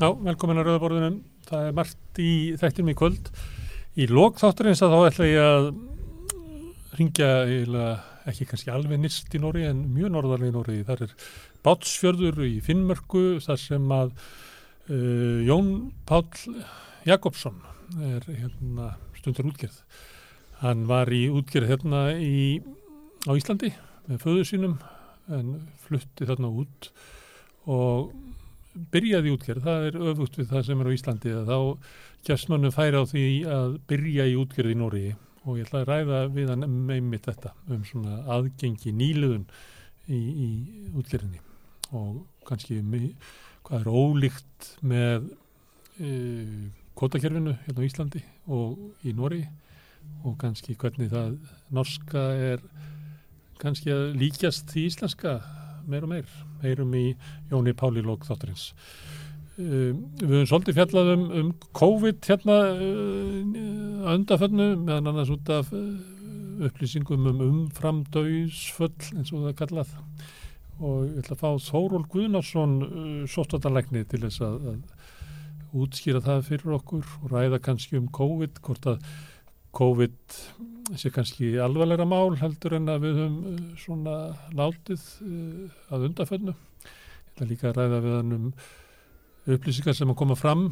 Já, velkomin að Rauðaborðunum. Það er margt í þættinum í kvöld. Í lók þátturins að þá ætla ég að ringja ekki kannski alveg nýst í Nóri en mjög norðarlega í Nóri. Það er Bátsfjörður í Finnmörku þar sem að uh, Jón Páll Jakobsson er hérna stundar útgerð. Hann var í útgerð hérna í, á Íslandi með föðu sínum en flutti þarna út og byrjaði útgerð, það er öfugt við það sem er á Íslandi þá gefst mannu færi á því að byrja í útgerð í Nóri og ég ætla að ræða við hann um einmitt þetta um svona aðgengi nýluðun í, í útgerðinni. Og kannski hvað er ólíkt með e, kvotakerfinu hérna á Íslandi og í Nóri og kannski hvernig það norska er kannski að líkjast í íslenska meir og meir heyrum í Jóni Páli Lók þátturins. Uh, við höfum svolítið fjallað um, um COVID hérna uh, að undafönnu meðan annars út af uh, upplýsingum um umframdauðsföll eins og það kallað og ég ætla að fá Þóról Guðnarsson sóttatarleikni til þess að, að útskýra það fyrir okkur og ræða kannski um COVID hvort að COVID sé kannski alvarlegra mál heldur en að við höfum svona látið að undafönnu. Ég ætla líka að ræða við hann um upplýsingar sem að koma fram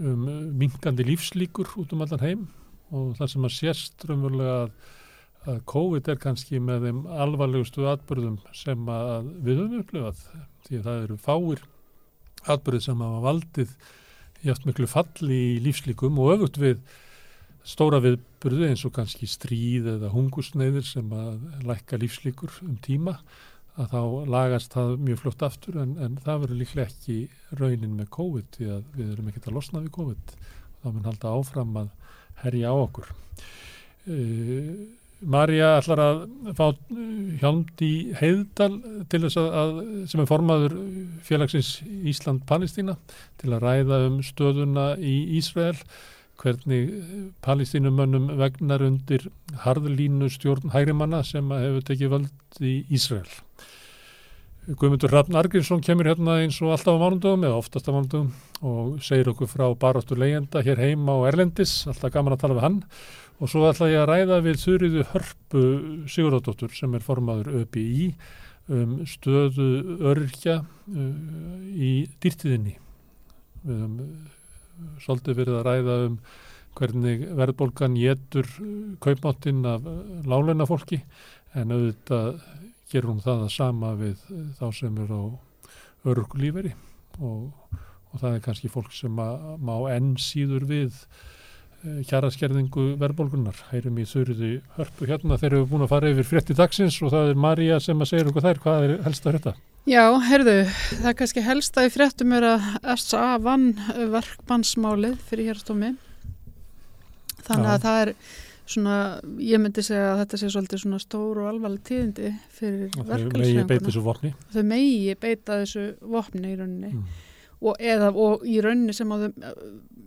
um minkandi lífslíkur út um allan heim og það sem að sérst raunverulega að, að COVID er kannski með þeim alvarlegustu atbyrðum sem að við höfum upplifað því að það eru fáir atbyrðið sem að valdið hjátt miklu falli í lífslíkum og öfugt við stóra viðbyrðu eins og kannski stríð eða hungusneiðir sem að lækka lífslíkur um tíma að þá lagast það mjög fljótt aftur en, en það verður líklega ekki raunin með COVID því að við erum ekkert að losna við COVID. Þá mun halda áfram að herja á okkur. Uh, Marja ætlar að fá hjánd í heiðdal að sem er formaður félagsins Ísland-Palestína til að ræða um stöðuna í Ísrael hvernig palestínumönnum vegnar undir harðlínu stjórn hægrimanna sem hefur tekið völd í Ísrael. Guðmundur Hrafn Argrímsson kemur hérna eins og alltaf á mánundum eða oftast á mánundum og segir okkur frá baróttu leyenda hér heima á Erlendis, alltaf gaman að tala við hann og svo ætla ég að ræða við Þurriðu Hörpu Sigurðardóttur sem er formaður ÖBI um stöðu örkja uh, í dýrtiðinni. Við höfum svolítið verið að ræða um hvernig verðbólgan getur kaupmáttinn af láleina fólki en auðvitað gerum það að sama við þá sem eru á örglíferi og, og það er kannski fólk sem má enn síður við kjaraskerðingu verðbólgunar. Hærum í þurriði hörpu hérna þeir eru búin að fara yfir frétti dagsins og það er Marja sem að segja okkur þær hvað er helst að þetta? Já, herðu, það er kannski helst að í fréttum er að SA vann verkbannsmálið fyrir hérstómi þannig Já. að það er svona, ég myndi segja að þetta sé svolítið svona stór og alvarleg tíðindi fyrir verkefnsfenguna þau megi beita þessu vopni í rauninni mm. og, eða, og í rauninni sem að þau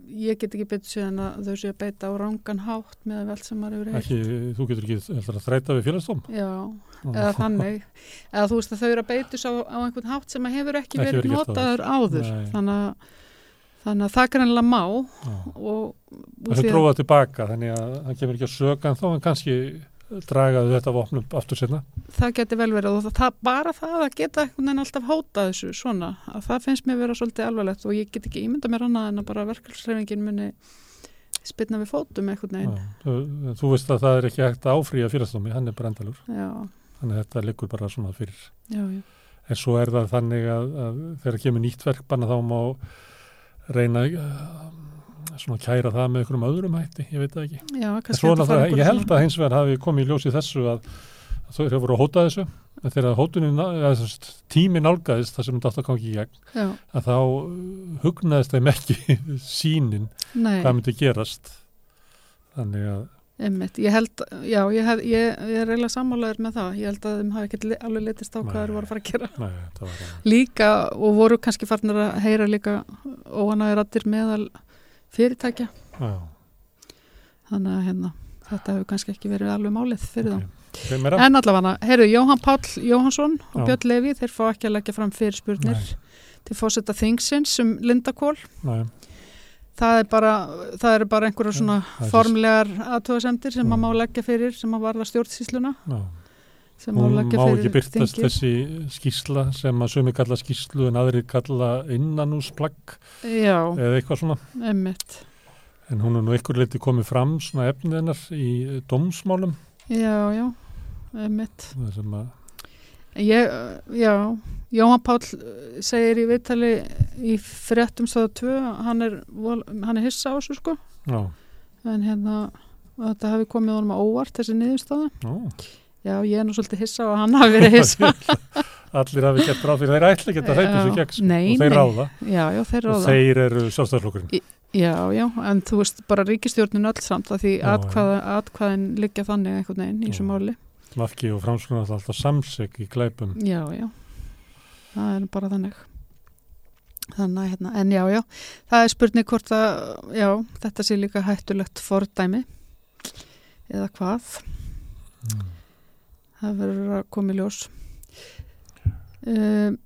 ég get ekki betur síðan að þau séu að beita á rángan hátt með allt sem maður hefur heilt. Þú getur ekki að þræta við félagsdóm? Já, eða þannig. Eða þú veist að þau eru að beita á, á einhvern hátt sem hefur ekki, ekki verið notaður áður. Þannig að, þannig að það kannilega má. Það er dróðað tilbaka þannig að það kemur ekki að söka en þá en kannski dragaðu þetta vopnum aftur senna? Það getur vel verið og það, bara það að geta einhvern veginn alltaf hóta þessu svona að það finnst mér vera svolítið alvarlegt og ég get ekki ímynda mér annað en að bara verkefælsreifingin muni spilna við fótum eitthvað neginn. Þú, þú veist að það er ekki hægt að áfrýja fyrirstómi, hann er brendalur. Já. Þannig að þetta liggur bara svona fyrir. Já, já. En svo er það þannig að, að þegar kemur nýtt verk, banna þá má reyna svona kæra það með einhverjum öðrum hætti, ég veit það ekki. Já, það, ég held að hins vegar hafi komið í ljósi þessu að, að þau eru voru að hóta þessu, en þegar tími nálgæðist þar sem þetta alltaf kom ekki í gegn, Já. að þá hugnaðist þeim ekki sínin Nei. hvað myndi gerast. Þannig að Einmitt. Ég held, já, ég, hef, ég, ég er reyna sammálaður með það. Ég held að þeim hafi ekki alveg letist á hvað þeir voru að fara að gera. Nei, líka og voru kannski farnir að heyra líka óanæður allir meðal fyrirtækja Já. þannig að hérna, þetta hefur kannski ekki verið alveg málið fyrir okay. þá en allavega, heyrðu, Jóhann Páll Jóhansson og Já. Björn Levi þeir fá ekki að leggja fram fyrirspurnir Nei. til fósetta þingsins um Lindakól. Nei, Það er bara, bara einhverja svona formlegar aðtöðasemdir sem maður má leggja fyrir, sem maður varða stjórnsýsluna, já. Hún má ekki byrtast þessi skýrsla sem að sumi kalla skýrslu en aðri kalla innanúsplagg eða eitthvað svona. emmitt. En hún er nú einhver leiti komið fram svona efnið hennar í dómsmálum. Já, já, emmitt. Það sem að, Ég, já, Jóhann Páll eh, segir í viðtali í fréttum stöðu 2, hann er, er hissa á þessu sko, já, en hérna, þetta hafi komið honum á óvart þessi niðurstöða. já. Já, ég er nú svolítið hissa og hann hafi verið hissa. Allir hafi gett ráð fyrir þeir ætla hleypa þessu Já. gegn sko, Nei, og þeir ráða já, já, þeir og ráða. þeir eru sjálfstæðarflokkurinn. Já, já, en þú veist bara ríkistjórnin öll samt að því atkvæðin liggja þannig einhvern veginn í þessu máli. Mafki og framskonar alltaf samsök í glæpum. Já, já, það er bara þannig. Þannig að hérna, en já, já, það er spurning hvort að, já, þetta sé líka hættulegt fordæmi eða hvað, Mm. Það verður að koma í ljós. Um,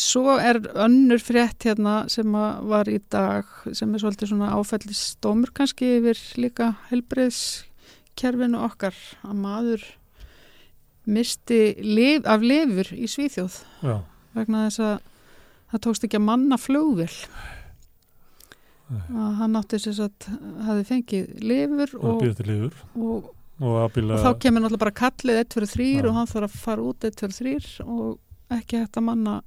svo er önnur frétt hérna sem var í dag sem er svolítið svona áfællistómur kannski yfir líka helbriðskerfinu okkar að maður misti lif, af lifur í Svíþjóð Já, vegna þess að það tókst ekki að manna flugvill Nei. að hann átti þess að hafi fengið lifur og og, liður og, og og þá kemur náttúrulega bara kallið 1 fyrir 3 Já. og hann þarf að fara út 1 fyrir 3 og ekki hægt að manna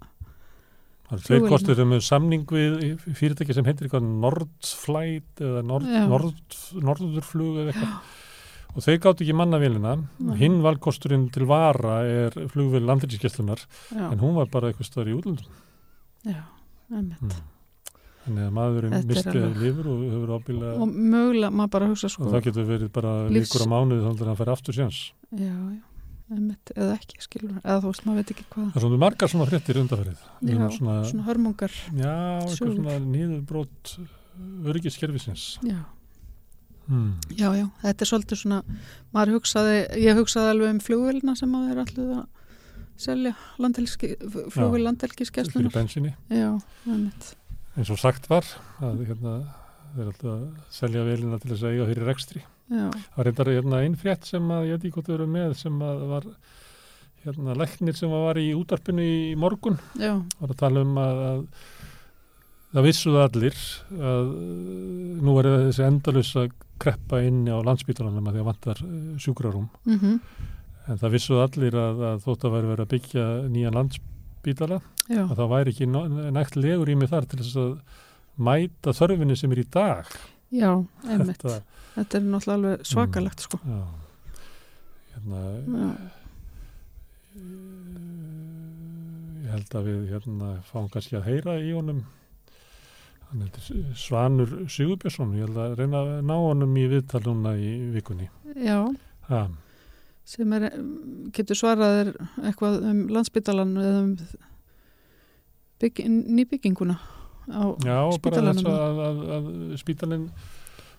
Það er tveir flugvélina. kostur um samning við fyrirtæki sem heitir eitthvað Nordflight eða Nord. Nord, Nordurflug eða eitthvað. Og þeir gátt ekki manna vélina. Nei. Hinn valkosturinn til vara er flugvél landinskeslunar já, en hún var bara eitthvað stöður í útlundum. já, einmitt. Mm. Þannig að maðurinn Þetta er misti alveg- lifur og hefur ábíla og mögulega, maður bara hugsa og sko það getur verið bara Lífs- líkur á mánuði þannig að hann fær aftur séns. já, já, einmitt, eða ekki skilur, eða þú veist, maður veit ekki hvað Það er svona margar svona fréttir undarferðið. Já, svona, svona hörmungar já, eitthvað svona nýðurbrót öryggiskerfisins. já, Hmm. já, já, þetta er svolítið svona maður hugsaði, ég hugsaði alveg um flugvélina sem að þeir allir að selja landelgiskeslunar bensinni. já, eins og sagt var að hérna, þeir alltaf að selja velina til þess að eiga fyrir rekstri. já, Það reyndar hérna, einn frétt sem að ég veit ekki hvort þau eru með sem að var hérna, læknir sem var í útarpinu í morgun. Já, var að tala um að, að það vissuðu allir að uh, nú er þessi endalus að kreppa inn á landsbítalanum að því að vantar uh, sjúkrarúm. Mhm, en það vissuðu allir að, að þótt að verið að byggja nýjan landsbítala já, að það væri ekki nægt legur í mig þar til þess að mæta þörfinni sem er í dag. Já, einmitt. Þetta, þetta er náttúrulega alveg svakalegt sko. já, hérna, já, ég held að við hérna, fáum kannski að heyra í honum. Svanur Sigurbjörnsson. Ég held að reyna að ná honum í viðtal núna í vikunni. Já. Ha, sem er, getur svarað þér eitthvað um landsbytalan eða um bygg, nýbygginguna á spítalanum að, að, að spítalinn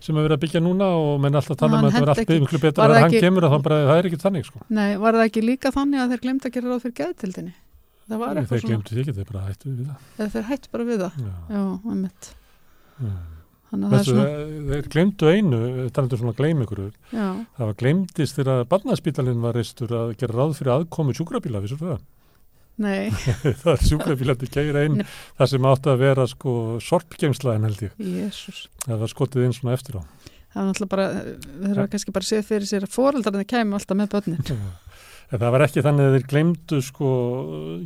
sem er verið að byggja núna og menn alltaf tala um að þetta henti var allt ekki- miklu betur var að hann kemur þá bara, það er ekki þannig sko. Nei, var það ekki líka þannig að þeir glemd að gera ráð fyrir geðtildinni? Það var þeir eitthvað svona, glemtu því ekki, þeir bara hættu við það eða þeir hættu bara við það. já. Já, einmitt. Já. Þannig að svona, þeir glemdu einu, talandu svona gleym ykkur, já, það var glemdist þegar að barnaspítalinn var reistur að gera ráð fyrir aðkomu sjúkrabíla, vissur það? nei, það er sjúkrabílandi keira inn, Nei. það sem átti að vera sko sorpgemslaðin held ég, jésús. það var skotið inn svona eftir á. Það er náttúrulega bara, þeir eru kannski bara séð fyrir sér að foreldrarnir kemur alltaf með börnin. En það var ekki þannig að þeir glemdu sko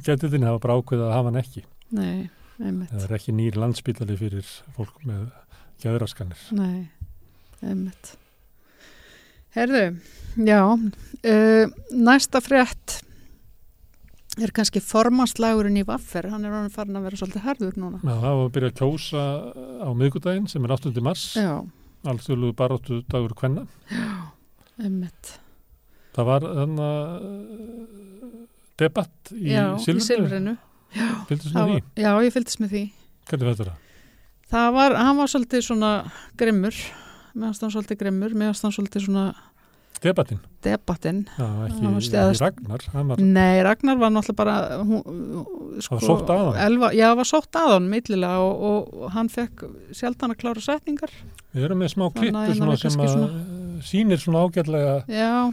getiðin hafa bara ákveðið að hafa hann ekki. Nei, Það er ekki nýr landsbítali fyrir fólk með geðraskanir. nei, einmitt. Herðu, já, uh, næsta frétt er kannski formanslagurinn í Vaffer, hann er hann farin að vera svolítið harður núna. Já, það var að byrja að kjósa á miðgudaginn sem er 8. mars, Já, alþjóðlugu baróttu dagur kvenna. einmitt. Það var þannig að debatt í já, Silfrinu. í því? var- Já, ég fylgdist með því. Hvernig þetta það? Það var, hann var svolítið svona grimmur, meðan hann svolítið grimmur, meðan hann svolítið svona ekki stæðast- Ragnar. Var, Nei, Ragnar var náttúrulega bara hún, sko, var sótt? Elva, já, var sótt að hann millilega og, og hann fekk sjaldan að klára setningar við erum með smá klippu hérna sem að svona- sýnir svona ágætlega Já,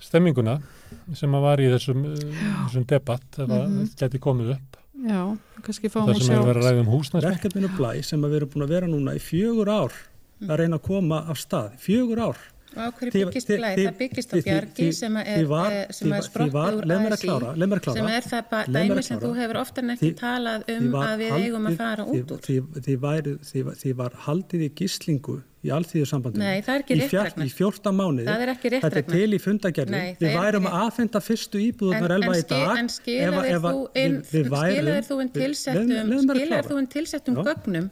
stemminguna sem að var í þessum, þessum debatt ef að Mhm. geti komið upp. Já, kannski fáum Það að sem hefur verið að sjá ræða um húsnæsmál. verkefninu blæ sem að við erum búin að vera núna í fjögur ár að reyna að koma af stað, fjögur ár Og á hverju byggist því- blæ? því- Það byggist á bjargi sem er, eh, er var- úr leið mér að ASI, klára, leið mér að klára. sem er það dæmi sem þú hefur ekki Því- talað um að við eigum að fara út úr. því, var haldið í gíslingu í ekki í, í 14 mánuði Það er ekki rétt, þetta er til í fundagerði við værum að afhenda fyrstu íbúðunar elva í dag en skilaðir þú inn, tilsettum, gögnum?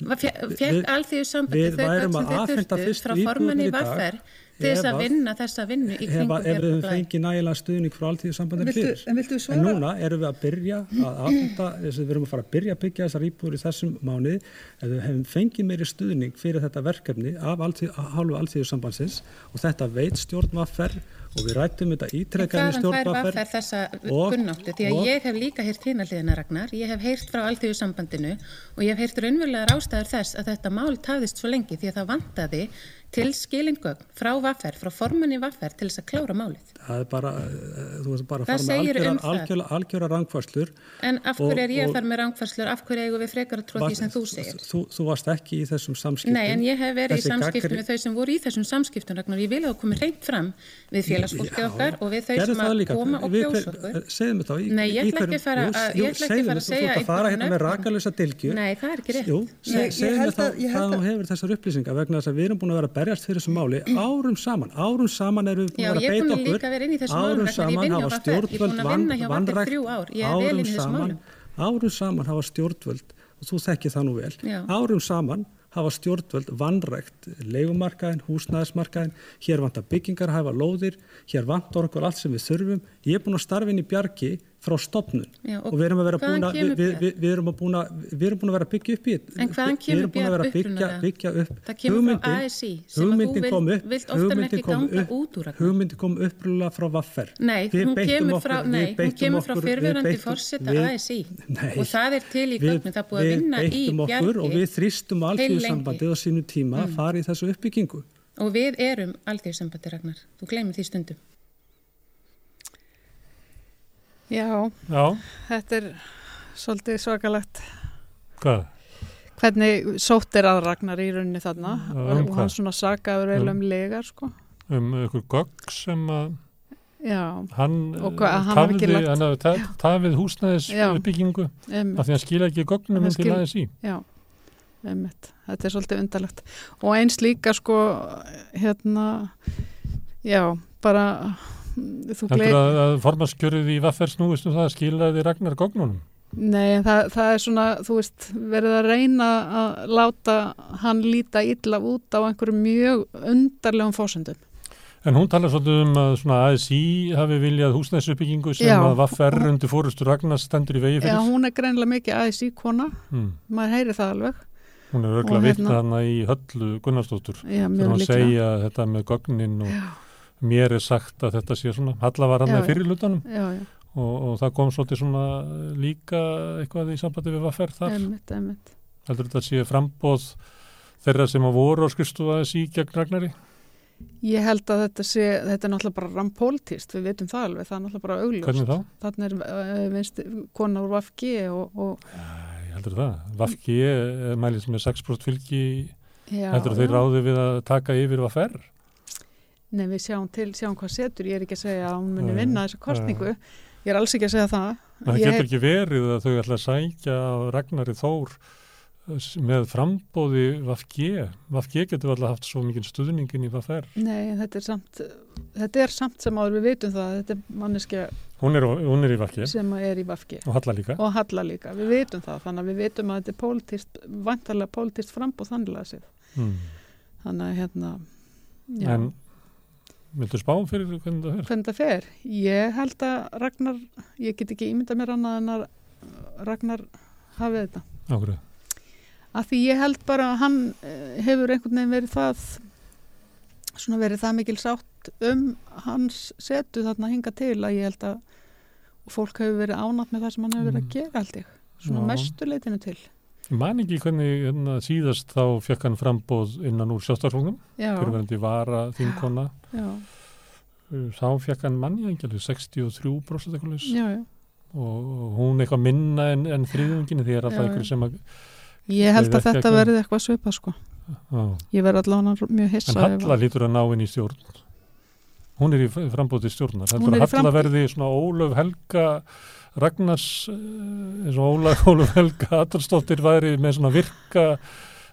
Fekk alþjóðu sambandi við þau gögn sem þau þurftu frá íbúðirnar í til þess ef að vinna þessa vinnu í ef, kringum að- ef við fengið nægilega stuðning frá alþýðusambandinu Viltu- fyrir en viltu svara? en núna erum við að byrja að að við erum að fara að byrja að byggja þessar íbúður í þessum mánuði ef við hefum fengið meiri stuðning fyrir þetta verkefni af alþýð, hálfu alþýðusambandsins og þetta veit stjórnvaffer og við rættum þetta stjórnvaffer vaffer þessa kunnáttu? Því að og- ég hef líka heyrt hliðina Ragnar, ég hef heyrt frá alþjóðsambandinu og ég hef heyrt raunverulegar ástæður þess að þetta mál tafðist svo lengi því að það vantaði til skilingögn frá vaffer, frá formanni vaffer til þess að klára málið. það er bara, eh, þú veist bara að fara með algjöra, um rangfærslur En af hverju er ég að fara með rángfærslur, af hverju eigum við frekar að trúa því sem þú segir? þú, þú varst ekki í þessum samskiptum Nei, en ég hef verið í Þessi samskiptum gagnrý- við þau sem voru í þessum samskiptum, Ragnar, ég vil að það komi reynd fram við félagsfólkið okkar og við þau gerðu sem að koma og kjósa okkur. segðu mér þá í, Nei, ég í ætla ekki fara að- segja rakalösa dilgju Nei, það er ekki rétt. Að- að- að að að berjast fyrir þessu máli árum saman, árum saman erum við búin að að beita að okkur árum saman hafa stjórnvöld að vel árum saman árum saman hafa stjórnvöld og þú þekkir það nú vel Já. árum saman hafa stjórnvöld vanrækt leigumarkaðin, húsnæðismarkaðin hér vantar byggingar, hafa lóðir. Hér vantar okkur allt sem við þurfum ég er búin að starfa inn í bjargi frá stopnun Já, og og við erum að vera búin að við, við, við, erum að búin að við erum búin að vera að byggja upp í við erum búin að vera að byggja, byggja upp Hugmyndin- hugmyndin kom upp- hugmyndin kom upp- hugmyndin kom upprúlega frá Vaffer. Nei, hún kemur frá, nei, hún kemur frá fórseta við- ASI og það er til í gögnum, það búið að vinna í okkur og við bjargi þrýstum alþjóðsambandið á sínu tíma að fara í þessu uppbyggingu. Og við erum alþjóðsambandi Ragnar, þú gleymir því stundum. Já, Já, þetta er svolítið svakalegt hvað? hvernig sótt er að Ragnar í rauninni þarna um og, hvað? hann svona sagaður eiginlega um legar sko. Um ykkur gögg sem að Já, hann Og hvað, eh, hann hafi ekki lagt- hann hafi ta- tafið húsnæðis uppbyggingu um, af því hann skila ekki Hann inn til aðeins í. já, einmitt. Þetta er svolítið undarlegt. Og eins líka sko, hérna, já, bara, þú Heldur að, að formanskjörið í Vaffer snúist um það að skilaði Ragnar gögnunum? nei, það, það er svona, þú veist, verið að reyna að láta hann líta illa út á einhverjum mjög undarlegum fósundum. En hún talar svolítið um að svona ASI hafi viljað húsnæðisuppbyggingu sem Já. að Vaffer undir fórustu Ragnar stendur í vegi Já, fyrir. hún er greinlega mikið í kona, Hmm. maður heyri það alveg. Hún er örgulega hérna... hérna- hana í höllu Gunnarsdóttur. Já, Þegar mjög hún líklega. segja þetta með gögnin og mér er sagt að þetta sé svona, Halla var hann með já. fyrir lutanum Já, já, og, og það kom svolítið svona líka eitthvað í sambandi við Vaffer þar. einmitt, einmitt. Heldur þetta sé frambóð þeirra sem að voru á skrifstofa ASI gegn Ragnari? Ég held að þetta sé, þetta er náttúrulega bara rampóltist, við veitum það alveg, það er náttúrulega bara augljóst. Hvernig þá? Þannig er uh, vinst, kona úr VFG og, og Ég heldur það. Vafki er mælið sem er 6% fylgi heldur þeir ráði við að taka yfir Vaffer? Nei, við sjáum til, sjáum hvað setur, ég er ekki að segja að hún muni vinna þessa kostningu, ég er alls ekki að segja það. Það Ég getur ekki verið að þau ætla að sækja Ragnari Þór eh, með frambóði Vafki. Vafki getur alltaf haft svo mikið stuðningin í Vaffer. Nei, þetta er samt, þetta er samt sem áður við veitum það, þetta er manneskja Hún er, hún er í Vafki sem er í VFG og Halla líka. og Halla líka, við veitum það, þannig að við veitum að þetta er pólitíst, vantarlega pólitíst frambúð þannlega sér. Mm. Þannig að hérna, já. En viltu spá fyrir hvernig það fer? hvernig það fer. Ég held að Ragnar, ég get ekki ímynda mér annað en að Ragnar hafi þetta. Ákveðu. Af því ég held bara að hann eh, hefur einhvern veginn verið það svona verið það mikil sátt um hans setu þarna hinga til að ég held að fólk hefur verið ánátt með það sem hann hefur verið að Mm. gera held ég, svona mestu leitinu til Ég man ekki hvernig hérna, síðast þá fekk hann frambóð innan úr sjálfstaflunum, já, fyrirverandi vara þinkona, já, þá fekk hann manni engjali 63% eitthvað laus. Já, já. Og hún eitthvað minna en, en þriðunginu því er alltaf Já, einhver sem að ég held að þetta verði eitthvað svipa sko. Á, ég verði allavega mjög hissa en Halla lítur að ná inn í stjórn. Hún er í frambóði stjórnar. Hún heldur er að Halla verði svona Ólöf Helga Ragnars eh, eins og Ólöf, Ólöf Helga Adolfsdóttir væri með svona virka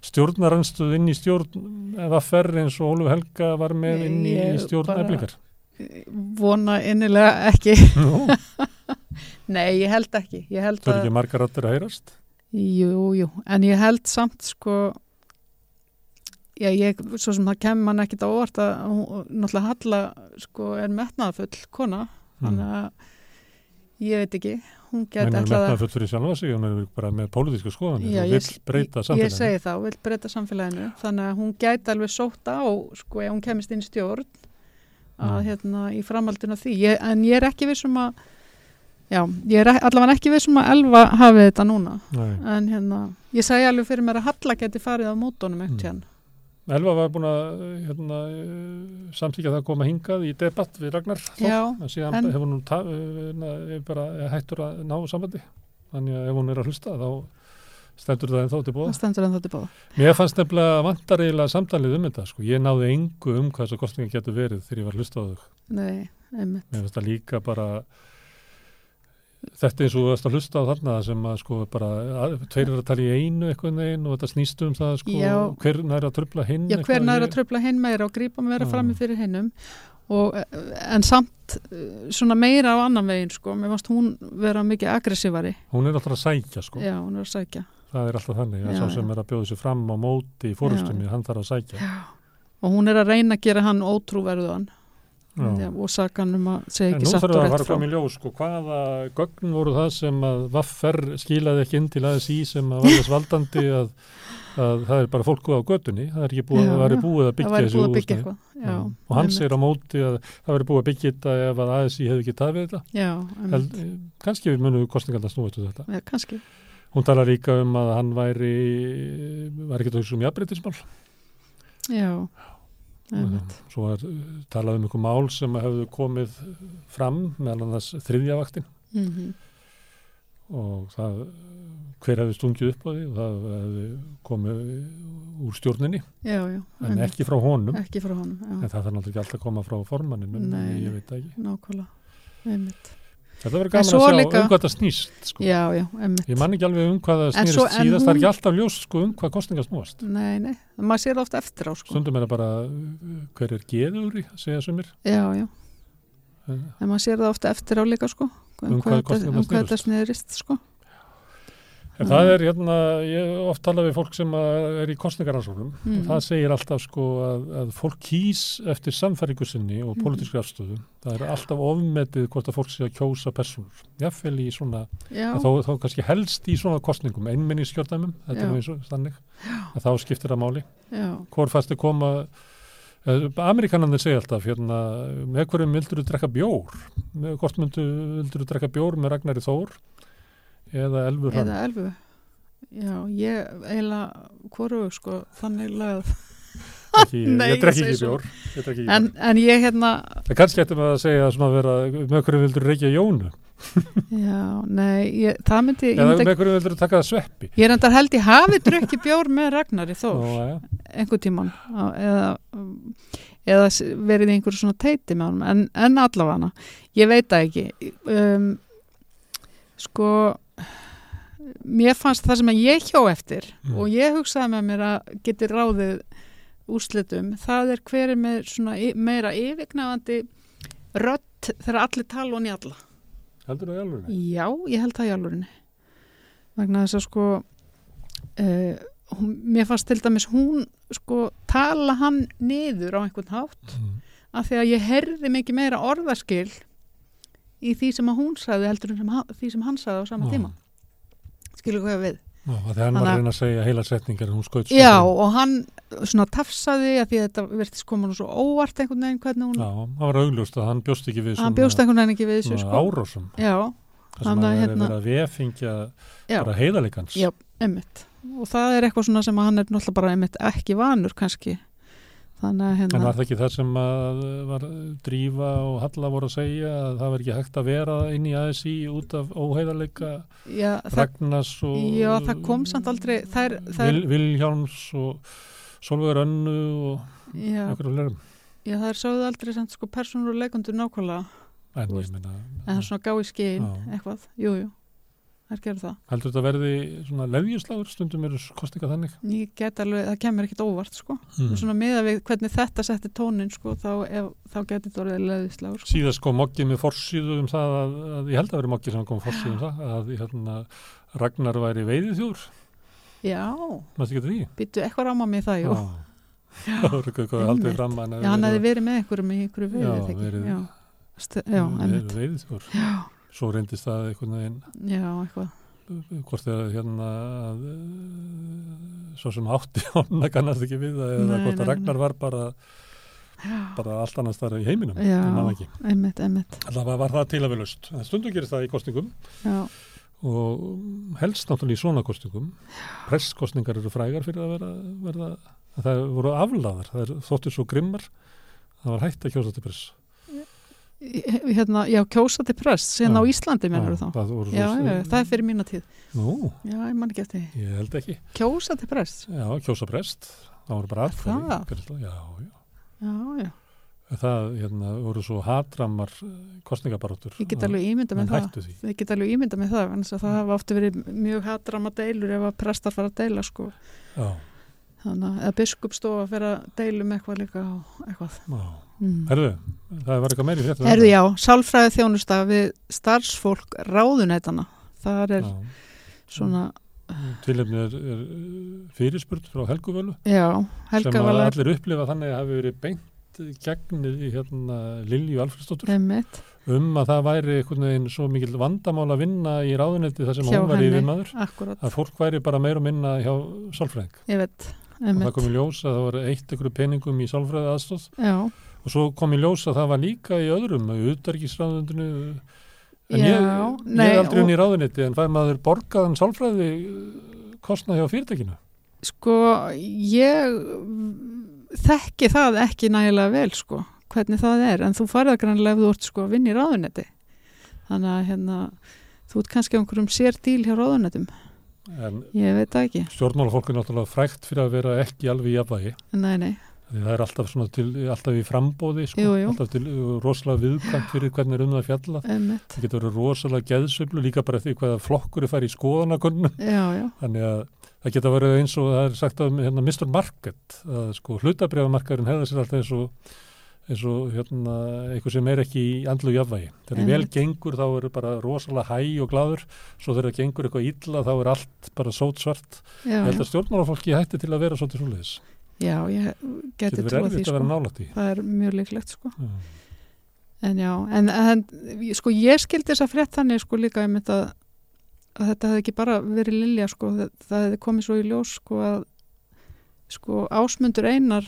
stjórnaranstöð inn í stjórn eða ferri eins og Ólöf Helga var með inn í, stjórn eflingar. vona innilega ekki. Nei, ég held ekki. Ég held það er að, ekki margar rættir að heyrast? Jú, jú. En ég held samt sko já, ég, svo sem það kemur mann ekkit á óvart að hún, náttúrulega Halla sko er metnaðafull kona. Þannig að ég veit ekki, hún geti er ætlað að metnað full fyrir sjálfa sig hún er bara með pólitíska skoðanir Já, og ég, vill breyta ég, ég samfélaginu segi það, vill breyta samfélaginu þannig að hún gæti alveg sótt á sko, ef hún kemist inn í stjórn að Mm. hérna í framhaldinu því ég, en ég er ekki vissum að já, ég er allavega ekki vissum að Elva hafi þetta núna Nei. en hérna, ég segi alveg fyrir mér að Halla geti farið á mótónum Mm. ekkert hérna Elva var búin að hérna, eh, samþykja það að koma hingað í debatt við Ragnar Þór, Já, en síðan en- hefur hún ta- eh, bara hættur að ná sambandi. Þannig að ef hún er að hlusta þá stendur það en þetta báða Mér fannst nefnilega vantar eiginlega samtalið um þetta sko. ég náði engu um hvað þessu kostninga getur verið þegar ég var að hlusta á þau. Nei, einmitt. Mér finnst það líka bara þetta eins og þú varst að hlusta á þarna sem að sko bara tveir eru að tala í einu eitthvað neginn og þetta snýst um það sko Já. hver næri að tröfla hinn Já, hver næra að tröfla hinn meira og grípa meira Já. frammi fyrir hinnum. Og, eh, en samt eh, svona meira á annan veginn sko, mér varst hún vera mikið aggressívari. Hún er alltaf að sækja sko. Já, hún er að sækja. Það er alltaf þannig að Já, sá sem já. er að bjóða sér fram á móti í fórustunni, hann þarf að sækja. Og hún er að reyna að gera hann ótrúverðuðan Já. og saka hann um að segja En ekki nú satt þarf og það að rétt fara frá. fram í ljós sko, hvaða gögn voru það sem að Vaffer skilaði ekki inn til ASI sem að var þess valdandi að, að það er bara fólku á götunni það er ekki búið, Já, já. búið að byggja þessu Já, og hann einmitt. segir á móti að það væri búið að byggja þetta ef að ASI hefði ekki tafið þetta. Já, Held, kannski við munum kostningarna snúið til þetta. Já, kannski. Hún talar líka um að hann væri var ekki að hugsa um jafnbreytismál Já, svo er uh, talað um einhver mál sem hefðu komið fram meðal annars þriðja vaktin. Mm og það hver hefði stungið upp á því? Og það hefði komið úr stjórninni. Já, já, en einmitt. ekki frá honum. Ekki frá honum en það þarf náttúrulega ekki alltaf að koma frá formanninu Nei. ég veit ekki. nákvæmlega. Einmitt þetta verður gaman að sjá líka- um hvað það snýst sko. Já, já, einmitt. Ég man ekki alveg um hvað það En snýrist svo- síðast það er hún- ekki alltaf ljós sko, um hvað kostninga snúast. Nei, nei, maður sér það oft eftir á sko. Stundum er það bara uh, hver er geðugri segja sumir Já, já, En en maður sér það ofta eftir á líka sko Um hvað kosningarnar um hvað þetta snerust. snerist sko En það er hérna, ég oft talað við fólk sem er í kostningaransóknum Mm. og það segir alltaf sko að, að fólk kýs eftir samfæringu sinni og Mm. pólitískri afstöðu. Það er alltaf ofmetið hvort að fólk sé að kjósa persónur. Jáfnvel í svona, þó, þó kannski helst í svona kostningum, einminningskjördæmum, þetta Já. er eins og þannig, að þá skiptir það máli. já, Hvor fannst þið koma, eh, Amerikanarnir segja alltaf, hérna, með hverjum vildur þú drekka bjór? Hvort myndu vildur þú drekka bjór með Ragnari Þór eða Elfur Hrönn? eða elfu Já, ég eiginlega hvoru sko, þannig lagað. Ekki, Nei, ég drekki ekki bjór ég drekki ekki en, bjór. En ég hérna það kannski ættum að segja svona vera með hverju vildur reykja jónu? Já, nei, ég, það myndi eða myndi, með hverju vildur taka það sveppi? Ég er endar held ég hafi drukki bjór með Ragnari þó Nú, ja. einhver tíman eða, eða verið í einhverju svona teiti með honum. En, en allavega ég veit það ekki. Um, sko mér fannst það sem ég hjó eftir Mm. og ég hugsaði með mér að geti ráðið úrslitum það er hver er með svona meira yfirgnafandi rödd þegar allir tala og njalla heldur það í alveg Já, ég held það í alvörinni vegna þess að sko uh, hún, mér fannst til dæmis hún sko tala hann niður á einhvern hátt mm. af því að ég herði mikið meira orðaskil í því sem að hún sagði heldur en því sem hann sagði á sama Já. tíma skilur hvað við af því hann var Þannig að að- reyna að segja heila setningar en hún skaut Já, og hann svona tafsaði að því að þetta verðist koma svo óvart einhvern veginn hvernig hún, Já, hann var augljóst að hann bjóst ekki við hann bjóst einhvern veginn ekki við þessu svona sko. árásum Já, Þannig að að hérna- vera að vefingja bara heiðalegans já, emmitt. Og það er eitthvað svona sem að hann er náttúrulega bara emmitt ekki vanur kannski. Þannig að En hérna, var það ekki það sem að var Drífa og Halla voru að segja að það var ekki hægt að vera inn í ASI út af óheiðarleika Ragnars og já, það kom samt aldrei, það er, Vil, Vilhjáms og Solveig Önnu og já, einhverjum flerum já, það er sögðu aldrei samt sko persónur og leikundur nákvæmlega, En en það er svona gá í skinn, eitthvað, jú, jú, það gerur það. heldur þetta verði svona leðjuslagur? Stundum eru kostinga þannig. Ég get alveg, það kemur ekkit óvart sko. mm. Svona miða við hvernig þetta setti tónin sko, þá, ef, þá getur þetta orðið leðislagur sko. Síðast kom moggið með forsýðu um það að, að ég held að veri moggið sem kom forsýðu um það að hérna, Ragnar væri veiðið Já, maður ekki því? Býttu eitthvað ráma mig það, jú. Já, að Já, hann hefði verið með einhverjum í einhverju Já, veiði, þegar verið- Svo reyndist það einhvern veginn. Já, eitthvað. hvort þegar hérna að, uh, svo sem átti ána kannast ekki við það eða Nei, hvort nei, að Ragnar var bara, Já, bara allt annars þar í heiminum Já. einmitt, einmitt. Alltaf var það til að við löst en stundum gerist það í kostningum Já, og helst náttúrulega í svona kostningum presskostningar eru frægar fyrir að vera, verða það voru aflaðar, það er þóttir svo grimmar það var hægt að kjósa til press hérna, já, kjósa til prest, síðan á Íslandi mennur þá. það, Já, já, það er fyrir mína tíð. Nú, Já, ég man ekki eftir því. ég Kjósa til prest. Já, kjósa prest, það voru bara aðfæri? Já, já Já. Það hérna, voru svo hatramar kostningabaróttur. Ég get alveg ímynda með það. Ég get alveg ímynda með það, það hafa ofta verið mjög hatrama deilur ef að prestar fara að deila, sko. Já, Þannig að- biskupstofa fyrir að deilum eitthvað líka og eitthvað. Mm. Herðu, það var eitthvað meiri þetta. Herðu, já, sálfræði þjónusta við starfsfólk ráðunætana. Það er Já. svona, Tilefni er, er fyrirspurt frá Helguvölu já, sem að allir upplifa þannig að hafi verið beint gegn í hérna Lilju Alfredsdóttur emmitt, um að það væri einhvern veginn svo mikil vandamál að vinna í ráðunetti þar sem Hjá hún var henni. yfir maður akkurat, að fólk væri bara meir og minna hjá sálfræðing ég veit, og það kom í ljós að það var eitt ykkur peningum í sálfræði aðstóð já, og svo kom í ljós að það var líka í öðrum utarkisráðundinu en Já, ég, ég nei, er aldrei og- unni í ráðunetti en fær maður borgaðan sálfræði kostnað hjá fyrirtækinu? Sko, ég þekki það ekki nægilega vel, sko, hvernig það er, en þú farið grannlega ef þú ert, sko, að vinna í ráðunæti. Þannig að, hérna, þú ert kannski á einhverjum sér díl hjá ráðunætum, en ég veit það ekki, stjórnmálafólk er náttúrulega frækt fyrir að vera ekki alveg í jafnvægi. Nei, nei, Því það er alltaf, til, alltaf í frambóði sko, Jú, jú. alltaf til uh, rosalega viðkvæmt fyrir hvernig er um það að fjalla. Emmitt, það getur verið rosalega geðsöflu líka bara eftir hvaða flokkur er farið í já, þannig að það geta verið eins og það er sagt að hérna, Mr. Market að sko hlutabriðamarkaðurinn hefða sér alltaf eins og eins og hérna eitthvað sem er ekki í andlu jafnvægi. Þegar vel Einmitt. gengur þá er bara rosalega hæ og gladur svo þegar það gengur eitthvað illa þá er allt bara sót svart. já, Ég held að stjórnmálafólki hætti til að vera svolítið svoleiðis. já, ég geti trúið því, sko, það er mjög líklegt, sko. Já. En já, en, en sko ég skildi þess að frétt þannig sko líka um þetta að þetta hefði ekki bara verið Lilja sko, það, það hefði komið svo í ljós sko að sko ásmundur einar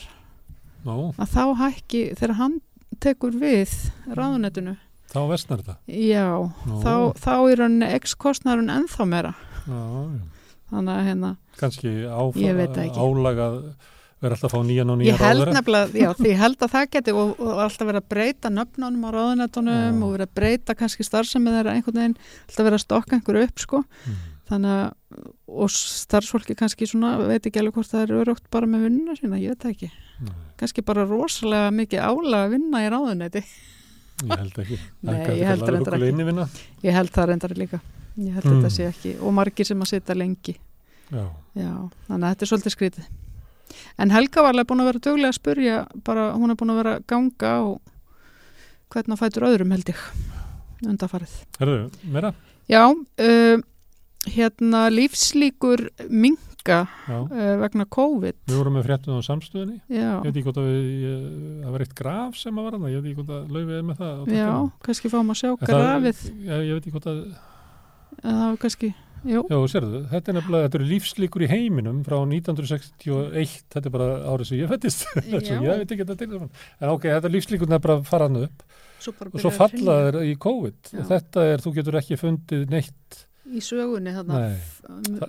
Nú, að þá hækki þegar hann tekur við ráðunettinu þá vestnar þetta. já, Nú. þá, þá er hann x-kostnarun ennþá já. þannig að hérna, Kannski álagað vera alltaf að fá nýjan og nýjan nefnilega já, því ég held að það geti og, og alltaf verið að breyta nöfnunum á ráðunettunum og verið að breyta kannski starfsemið þeirra einhvern veginn, alltaf verið að stokka einhverju upp sko Mm. þannig að og starfsfólki kannski svona veit ekki alveg hvort það er örugt bara með vinnuna sína, ég veit ekki kannski bara rosalega mikið álega að vinna í ráðuneyti Ég held ekki. Nei, ég held reyndar ekki. Ég held það reyndar líka ég held Mm. þetta sé ekki og margir sem að sitja lengi Já, já, þannig að þetta er svolítið skrítið en Helga var alveg búin að vera duglega að spurja bara hún er búin að vera ganga og hvernig að fætur öðrum held ég undarfarið herðu, meira? já, uh, hérna lífslíkur minga Já. uh, vegna COVID Við vorum með fréttum á samstöðinni. já, Ég veit ekki hvort að við, ég, það var eitt graf sem að var hana. Ég veit ekki hvort að laufið er með það. já, kannski fáum að sjá En það- grafið Já, ég veit ekki hvort að, en það var kannski jú, Já, sérðu, þetta er nefnilega, þetta eru lífslíkur í heiminum frá 1961, þetta er bara árið sem ég fættist, ég veit ekki þetta til. En ok, þetta er lífslíkurna bara faraðnu upp svo bara og svo byrjar að falla hrynja þeir í COVID. Já. Þetta er, þú getur ekki fundið neitt, í sögunni þarna Nei, um,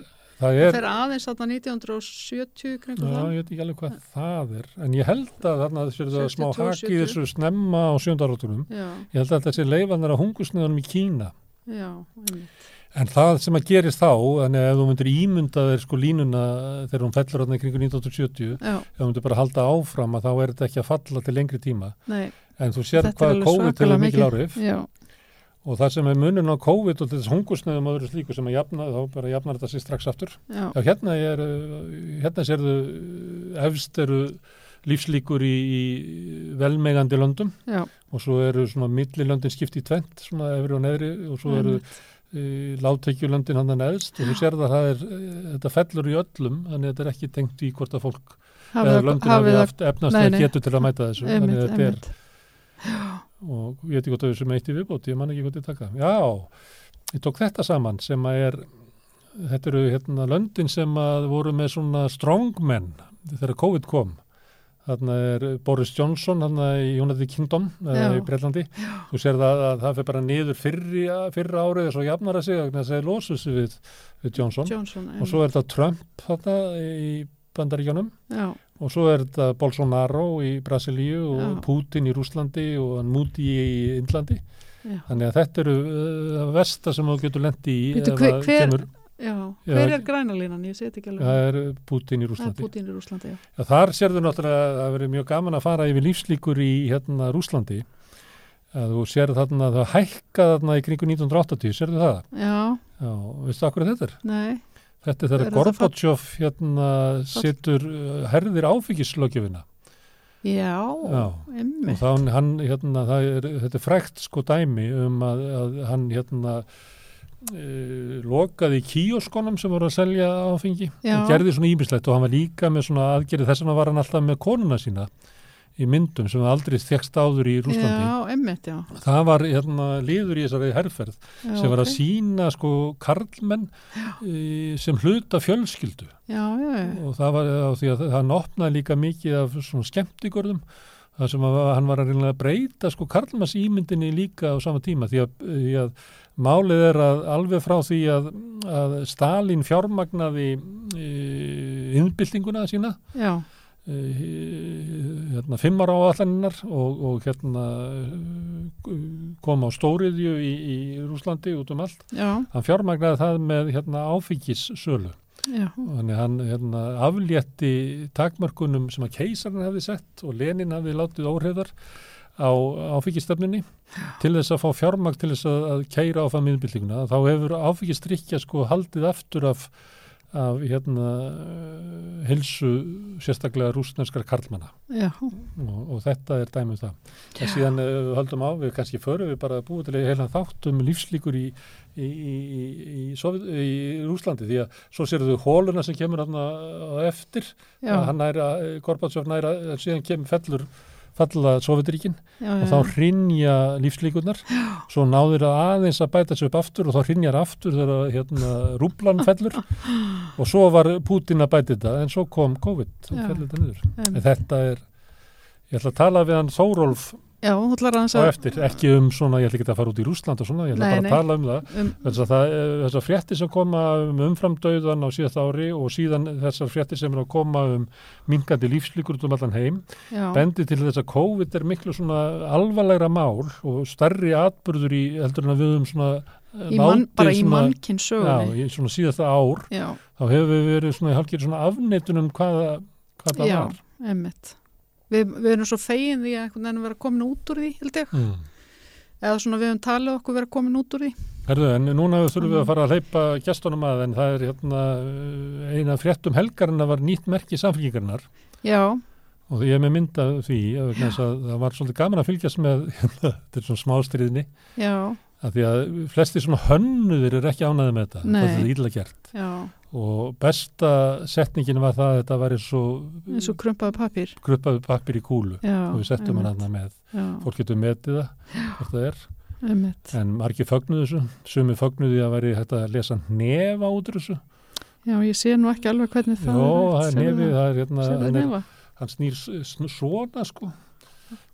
það það er, fer aðeins þarna 1970 já, kringum það ég veit ekki alveg hvað það er, en ég held að þarna þessu er það smá 62, haki þessu snemma á sjöndaróttunum. já, Ég held að þetta sé leifanar á hungusniðunum í Kína. já, einmitt. En það sem að gerist þá, þannig að ef þú myndir ímynda þér sko línuna þegar hún fellur í kringu 1970, já, ef þú myndir bara halda áfram að þá er þetta ekki að falla til lengri tíma. nei En þú sér hvað COVID hefur mikil áhrif já, og það sem er munun á COVID og þess hungusnöðum og öðru slíku sem að jafna, þá bara jafnar þetta sér strax aftur. já, Já, hérna er, uh, hérna sérðu uh, efst eru lífslíkur í, í velmegandi löndum. Já, og svo eru svona millilöndin skipt í tvent, svona efri og neðri og svo eru uh, láttekjulöndin hann að neðst og þú sér það, það er, uh, þetta fellur í öllum, þannig að þetta er ekki tengt í hvort að fólk eða löndin hafi efnast nei. getur til að mæta þessu, þannig að þetta er einmitt. Og ég veit ekki hvort þau sem eitt í viðbót, ég man ekki hvort ég taka. Já, ég tók þetta saman sem að er, þetta eru hérna löndin sem að voru með svona strongmen þegar COVID kom. Þarna er Boris Johnson, þarna í United Kingdom, eða Já. í Breitlandi. Þú sér það að það fyrir bara niður fyrri, fyrra árið og svo jafnar að sig að það segir losu sig við, við Johnson. Johnson, Og svo er þetta Trump þarna í bandaríkjónum já, og svo er þetta Bolsonaro í Brasilíu og Já. Putin í Rúslandi og Moody í Indlandi. já, Þannig að þetta eru uh, versta sem þú getur lendi í ef hver- það kemur, já, hver er grænalínan, ég sé þetta ekki alveg það er Putin í það er Rúslandi. Putin í Rúslandi, já, Já, þar sérðu náttúrulega að það verið mjög gaman að fara yfir lífslíkur í hérna Rúslandi. Að þú sérðu þarna að það hækka þarna í kringu 1980, sérðu það? já, Já, veistu akkur þetta er? nei Þetta er þegar Gorbachev hérna situr uh, herðir áfengislögjöfina. já, Já. og einmitt þá hann, hérna, er, þetta er frækt sko dæmi um að, að hann hérna e, lokaði kíoskonum sem voru að selja áfengi Já. og gerði svona ímislegt og hann var líka með svona aðgerði þess vegna var hann alltaf með konuna sína í myndum sem aldrei þekst áður í Rúslandi. já, einmitt, já, Það var hérna liður í þessari herrferð já sem var að ok. sína sko karlmenn e, sem hluta fjölskyldu. Og það var á því að hann opnaði líka mikið af svona skemmtigörðum það sem að, hann var að reynilega breyta sko Karlmanns ímyndinni líka á sama tíma. Því að, því að málið er að alveg frá því að, að Stalin fjármagnaði e, innbyltinguna sína já, hérna fimm ára áallanirnar og, og hérna e, kom á stóriðju í, í Rúslandi út um allt. Já, hann fjármagnaði það með hérna áfengissölu. Já, Þannig hann hérna, aflétti takmörkunum sem að keisarinn hefði sett og Lenin hefði látið óhrifðar á áfengistöfninni til þess að fá fjármagn til þess að, að keira á það miðbyltinguna. Þá hefur áfengistrykja sko haldið aftur af, af hérna, eh, heilsu sérstaklega rúsneskar karlmanna. Og, og þetta er dæmið það. En síðan við höldum á, við kannski förum við bara að búa til heilan þáttum lífslíkur í, í, í, í, í, Sovjet, í Rúslandi því að svo sér þau hóluna sem kemur hann á eftir, að hann næra, Gorbatsov næra, síðan kemur fellur falla Sovjetríkin já, og þá hrinja lífslíkurnar. Svo náður það aðeins að bæta sig upp aftur og þá hrinjar aftur þegar hérna, rúblan fellur. Og svo var Putin að bæta þetta en svo kom COVID þetta þetta er ég ætla að tala við hann Þórólf já, hún ætlar aðeins á að eftir, ekki um svona, ég ætla ekki að fara út í Rúsland og svona, ég ætla Nei, bara nei. að tala um það. Um, að eh, þessar fréttir sem koma um umframdauðan á síðast ári og síðan þessar fréttir sem er að koma um minkandi lífslíkur út um allan heim já, bendi til þess að COVID er miklu svona alvarlegra mál og stærri atbyrður í heldur en að við um svona eh, í mann, látið bara í mannkinn já, sögunni í svona síðasta ár. Já, þá hefur við verið svona, hálfgeir svona afneitun um hvað, hvað það já, var. einmitt við, við erum svo fegin því að vera komin út úr því, held ég. Mm. eða svona við höfum talið okkur vera komin út úr því. Herðu, en núna þurfum við að fara að hleypa gestunum að en það er hérna eh, eina fréttum helgarina var nýtt merki samfélgingarnar já, og ég er með mynda því að, að það var svolítið gaman að fylgjast með hérna, þetta er svona smástriðni já, að því að flesti svona hönnuðir er ekki ánaði með þetta, Nei. þetta er illa gert. Já. Og besta setningin var það að þetta var eins og eins og krumpaði pappir kruppaðu pappir í kúlu. Já, og við settum hann hann með. Já, fólk getur metið það hvort það er. Einmitt. en margir fögnuðu þessu, sumi fögnuði að veri hægt að lesa nefa út þessu. Já, ég sé nú ekki alveg hvernig það Jó, það er nefið, það? er hérna hann, er, snýr svona sko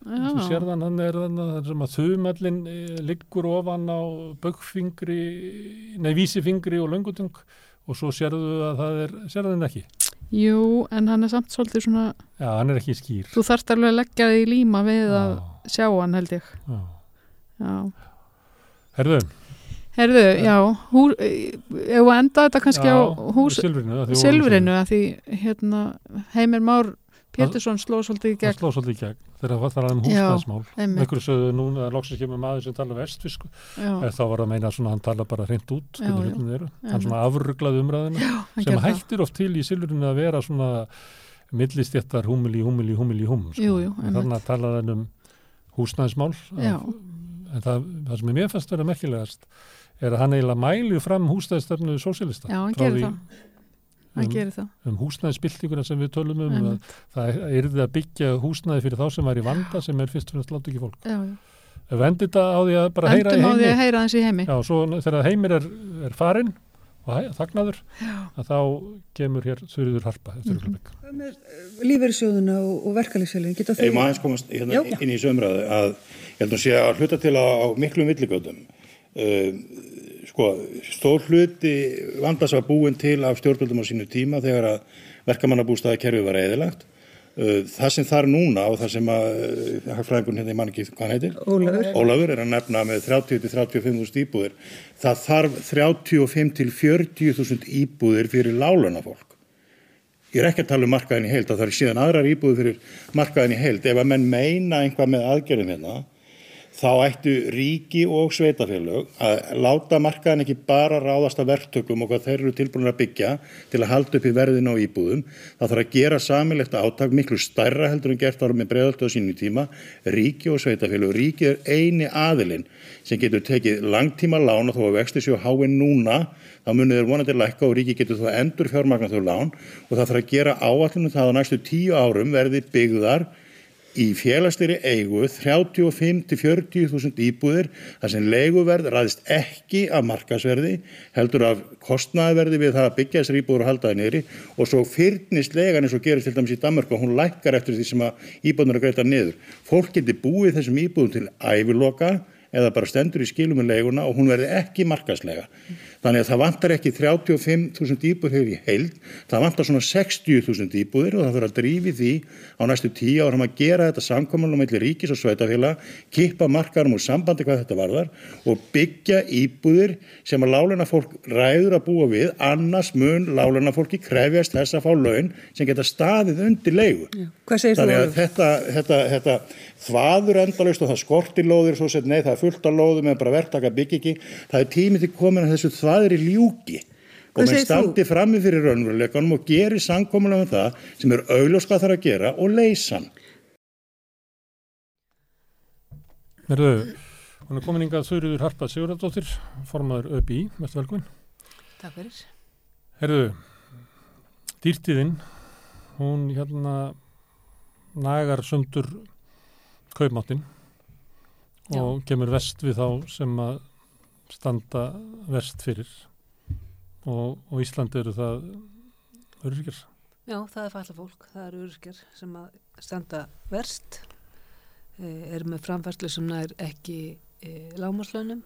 Þú sérðan hann er þannig að sem að þumallin e, liggur ofan á böggfingri nei vísifingri og löngutung og svo sérðu að það er sérðan ekki, Jú, en hann er samt svolítið svona já hann er ekki skýr. Þú þarft alveg að leggja þig í líma við að Já, sjá hann held ég. Já. Já. Herðu, Herðu, já, hú, ef að enda þetta kannski já, á hús silfrinu, að því Silfrinu að því hérna Heimir Már Pétursson sló svolítið í gegn sló svolítið í gegn þegar það var um Já. húsnæðismál. Einhverju sögðu núna að loksins kemur maður sem tala vestfisku. já, Þá var að meina að hann tala bara hreint út, Já, já. Hann svona afruglaði umræðina hann sem hættir oft til í silfurinu að vera svona millistjættar húmili, húmili, húmili, húm. Sko. Þannig að tala hann um húsnæðismál. Já. En það, það sem er mér fannst vera merkilegast er að hann eiginlega mæli fram húsnæðisstefnu sósélista. Já, hann gerir það. Um, gerir það. um húsnæðisbyltinguna sem við tölum um að Einmitt. það yrði að byggja húsnæði fyrir þá sem var í vanda sem er fyrst og fremst látt ekki fólk. Já, já. Endur þetta á því að bara heyra í Endum á því heimi að heyra í heimi. já, svo þegar heimir er, er farinn og þagnaður að þá kemur hér Þurriður Harpa eftir Mhm. augnablik. lífeyrissjóðuna og, og verkalýsfélagin geta Ég þau má aðeins komast hérna Já, já. inn í þessu umræðu að ég held að sé að hluta til á, á miklum villigötum. Uh, sko, stór hluti vandas var búin til af stjórnvöldum á sínu tíma þegar að verkamannabústaða kerfi var eðilagt. Uh, það sem þar núna og það sem að uh, hagfræðingun hérna, ég man ekki hvað heitir, Ólafur. Ólafur er að nefna með 30-35 þúsund íbúðir. Það þarf 35-40 þúsund íbúðir fyrir láluna fólk. Ég er ekki að tala um markaðin í heild, það er síðan aðrar íbúið fyrir markaðin í heild. Ef að menn meina einhvað með aðgerðum hérna, þá ættu ríki og sveitafélög að láta markaðin ekki bara ráðast af verktökum og hvað þeir eru tilbúin að byggja til að halda upp í verðin á íbúðum. Það þarf að gera samilegt átak miklu stærra heldur en gert ára með bregðaltöðu sínu tíma. Ríki og sveitafélög, ríki er eini aðilinn sem getur tekið langtíma lán og þó að vexti séu háinn núna þá munið þeir vonandi lækka og ríki getur þá endur fjármagna þau lán og það þarf að gera áallinu það á næstu tíu árum verði byggðar í félagstýri eigu 35-40 þúsund íbúðir þar sem leiguverð ræðist ekki af markasverði, heldur af kostnaðverði við það að byggja þessar íbúður og halda það niðri og svo fyrnist legan eins og gerist til dæmis í Danmark og hún lækkar eftir því sem að íbúðunar greita niður. Fólk getur búið þessum íbúðum til æviloka eða bara stendur í skilum með leiguna og hún verði ekki markaslega. Þannig að það vantar ekki 35.000 íbúður í heild, það vantar svona 60.000 íbúður og það þarf að drífi því á næstu tíu árum að gera þetta samkominum mellir ríkis og sveitafélag, kippa markarum úr sambandi hvað þetta varðar og byggja íbúður sem að láluna fólk ræður að búa við, annars mun láluna fólki krefjast þess að fá laun sem geta staðið undir leigu. Hvað segir þú Þannig að Ólafur? þetta, þetta, þetta þvaður endalaust og það skortir lóðir svo sett nei það er fullt af lóðum eða bara verktaka bygg ekki það er tímið til komin að þessu þvaðri ljúki og þú? standi frammi fyrir raunveruleikanum og geri samkomulega um það sem er augljósk hvað þarf að gera og leysan. Merðu, hún er komin ingað Þurriður Harpa Sigurðardóttir, formaður ÖBI, verður velkvinn. Takk fyrir. Herðu, dýrtíðin, hún hérna nagar sundur kaupmáttin og kemur vest við þá sem að standa vest fyrir. Og, og Íslandi eru það öryrkjar. Já, það er falla fólk, það eru öryrkjar sem að standa verst, eh, er með framfærslu sem nær ekki eh, lámaslönum,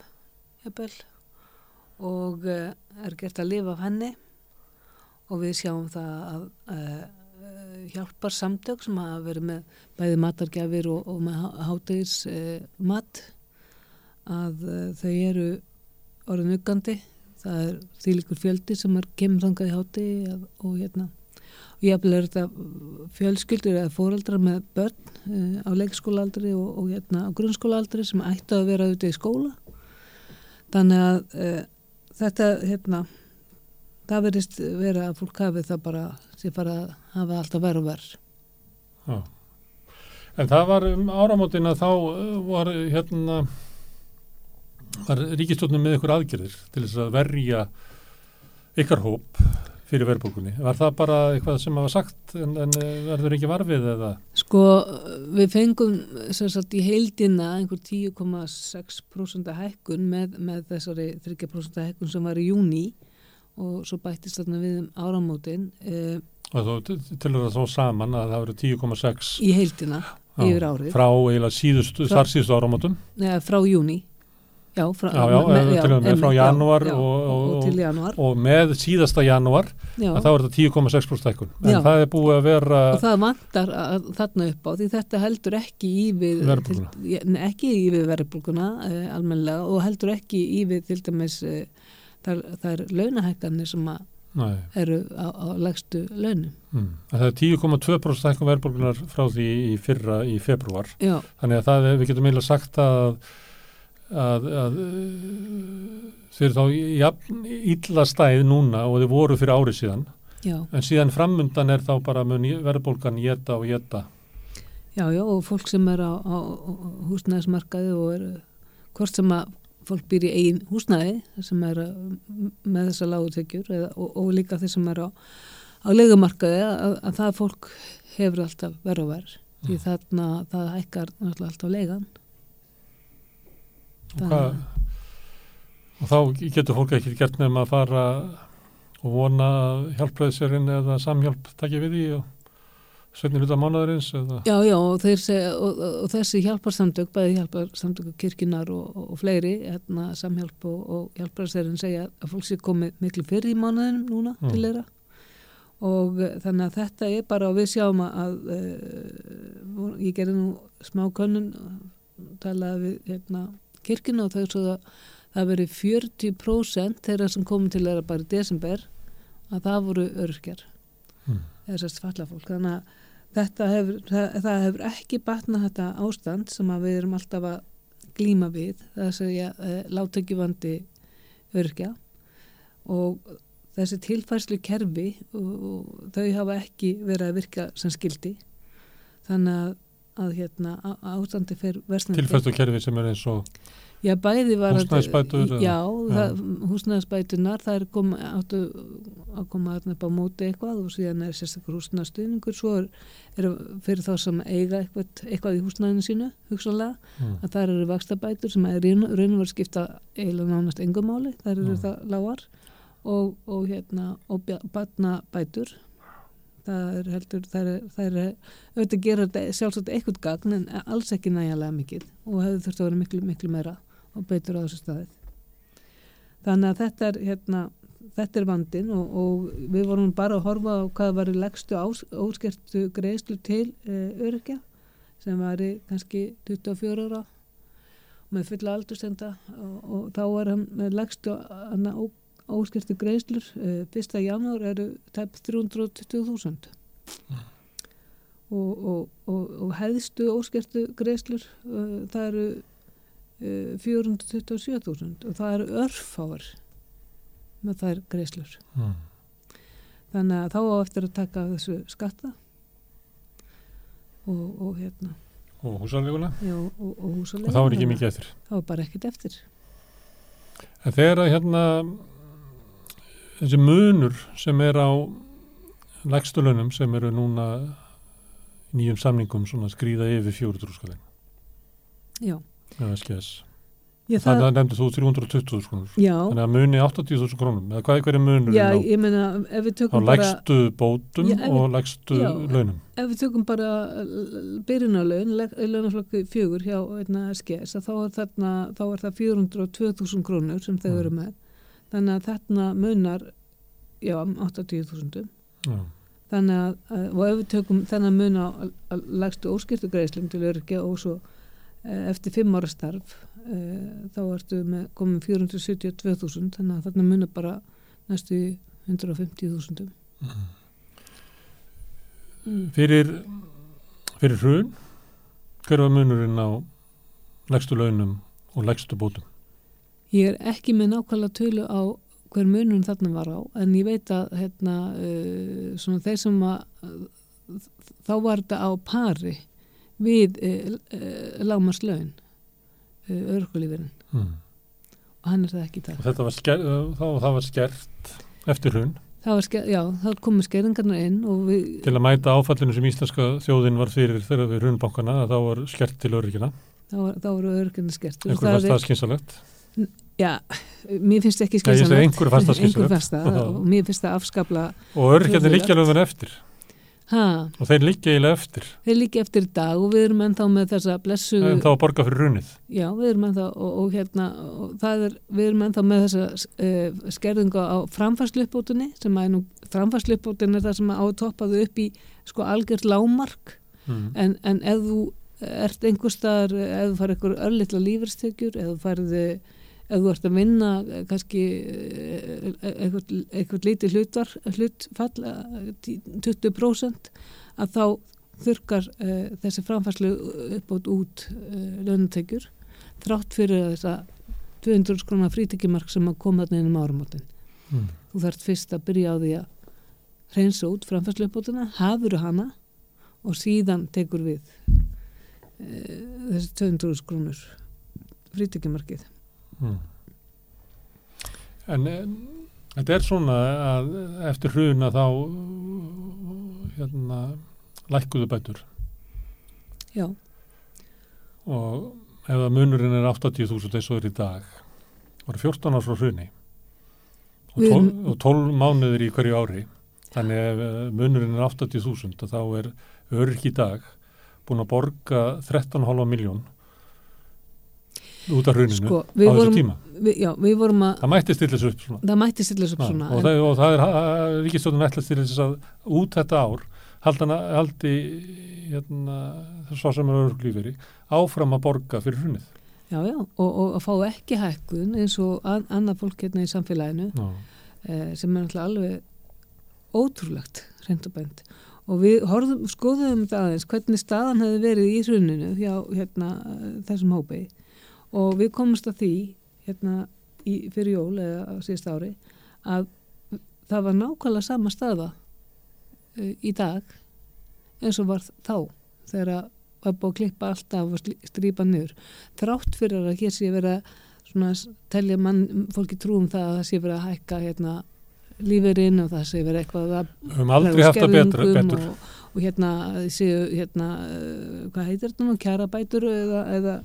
jafnvel, og eh, er gert að lifa af henni. Og við sjáum það að eh, hjálpar samtök sem hafa verið með bæði matargjafir og, og með hátegis eh, mat að eh, þau eru orðin uggandi. Það er þýlikur fjöldi sem er kemur þangað í hátegi og hérna og jáfnvel er þetta fjölskyldur eða fóreldrar með börn uh, á leikskólaaldri og, og hérna á grunnskólaaldri sem ættu að vera auðvitað í skóla. Þannig að uh, þetta hérna það verðist vera að fólk hafi það bara sem fara að hafa alltaf verð og verð Já. En það var um áramótin að þá uh, var hérna var ríkistofnum með ykkur aðgerðir til þess að verja ykkar hóp fyrir verðbókunni. Var það bara eitthvað sem hafa sagt en, en uh, verður ekki varfið eða? Sko við fengum sagt, í heildina einhver 10,6% hækkun með, með þessari 3% hækkun sem var í júni og svo bættist þarna við um áramótin. Eh, og þú tilur það svo saman að það verið 10,6 í heildina já, yfir árið. Frá eiginlega síðustu, þar síðustu áramótum? Neða, frá júni. Já, frá, já, já, með, með, frá janúar og, og, og, og með síðasta janúar að þá er þetta 10,6% hækkun en það er búið að vera og það vantar að, þarna upp á því þetta heldur ekki í við verðbúlguna ekki í við verðbúlguna eh, almenlega og heldur ekki í við til dæmis eh, þar, þar launahækkanir sem eru á, á legstu launum. Mm. Það er 10,2% hækkun verðbúlgunar frá því í fyrra í februar þannig að það, við getum eiginlega sagt að að, að þeir eru þá jafn, illa stæð núna og þeir voru fyrir árið síðan. Já. en síðan framundan er þá bara verðbólgan jeta og jeta Já, já, og fólk sem er á, á húsnæðismarkaði og er hvort sem að fólk býr í einn húsnæði sem er með þessa lágutekjur og, og líka þeir sem er á, á legumarkaði að, að það fólk hefur alltaf verið og verið því þarna það hækkar alltaf legan og, hvað, og þá getur fólk ekki gert nefn að fara og vona hjálpræðisverðin eða samhjálp takja við því og sveitnir hluta mánuðarins eða... Já, já, og, segja, og, og þessi hjálparsamtök, bæði hjálparsamtök kirkinar og fleiri, hérna, samhjálp og hjálpræðisverðin segja að fólk sé komið miklu fyrir í mánuðinum núna mm. til þeirra og þannig að þetta er bara og við sjáum að uh, ég gerði nú smá könnun talaði við hérna kirkina og þau svo að það veri 40% þeirra sem komið til þeirra bara í desember að það voru örkjar mm. eða sérst fallafólk þannig að þetta hefur, það, það hefur ekki batnað þetta ástand sem við erum alltaf að glíma við er að segja eh, láttökjuvandi örkja og þessi tilfærslu kerfi og, og þau hafa ekki verið að virka sem skildi þannig að að hérna ástandi fyrir Tilfæstu kerfi sem er eins og Já, bæði var húsnæðisbætur Já, ja. húsnæðisbætunar það er kom, áttu að koma upp á móti eitthvað og síðan er sérstaklega húsnæðstuðningur svo er, er fyrir þá sem eiga eitthvað, eitthvað í húsnæðinu sínu hugsanlega, mm. að það eru vakstabætur sem er raun og verið skipta eiginlega nánast engumáli, það eru mm. það lágar og, og hérna og batnabætur það er heldur, það er, það er auðvitað að gera sjálfsagt eitthvað gagn en alls ekki næjanlega mikið og hefur þurft að vera miklu, miklu meira og beitur á þessu staðið þannig að þetta er hérna, þetta er vandin og, og við vorum bara að horfa á hvað var í legstu óskertu greiðslu til e, örkja sem var í kannski 24 ára með fulla aldurstenda og, og þá var hann með legstu óskilti greiðslur uh, 1. janúar eru tæp 320.000 mm. og, og, og, og hefðstu óskilti greiðslur uh, það eru 427.000 og það eru örfáar með þær greiðslur mm. þannig að þá á eftir að taka þessu skatta og hérna og húsaleguna og, og og þá er ekki mikið eftir þá er bara ekkit eftir en þegar að hérna þessi munur sem er á legstulunum sem eru núna nýjum samningum skrýða yfir fjóru trúskalinn. Já. Eða skess. Það, það nefndi þú 320.000 krónur. Já. Þannig að muni 80.000 krónum. Eða hvað er hverju munur já, á, meina, á legstu bótum já, og legstu já, launum? Ef við tökum bara byrjunarlaun, launaflokki fjögur hjá skess, þá er, þarna, þá er það 402.000 krónur sem þau eru með þannig að þarna munar já, 80.000 um þannig að, og ef við tökum þennan mun á lagstu óskiptu greiðslum til örkja og svo eftir fimm ára starf e, þá ertu með komin 472.000 þannig að þarna munar bara næstu 150.000 mm. Fyrir fyrir hrun hver var munurinn á lagstu launum og lagstu bótum? Ég er ekki með nákvæmlega tölu á hver munum þarna var á en ég veit að hérna, uh, þeir sem að þá var þetta á pari við uh, uh lámarslaun uh, örkulífurinn mm. og hann er það ekki það. Og var skert, þá það var skert eftir hrun? það var, ske- já, það komið skerðingarna inn við, Til að mæta áfallinu sem íslenska þjóðin var fyrir þegar við hrunbankana að þá var skert til öryggina. þá, þá voru örgjörna skert Einhver það fast er- það skynsalegt. Já, mér finnst ekki Nei, ég segi skynsamlegt. einhverju fannst það það Já. og mér finnst það afskapla Og öryggjandi liggja alveg þarna eftir. Ha, Og þeir liggja eiginlega eftir. þeir líka eftir dag og við erum ennþá með þessa blessu En þá að borga fyrir hrunið. já, við erum ennþá og, og hérna, og er við erum ennþá með þessa uh, skerðingu á framfærsluppbótunni sem að nú framfærsluppbótin er það sem að toppa þau upp í sko algjört lámark Mm. en, en ef þú ert einhver staðar, ef þú farið einhver örlittla lífyrstekjur, ef þú farið ef þú ert að vinna eh, kannski eh, eitthvað, eitthvað lítið hlutvar, hlutfall eh, 20% að þá þurkar uh, þessi framfærslu uppbót út uh, launatekjur þrátt fyrir að þessa 200 skrona frítekjumark sem að koma inn um áramótin. Mm. Þú þarft fyrst að byrja á því að reynsa út framfærslu uppbótina, hafuru hana og síðan tekur við uh, þessi 200 krónur frítekjumarkið. Mm. En, en þetta er svona að eftir hruna þá hérna lækkuðu bætur. Já, og ef að munurinn er 80.000 eins og er í dag voru 14 árs frá hruni. Og Við 12, erum- og 12 mánuður í hverju ári. Þannig ef munurinn er 80.000 þá er öryrk í dag búin að borga 13,5 miljón út af hruninu sko, á þessu vorum, tíma. við, já, við vorum að, það mætti stilla þessu upp svona. Það mætti stilla þessu upp svona. og, en- það, og það er ríkistjóðun ætlast til þess að út þetta ár haldana, haldi hérna, svo sem er örglíferi áfram að borga fyrir hrunnið Já, já, og, og að fá ekki hækkun eins og an, annað fólk hérna í samfélaginu eh, sem er náttúrulega alveg ótrúlegt reynd og við horfum, skoðum þetta aðeins hvernig staðan hefði verið í hruninu hjá hérna, þessum hópi og við komumst að því hérna í, fyrir jól eða á síðast ári að það var nákvæmlega sama staða uh, í dag eins og var þá þegar að var búið að klippa alltaf og strípa niður. Þrátt fyrir að hér sé verið að svona telja mann, fólki trúum það að það sé verið að hækka hérna lífeyrin og það sé verið eitthvað að Við höfum aldrei haft það betur. og, og hérna séu hérna uh, hvað heitir þetta nú, kjarabætur eða, eða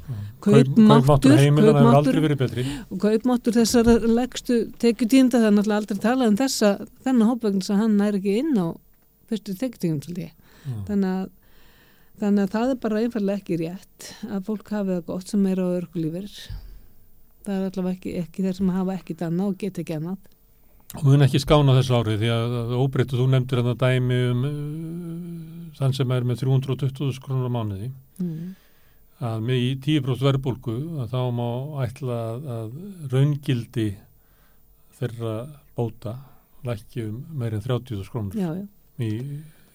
kaupmáttur kaupmáttur kaupmáttur þessar leggstu tekjutíðinda það er náttúrulega aldrei talað um þessa þennan hópvegn sem hann er ekki inn á fyrstu tekjutíðum þannig að þannig að það er bara einfallega ekki rétt að fólk hafi það gott sem er á örgulífur það er allavega ekki, ekki þeir sem hafa ekkit annað og geta ekki annað mun ekki skána þessu ári því að, að óbreyttu þú nefndir þetta dæmi um uh, þann sem er með 320 krónur á mánuði. Mm. að með í 10% verðbólgu að þá má ætla að, að raungildi þeirra bóta lækki um meirinn 30 krónur já, já, í,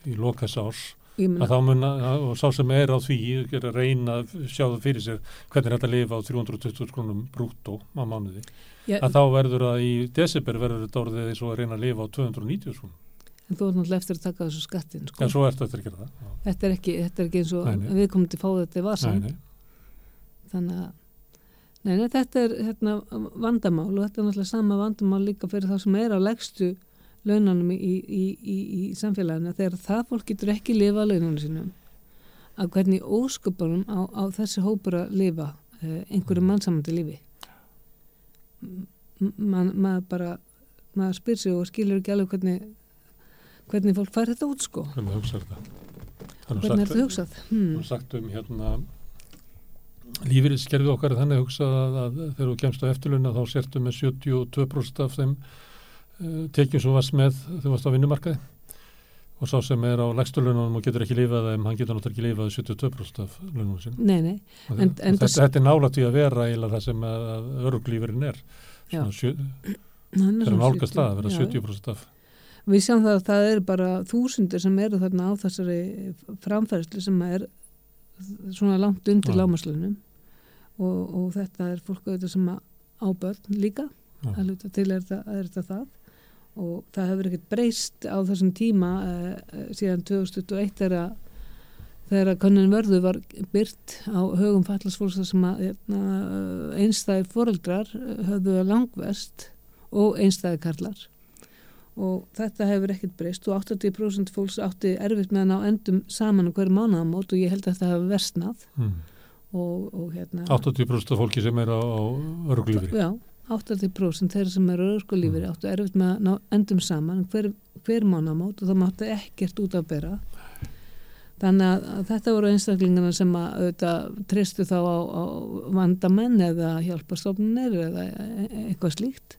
í lokas árs ég að þá mun að, og sá sem er á því er að reyna að sjá það fyrir sér hvernig þetta lifa á 320 krónum brúttó á mánuði já, að þá verður það í desember verður þetta orðið eins og að reyna að lifa á 290 krónum en þú ert náttúrulega eftir að taka þessu skattin sko. en svo ertu eftir að gera það þetta, er ekki, þetta er ekki eins og Nei, nei. við komum til að fá þetta í vasan nei, nei. þannig að nei, nei, þetta er hérna, vandamál og þetta er náttúrulega sama vandamál líka fyrir þá sem er á legstu launanum í, í, í, í, samfélaginu þegar það fólk getur ekki lifa á launanum sínum að hvernig ósköpunum á, á þessi hópur að lifa uh, einhverju mannsamandi lífi man, maður bara maður spyr sig og skilur ekki alveg hvernig hvernig fólk fær þetta út sko. Hvernig hugsaður þetta? Er hvernig er þetta hugsað? Það hmm. sagt um hérna lífeyriskerfið okkar er þannig hugsað að, að þegar þú kemst á eftirluna þá sértu með 72% af þeim uh, tekjum sem varst með þegar þú varst á vinnumarkaði og sá sem er á lægstulunum og getur ekki lifað þeim, hann getur náttúrulega ekki lifað 72% af lunum sin nei, nei, En- en þetta, það- þetta er nálægt í að vera eiginlega það sem öruglífurinn er. Já. Hann er nálgast 70, það að vera já, 70% af. Við sjáum það að það er bara þúsundir sem eru þarna á þessari framfærslu sem er svona langt undir lámaslunum og, og þetta er fólk auðvitað sem að á börn líka. Hluta til er þetta það og það hefur ekkert breyst á þessum tíma uh, síðan 2021 þegar þegar að konun vörðu var byrt á högum fallasfólks sem að hérna, einstæði foreldrar höfðu að langvest og einstæði karlar og þetta hefur ekkert breyst og 80% fólks átti erfitt með að ná endum saman á hverju mánuðamót og ég held að þetta hefur versnað Mm. og, og hérna 80% af fólki sem er á, á örglífri. Já, 80% þeirra sem eru örgulífur áttu erfitt með að ná endum saman. Hver, hver mánamót og það mátti ekkert út að bera. Þannig að, að þetta voru einstaklingarna sem að auðvitað tristu þá á, á vandamenn eða hjálpastofnunir eða e- e- eitthvað slíkt.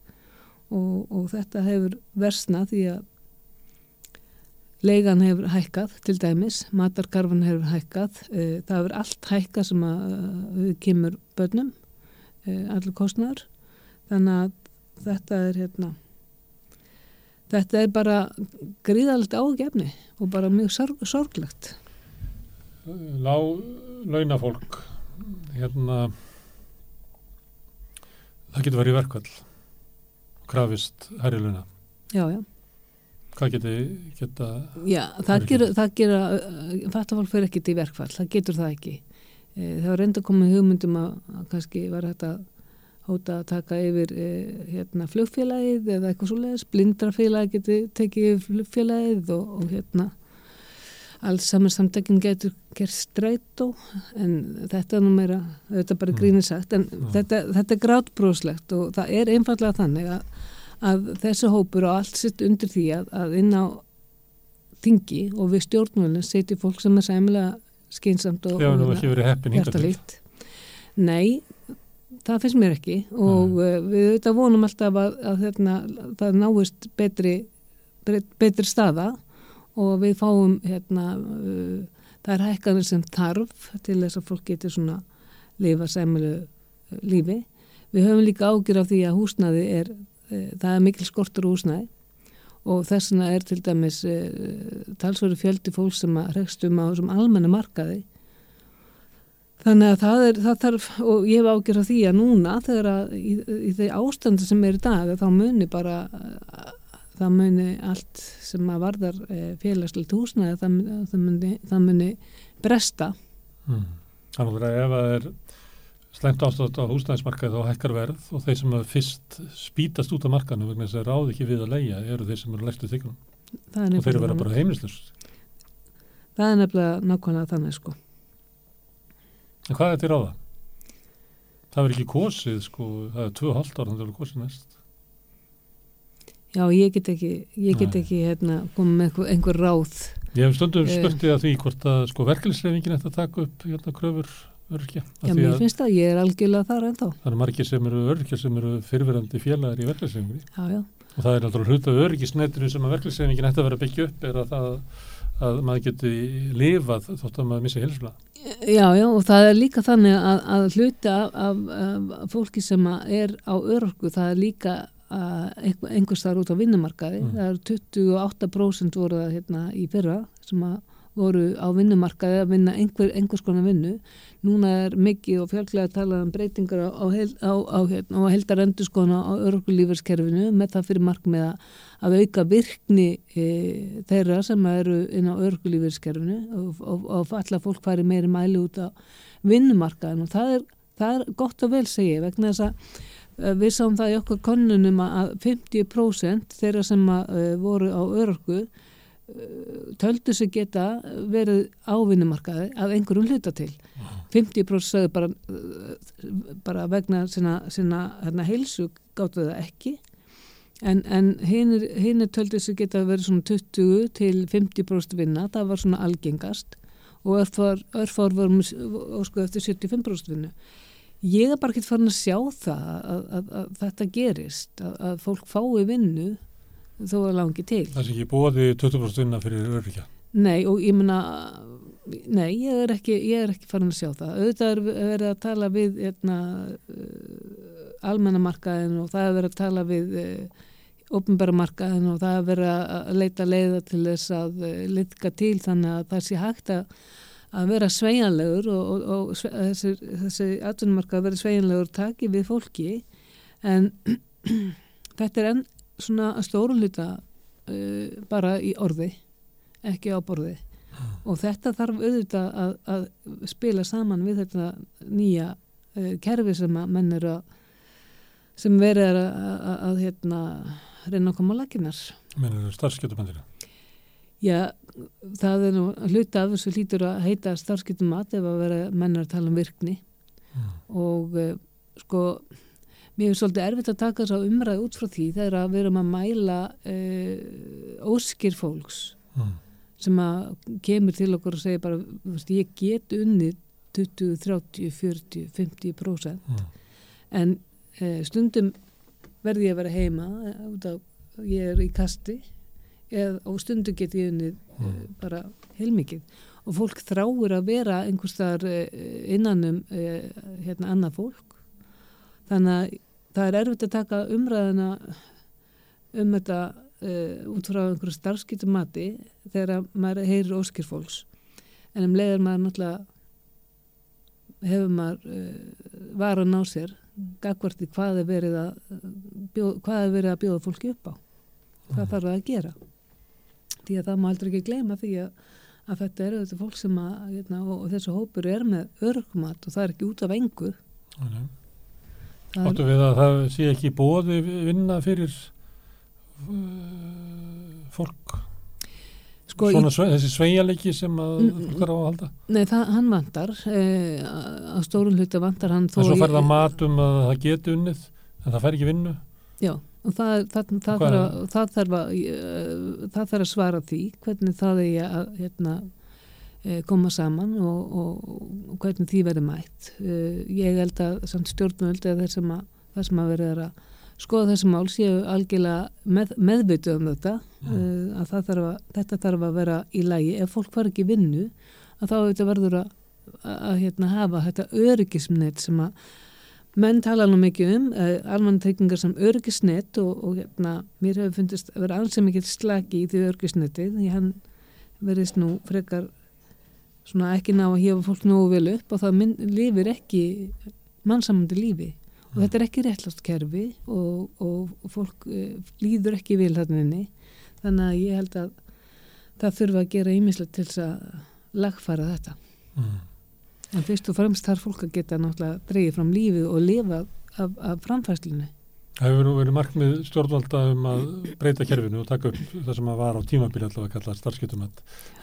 Og, og þetta hefur versnað því að leigan hefur hækkað til dæmis, matarkarfan hefur hækkað, uh, það hefur allt hækkað sem að uh, kemur börnum, allir kostnæður þannig að þetta er hérna þetta er bara gríðalegt ágefni og bara mjög sorg, sorglegt. Lá, launafólk, hérna, það getur verið verkvall, krafist herri launa. já, já, Hvað geti, geta, já það er það gera fattafólk fyrir ekkit í verkfall, það getur það ekki. Eh, það var reynda komið hugmyndum að, að kannski var þetta hóta að taka yfir eh, hérna flugfélagið eða eitthvað svo leiðis, blindrafélagið geti tekið yfir flugfélagið og, og hérna alls saman samtökin getur gert strætó en þetta er nú meira, þetta er bara grínir sagt en þetta, þetta er grátbróðslegt og það er einfallega þannig að, að þessi hópur og allt sitt undir því að, að inn á þingi og við stjórnvölinn setjum fólk sem er sæmilega skynsamt og, og hjartalíkt. Nei, það finnst mér ekki. Og uh, við auðvitað vonum alltaf að, að hérna, það náist betri, betri, staða. Og við fáum hérna, uh, það er hækkanir sem þarf til þess að fólk getur svona lifa sæmilu lífi. Við höfum líka ágjur af því að húsnaði er, uh, það er mikil skortur húsnaði og þess vegna er til dæmis uh, talsverðu fjöldi fólk sem að rekst um á þessum almenna markaði þannig að það er það þarf, og ég hef ágjör af því að núna þegar að í, í þeir ástandi sem er í dag þá muni bara það muni allt sem að varðar uh, félagslegt húsnaði það, það, muni, það muni bresta Mm. Þannig að ef það er slæmt ástætt á húsnæðismarkaði þá hækkar verð og þeir sem að fyrst spítast út af markaðinu vegna þess að ráð ekki við að leia eru þeir sem eru það er og þeir eru þannig. bara heimilislust. það er nefnilega nákvæmlega þannig sko En hvað er til ráða? Það verður ekki kosið sko, það er tvö hálft ára þannig að það verður kosið næst. já ég get ekki, ég get ekki hérna, komið með einhver, einhver ráð Ég hef stundum Eh. spurtið að því hvort að sko verkefnisreifingin eftir að taka upp hérna kröfur örkja. já mér finnst það, ég er algjörlega þar ennþá Það eru margir sem eru örkja sem eru fyrirverandi félagar í verkefnisreifinginni já já og það er náttúrulega hluta örgisnetinu sem að verkefnisreifingin ætti að vera byggja upp er að, það, að maður geti lifað þótt að maður missi helsula. Já, já, og það er líka þannig að, að hluti af, af, af fólki sem er á örorku, það er líka einhver, einhvers þar út á vinnumarkaði. Mm. Það eru 28% voru það hérna í fyrra sem að voru á vinnumarkaði að vinna einhver, einhvers konar vinnu. Núna er mikið og fjölklega að tala um breytingar á, á, á, á, hérna, á örorkulífarskerfinu með það fyrir markmið að, að auka virkni e, þeirra sem eru inn á örorkulífarskerfinu og, og, og alla fólk fari meiri mæli út á vinnumarkaðin og það er, það er gott og vel segi ég, vegna þess að eh, við sáum það í okkar konunum að 50% þeirra sem að, uh, voru á uh, töldu sig geta verið á vinnumarkaði af einhverjum hluta til. 50% sögðu bara, uh, bara vegna sinna, sinna hérna, heilsu gáttu það ekki. En, en hinn töldu sig geta verið svona 20 til 50% vinna, það var svona algengast. Og örfár, örfár vorum óskuð eftir 75% vinnu. Ég er bara ekki farin að sjá það að, að, að þetta gerist að, að fólk fái vinnu þó að langi til. Það sé ekki bóði 20% vinna fyrir örkja. Nei og ég meina nei, ég er ekki, ég er ekki farin að sjá það. Auðvitað er verið að tala við hérna, uh, almennamarkaðin og það er verið að tala við uh, opnbæramarkaðin og það er verið að leita leiða til þess að uh, litka til þannig að það sé hægt að að vera sveianlegur og, og, og sve, þessi, þessi atvinnumarkað verið sveianlegur taki við fólki. En þetta er enn svona að stóru hluta uh, bara í orði ekki á borði og þetta þarf auðvitað að, að spila saman við þetta nýja uh, kerfi sem að menn eru að sem verið er að, að, að hérna, reyna að koma á laginnar Mennur starfskjöldumandina? Já, það er nú hluta af þessu hlýtur að heita starfskiptum mat ef að vera mennar að tala um virkni mm. og uh, sko mér er svolítið erfitt að taka þess að umræða út frá því þegar að við erum að mæla uh, óskir fólks mm. sem að kemur til okkur og segja bara veist, ég get unnið 20, 30, 40, 50% mm. en uh, stundum verði ég að vera heima út af ég er í kasti eða, og stundu get ég unnið mm. uh, bara heilmikið og fólk þráir að vera einhvers þar uh, innanum hérna annað fólk þannig að það er erfitt að taka umræðina um þetta út frá einhverju starfskiptum mati þegar maður heyrir óskir fólks. En um leiðar maður náttúrulega hefur maður var að ná sér gagvarti hvað er verið að bjóð, hvað er verið að bjóða fólki upp á. Hvað þarf það að gera? Því að það má aldrei ekki gleyma því að, að þetta eru þetta fólk sem að hérna, og, og þessu hópur er með örgumat og það er ekki út af engu Áttu við að það sé ekki bóði vinna fyrir uh, fólk? Sko, svona í, þessi sveigalegi sem að fólk þarf að halda? Nei, það, hann vantar eh, á stórun hluta vantar hann En svo fær það matum að það geti unnið en það fær ekki vinnu? Já og það, það, það, þarf að, þarf að, það þarf að svara því hvernig það er að hérna, eh, koma saman og, og, og hvernig því verður mætt. Eh, ég held að stjórnvöld eða þess að það sem að verður að skoða þessi mál séu algjörlega með, meðbyttu um þetta. Mm. að þarf að, þetta þarf að vera í lægi ef fólk far ekki vinnu að þá verður að, að hérna, hafa þetta öryggismnett sem að menn tala nú mikið um eh, almantryggingar sem örgisnett og, og hérna, mér hefur fundist að vera alls sem ekki slagi í því örgisnetti því hann verðist nú frekar svona ekki ná að hefa fólk nógu vel upp og það minn, lifir ekki mannsamandi lífi og þetta er ekki réttlast kerfi og, og, og fólk uh, líður ekki vil þarna þannig að ég held að það þurfa að gera ímislegt til þess að lagfara þetta mm. En fyrst og fremst þarf fólk að geta náttúrulega dreyið fram lífið og lifa af, af framfæslinu. Það hefur verið markmið stjórnvalda um að breyta kerfinu og taka upp það sem að var á tímabili allavega að kalla starfskiptum.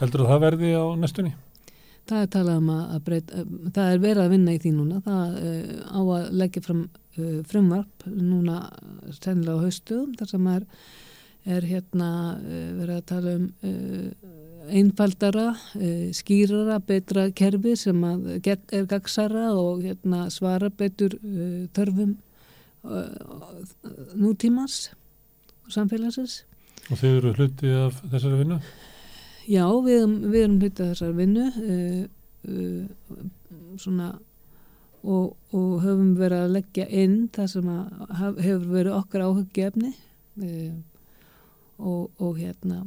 Heldur það verði á næstunni? Það er talað um að breyta, það er verið að vinna í því núna. Það uh, á að leggja fram uh, frumvarp núna sennilega á haustuðum þar sem er, er hérna uh, verið að tala um einfaldara, eh, skýrara, betra kerfi sem er gagsara og hérna, svara betur törfum nútímans samfélagsins. Og þið eru hluti af þessari vinnu? Já, við, við erum hluti af þessari vinnu uh, svona og, og höfum verið að leggja inn það sem hefur verið okkar áhuggefni og, og hérna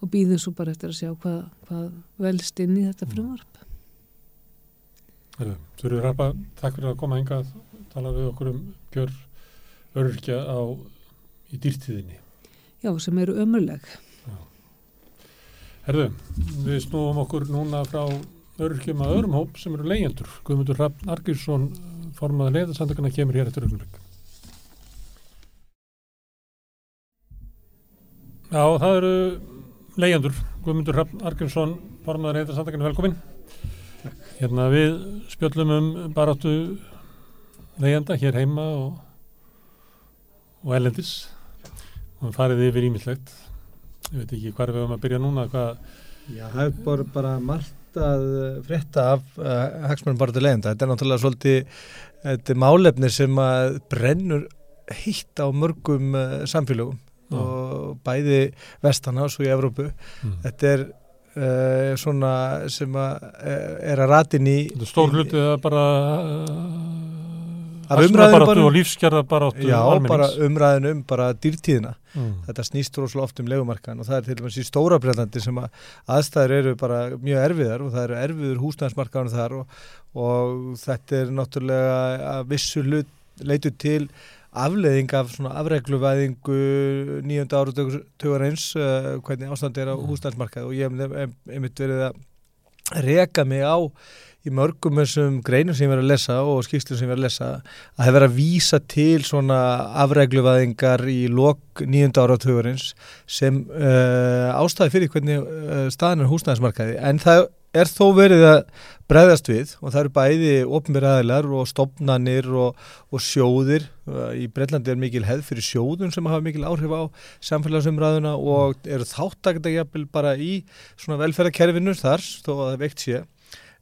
og býðum svo bara eftir að sjá hvað, hvað velst inn í þetta mm. frumvarp. Þurfið Rappa, takk fyrir að koma enga að tala við okkur um gjör öryrkja á, í dýrtíðinni. Já, sem eru ömurleg. Herðu, við snúum okkur núna frá öryrkjum að öðrum hóp sem eru leyendur. Guðmundur Rapp Argjursson, formaði leiðarsandakana, kemur hér eftir ögnumleik. Já, það eru leyendur, Guðmundur Hrafn Argrímsson formadur eitthvað samtakinu, velkomin hérna við spjöllum um baráttu leyenda hér heima og, og ellendis og farið yfir ímyndlegt ég veit ekki hvað við höfum að byrja núna hvað... Já, það er bara, bara margt að frétta af uh, hagsmennum baráttu leyenda, þetta er náttúrulega svolítið þetta er málefni sem að brennur hitt á mörgum uh, samfélögum og bæði vestana og í Evrópu. Mm. þetta er uh, svona sem að uh, er að ratin í er stór hlutið að bara aðsumraðbaráttu og lífskerðarbaráttu Já, bara umræðin um bara dýrtíðina mm. þetta snýst rosalega oft um legumarkan og það er til með síðan stóra breytandi sem að aðstæður eru bara mjög erfiðar og það eru erfiður húsnæðismarkanum þar og, og þetta er náttúrulega að vissu hlut leitu til afleðing af svona afregluvæðingu nýjönda ára tökur eins uh, hvernig ástand er á mm. húsnæðsmarkað og ég hef einmitt verið að reka mig á í mörgum þessum greinum sem ég verið að lesa og skýrstum sem ég verið að lesa að það verið að vísa til svona afregluvaðingar í lok nýjunda áratugurins sem uh, ástæði fyrir hvernig uh, staðan er húsnæðismarkaði. En það er þó verið að bregðast við og það eru bæði ofnbyrjaðilar og stopnanir og, og sjóðir. Í Brellandi er mikil heð fyrir sjóðun sem hafa mikil áhrif á samfélagsumræðuna og eru þáttakta bara í svona velferðarkerfinu þar þó að það veikt sé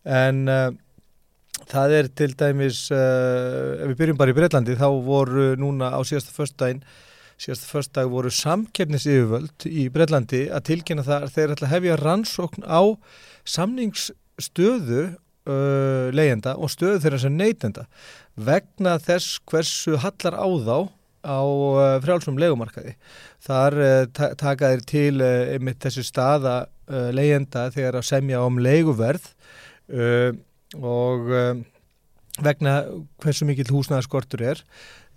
en uh, það er til dæmis uh, ef við byrjum bara í Breitlandi þá voru núna á síðasta förstdægin síðasta förstdag voru samkeppnisyfirvöld í Breitlandi að tilkynna það að þeir ætla að hefja rannsókn á samningsstöðu uh, leyenda og stöðu þeirra sem neytenda vegna þess hversu hallar á þá á frjálsum legumarkaði. Þar taka þeir til einmitt þessi staða leyenda þegar að semja um leguverð uh, og uh, vegna hversu mikill húsnæðaskortur er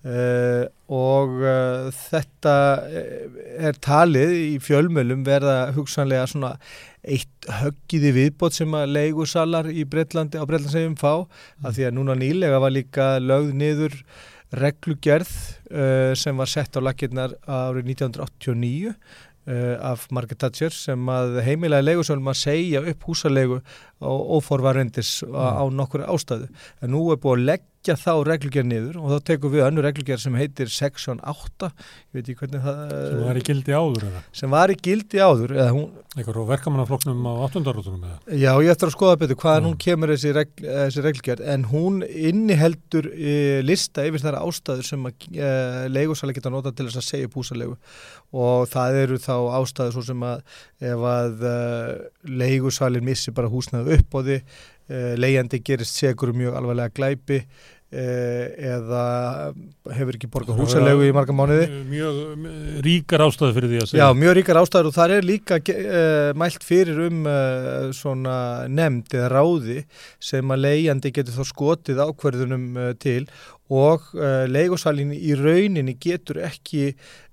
uh, og þetta er talið í fjölmölum verða hugsanlega svona eitt höggiði viðbót sem að leigusalar í Breitlandi á Breitlandshegjum fá mm. af því að núna nýlega var líka lögð niður reglugerð uh, sem var sett á lakirnar árið 1989 uh, af Margaret Thatcher sem að heimilaði leigusölum að segja upp húsalegu og óforvarendis mm. á nokkur ástæðu. En nú er búið að leggja þá reglugjör niður og þá tekum við önnu reglugjör sem heitir Section 8, ég veit ekki hvernig það... Sem var í gildi áður eða? Sem var í gildi áður, hún... Eitthvað verkamannafloknum á 8. áratunum eða? Já, ég ætti að skoða betur hvaðan hún kemur þessi, regl, þessi reglugjör, en hún inniheldur e, lista yfir þar ástæður sem að e, leigusalega geta nota til þess að segja púsalegu og það eru þá ástæður svo sem að ef að e, leigusalin missi bara húsnaðu uppbóði, eh, leiðandi gerist segur mjög alvarlega glæpi eh, eða hefur ekki borgað húsalegu í marga mánuði. Mjög ríkar ástæður fyrir því að segja. Já, mjög ríkar ástæður og það er líka uh, mælt fyrir um uh, svona nefnd eða ráði sem að leiðandi getur þá skotið ákverðunum uh, til og uh, leigosælinn í rauninni getur ekki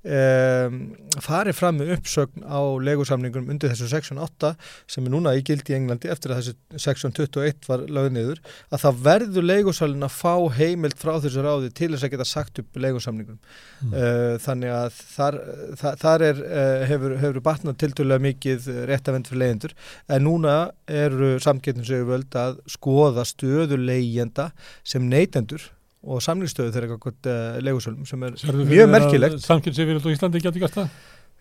um, farið fram með uppsögn á leigosamningunum undir þessu seksjón 8 sem er núna í gildi í Englandi eftir að þessu seksjón 21 var lögð niður að það verður leigosælinn að fá heimilt frá þessu ráði til þess að geta sagt upp leigosamningunum mm. uh, þannig að þar, þar, þar er, uh, hefur, hefur batnað tildulega mikið réttavend fyrir leigendur en núna eru samgetninsauðvöld að skoða stöðu leigjenda sem neytendur og samlýstöðu þegar eitthvað uh, legusölum sem er mjög merkilegt. Samkynnsefir á Íslandi getur gæst það?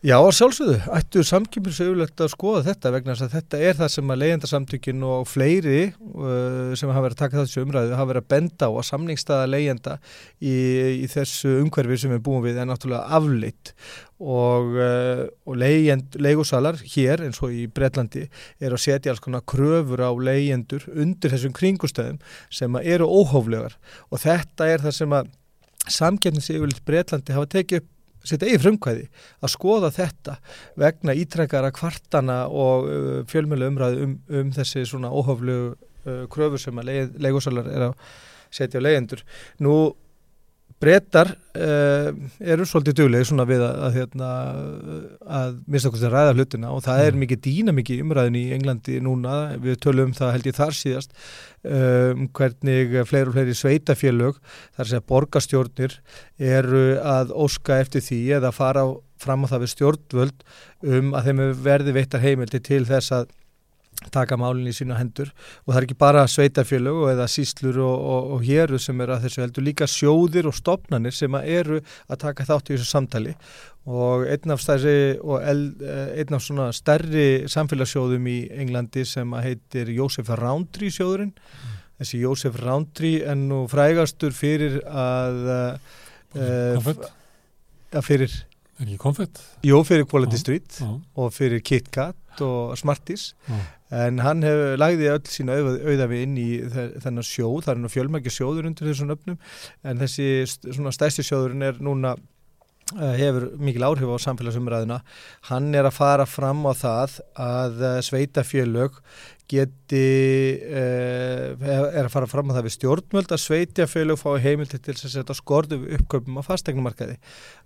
Já, sjálfsögðu, ættu samkynnsefilegt að skoða þetta vegna þess að þetta er það sem að leyendasamtökin og fleiri uh, sem hafa verið að taka þessu umræðu hafa verið að benda á að samningstaða leyenda í, í þessu umhverfi sem við búum við er náttúrulega afleitt. Og, uh, og leigusalar hér eins og í Breitlandi er að setja alls konar kröfur á leyendur undir þessum kringustöðum sem eru óhóflegar. Og þetta er það sem að samgefnisífjöld Breitlandi hafa tekið upp sitt eigi frumkvæði að skoða þetta vegna ítrekkara kvartana og uh, fjölmjölu umræðu um, um þessi svona óhóflu uh, kröfur sem að leigusalar er að setja á leyendur. Nú brettar uh, eru svolítið duglega svona við að, að, hérna, að að ræða hlutina og það er mm. mikið dýna mikið umræðin í Englandi núna, við tölum um það held ég þar síðast um hvernig fleiri og fleiri sveitafélög þar sem borgastjórnir eru að óska eftir því eða fara fram á það við stjórnvöld um að þeim verði veittar heimildi til þess að taka málinn í sína hendur. Og það er ekki bara sveitarfélög eða síslur og, og, og héru sem eru að þessu heldur líka sjóðir og stopnarnir sem eru að taka þátt í þessu samtali. Og einn af, stærri, eld, eh, einn af svona stærri samfélagssjóðum í Englandi sem heitir Jósef Roundtree sjóðurinn. Mm. þessi Jósef Roundtree er nú frægastur fyrir að uh, að fyrir er ekki konfett? Jó, fyrir Quality Street á, á. og fyrir KitKat og Smarties. Á en hann hefur lagði öll sína auðafi inn í þennan sjóð, það er nú fjölmækja sjóður undir þessum öfnum en þessi svona stæsti sjóðurinn er núna uh, hefur mikil áhrif á samfélagsumræðina hann er að fara fram á það að uh, sveita fjölög geti uh, er að fara fram að það við stjórnmöld að sveitja félög fái heimildi til að setja skordu uppkaupum á fastegnumarkaði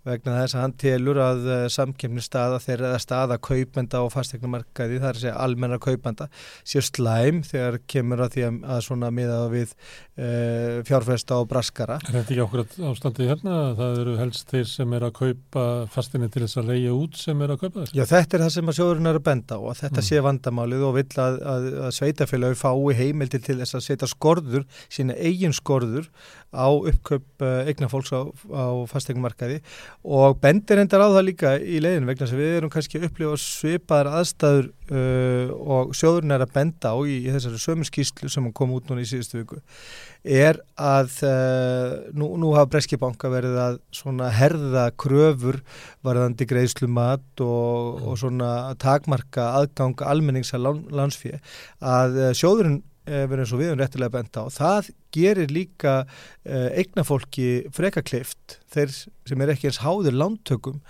vegna þess að hann telur að uh, samkemni staða þeirra eða staða kaupenda á fastegnumarkaði, það er að segja almenna kaupenda, séu slæm þegar kemur að því að, að svona miða við uh, fjárfesta og braskara. Er þetta ekki okkur ástandið hérna? Það eru helst þeir sem er að kaupa fastinni til þess að leiða út sem er að kaupa þess? Já, þetta er það sem að sjóðurinn er að benda á og þetta mm. sé vandamálið og vill að, að, að sveitafélagi fái heimildi til þess að setja skorður, sína eigin skorður á uppköp uh, eigna fólks á, á fastegnumarkaði og bendir endar á það líka í leiðinu vegna sem við erum kannski að upplifa svipaðar aðstæður uh, og sjóðurinn er að benda á í, í þessari sömu skýslu sem kom út núna í síðustu viku er að uh, nú, nú hafa Breskibanka verið að svona herða kröfur varðandi greiðslumat og, og svona takmarka aðgang almennings að landsfíð að sjóðurinn verið eins og við erum réttilega benda á. Það gerir líka uh, eignafólki frekakleift þeir sem er ekki eins háður lántökum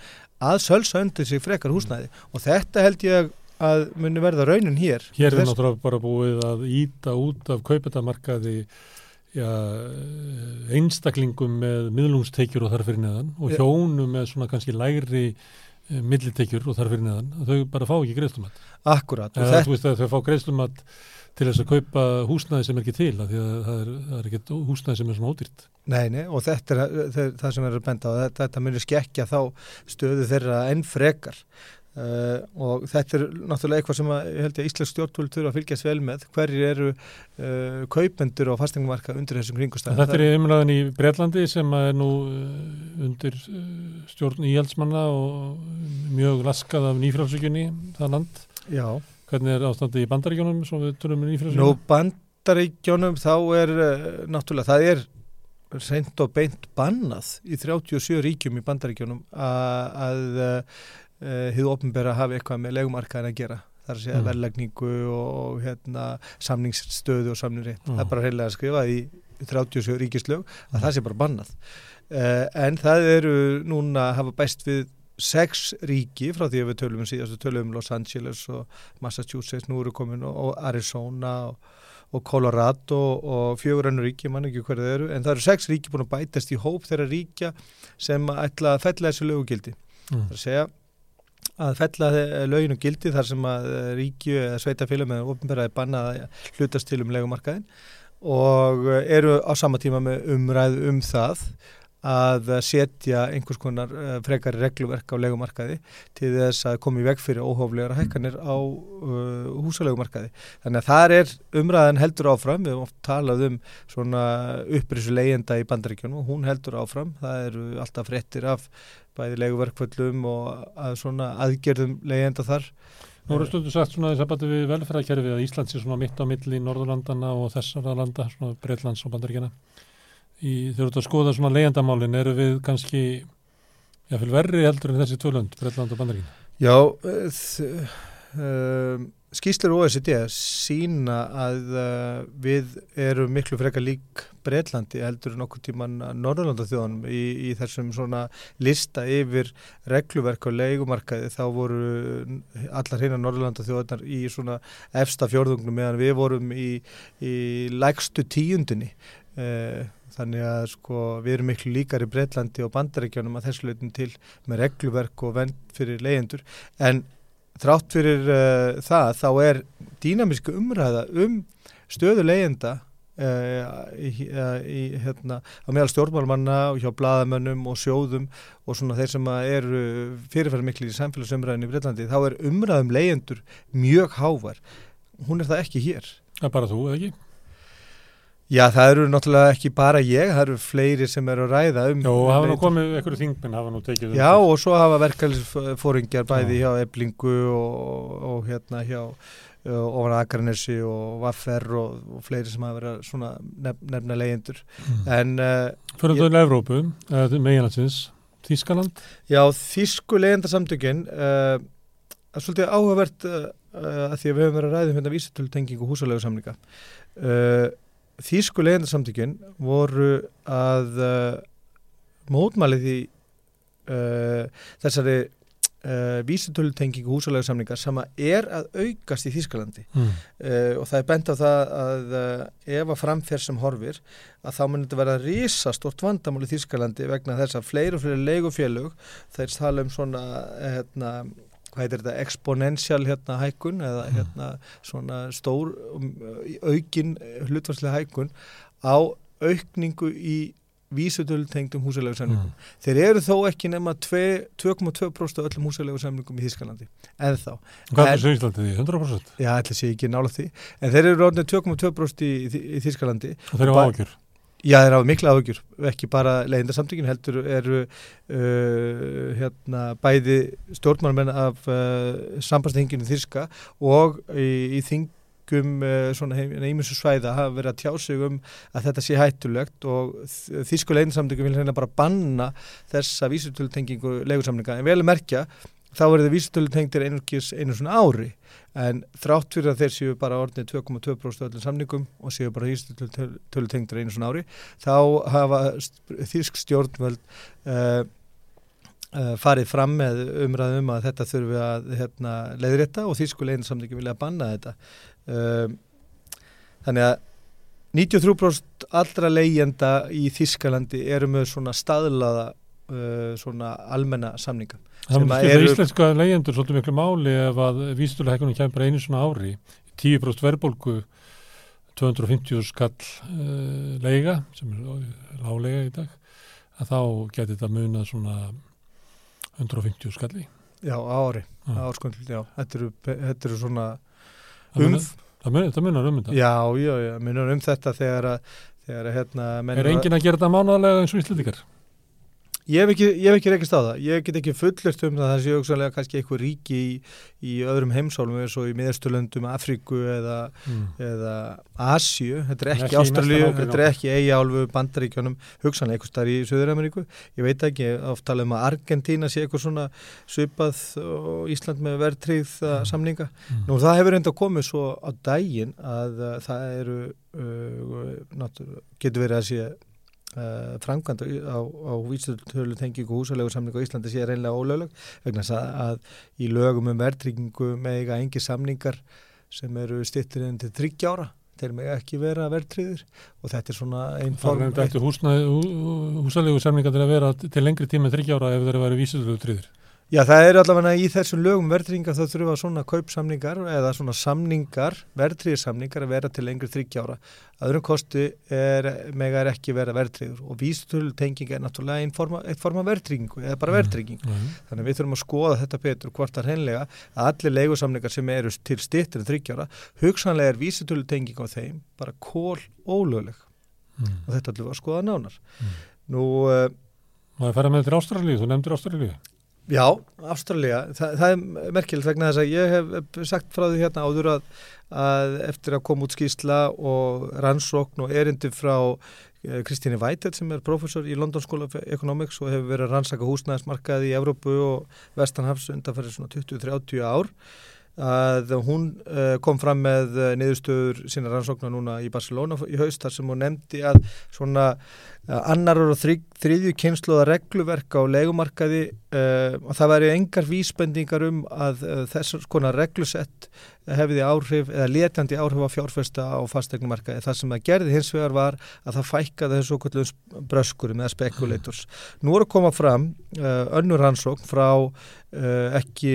að sölsa undir sig frekar húsnæði. Og þetta held ég að muni verða raunin hér. Hér er náttúrulega bara búið að íta út af kaupetamarkaði já, einstaklingum með miðlungstekjur og þarfir neðan og hjónum með svona kannski lægri eh, millitekjur og þarfir neðan þau bara fá ekki greiðslumat. Að þau fá greiðslumat til þess að kaupa húsnæði sem er ekki til því að það er, það er ekki húsnæði sem er svona ódýrt. Nei, nei, og þetta er það, sem er að benda á, þetta, þetta myndir skekja þá stöðu þeirra enn frekar uh, og þetta er náttúrulega eitthvað sem að, ég held ég að Íslands stjórnvöld þurfa að fylgjast vel með, hverjir eru uh, kaupendur á fastingumarka undir þessum kringustæðum. Þetta er í umræðin í Breitlandi sem er nú uh, undir uh, stjórn íhjaldsmanna og mjög laskað af nýfrálsökunni það land. Já. Hvernig er ástandi í bandaríkjónum sem við tölum um í fyrir Nú bandaríkjónum þá er uh, náttúrulega það er reynd og beint bannað í 37 ríkjum í bandaríkjónum að hefðu uh, ofnbæra að hafa eitthvað með legumarkaðin að gera þar að segja mm. verðlegningu og hérna, samningsstöðu og samningri mm. það er bara heilega að skrifa í 37 ríkislög að mm. það sé bara bannað uh, en það eru núna að hafa bæst við sex ríki frá því að við tölum um síðast, við tölum um Los Angeles og Massachusetts, nú eru komin og Arizona og, og Colorado og fjögur annar ríki, mann ekki hverju þeir eru, en það eru sex ríki búin að bætast í hóp þeirra ríkja sem ætla að fella þessu lögugildi. Mm. Það er að segja að fella löginu gildi þar sem að ríkju eða sveitafélum eða ofnbæraði banna að hlutast til um legumarkaðin og eru á sama tíma með umræð um það að setja einhvers konar uh, frekari regluverk á legumarkaði til þess að komi veg fyrir óhóflegar hækkanir á uh, húsalegumarkaði. Þannig að þar er umræðan heldur áfram, við höfum oft talað um svona upprisu leyenda í bandaríkjunum og hún heldur áfram, það eru alltaf frettir af bæði leguverkvöldum og að svona aðgerðum leyenda þar. Nú eru stundu sagt svona að bæti við velferðarkerfi að Íslands er svona mitt á milli í Norðurlandana og þessara landa, svona Breitlands og bandaríkjana í, þegar þú ert að skoða svona leiðandamálin, eru við kannski jáfnveil verri heldur en þessi tvölönd, Breitland og Bandaríkina? Já, uh, skýslir OECD sína að uh, við erum miklu frekar lík Breitlandi heldur en okkur tíman Norðurlandathjóðanum í, í þessum svona lista yfir regluverk og leikumarkaði þá voru allar hérna Norðurlandathjóðanar í svona efsta fjörðungnum meðan við vorum í, í lægstu tíundinni uh, þannig að sko við erum miklu líkar í Breitlandi og bandarækjónum að þessu leitum til með regluverk og vend fyrir leyendur en þrátt fyrir uh, það þá er dýnamísku umræða um stöðu leyenda uh, í, uh, í, hérna, á meðal stjórnmálmanna og hjá bladamönnum og sjóðum og svona þeir sem eru fyrirfæri miklu í samfélagsumræðinu í Breitlandi þá er umræðum leyendur mjög hávar hún er það ekki hér. Það er bara þú, eða ekki? Já, það eru náttúrulega ekki bara ég, það eru fleiri sem eru að ræða um... Jó, hafa nú komið einhverju þingminn, hafa nú tekið um... Já, og svo hafa verkefælisfóringjar bæði Já. hjá Eblingu og, og hérna hjá ofan Akarnesi og Vaffer og, og fleiri sem hafa verið svona nef, nefna leyendur. Mm. En... Uh, Fyrir þú til Evrópu, uh, meginlandsins, Þískaland? Já, Þísku leyendarsamtökinn, uh, er svolítið áhugavert að því að við höfum verið að ræða um hérna vísitöltengingu húsalegu samlinga. Það Þýsku legendarsamtökjun voru að uh, mótmæli því uh, þessari uh, vísutölutengingu húsalega samningar sem að er að aukast í Þískalandi Mm. og það er bent á það að ef að framferð sem horfir að þá mun þetta vera risastort vandamál í Þískalandi vegna þess að fleiri og fleiri leigufélög þeir tala um svona eh, hérna, hvað heitir þetta, exponential hérna hækkun eða hérna svona stór um, aukin hlutvarslega hækkun á aukningu í vísutölu tengdum húsalegu samningum. Þeir eru þó ekki nema tve- 2,2% af öllum húsalegu samningum í Þískalandi, en þá. Hvað er þessu Íslandi því? 100%? Já, ætla sé ekki nála því. En þeir eru orðinni 2,2% í, í, í Þískalandi. Og þeir eru ágjur. Já, þeir hafa mikla áhugjur, ekki bara leiðindarsamtökin heldur eru uh, hérna, bæði stjórnmálmenn af uh, sambandstenginu Þíska og í, í þingum uh, svona ímjömsu svæða hafa verið að tjá sig um að þetta sé hættulegt og Þísku leiðindarsamtökin vil hérna bara banna þessa vísutölutengingu leigursamninga en vel að merkja þá er það vísutölutengdir einungis einu svona ári. En þrátt fyrir að þeir séu bara orðinni 2,2% af öllum samningum og séu bara vísutölutengdir einu svona ári þá hafa þýsk stjórnvöld uh, uh, farið fram með umræðum að þetta þurfi að hérna, leiðrétta og þýsku leiðinsamningi vilja banna þetta. Um, þannig að 93% allra leigjenda í Þískalandi eru með svona staðlaða uh, svona almenna samninga. Það eru- íslenska leyendur svolítið miklu máli ef að vísitulega hækkunum kemur bara einu svona ári. 10% verðbólgu 250 skall uh, leiga sem er lálega í dag að þá geti þetta munað svona 150 skalli. Já, ári, Já. á áskundl, já, þetta eru, þetta eru svona um, munar- það munar, það munar um þetta. Já, já, já, minnur um þetta þegar að, þegar að hérna, Er enginn að gera þetta mánaðlega eins og íslendingar? Ég hef ekki, ég hef ekki rekist á það, ég get ekki fullert um það að það sé auksanlega kannski eitthvað ríki í, í öðrum heimsálum eins og í miðarsturlöndum, Afríku eða, Mm. eða Asju, þetta er Ekki nágrenni þetta er ekki Eyjálfu, Bandaríkjónum, hugsanlega eitthvað starf í Suður-Ameríku, ég veit ekki, oft tala um að Argentína sé eitthvað svona svipað og Ísland með verðtríð mm. samninga. Mm. Nú það hefur enda komið svo á daginn að uh, það eru, uh, getur verið að sé uh, framkvæmd á, á vísutölu tengingu húsalegu samningu á Íslandi sé reynlega ólögleg vegna að, að í lögum um verðtryggingu með eiga engi samningar sem eru stittir enn til 30 ára þeir með ekki vera verðtryggðir og þetta er svona einn er hú, húsalegu semninga til að vera til lengri tíma en 30 ára ef þeir eru vísitulega tryggðir. Já, það er allavega í þessum lögum verðtryggingar þá þurfa svona kaupsamningar eða svona samningar, verðtryggjarsamningar að vera til lengri 30 ára. Öðrum kosti er, mega er ekki vera verðtryggur og vísutölu tenging er náttúrulega einn forma, forma verðtryggingu eða bara verðtrygging. Mm. Þannig að við þurfum að skoða þetta betur hvort það hreinlega að allir leigusamningar sem eru til stittir en 30 ára, hugsanlega er vísutölu tenging á þeim bara kól ólögleg Mm. og þetta ætlum við að skoða nánar. Mm. Nú, uh, Má ég fara með til Ástralíu, þú nefndir Ástralíu. Já, Ástralja, Þa, það er merkilegt vegna þess að ég hef sagt frá því hérna áður að, að eftir að koma út skýsla og rannsókn og erindi frá eh, Kristíni Vætet sem er professor í London School of Economics og hefur verið að rannsaka húsnæðismarkaði í Evrópu og Vestanhafs undanfærið svona 20-30 ár að hún uh, kom fram með uh, niðurstöður sína rannsóknar núna í Barcelona í haust þar sem hún nefndi að svona annar og þrý, þriðju kynsluða regluverk á legumarkaði uh, og það væri engar vísbendingar um að uh, þessar konar reglusett hefði áhrif eða letjandi áhrif á fjárfesta á fastegnumarkaði. Það sem það gerði hins vegar var að það fækkaði þessu okkur bröskurum eða spekulators. Nú er að koma fram uh, önnur rannsókn frá ekki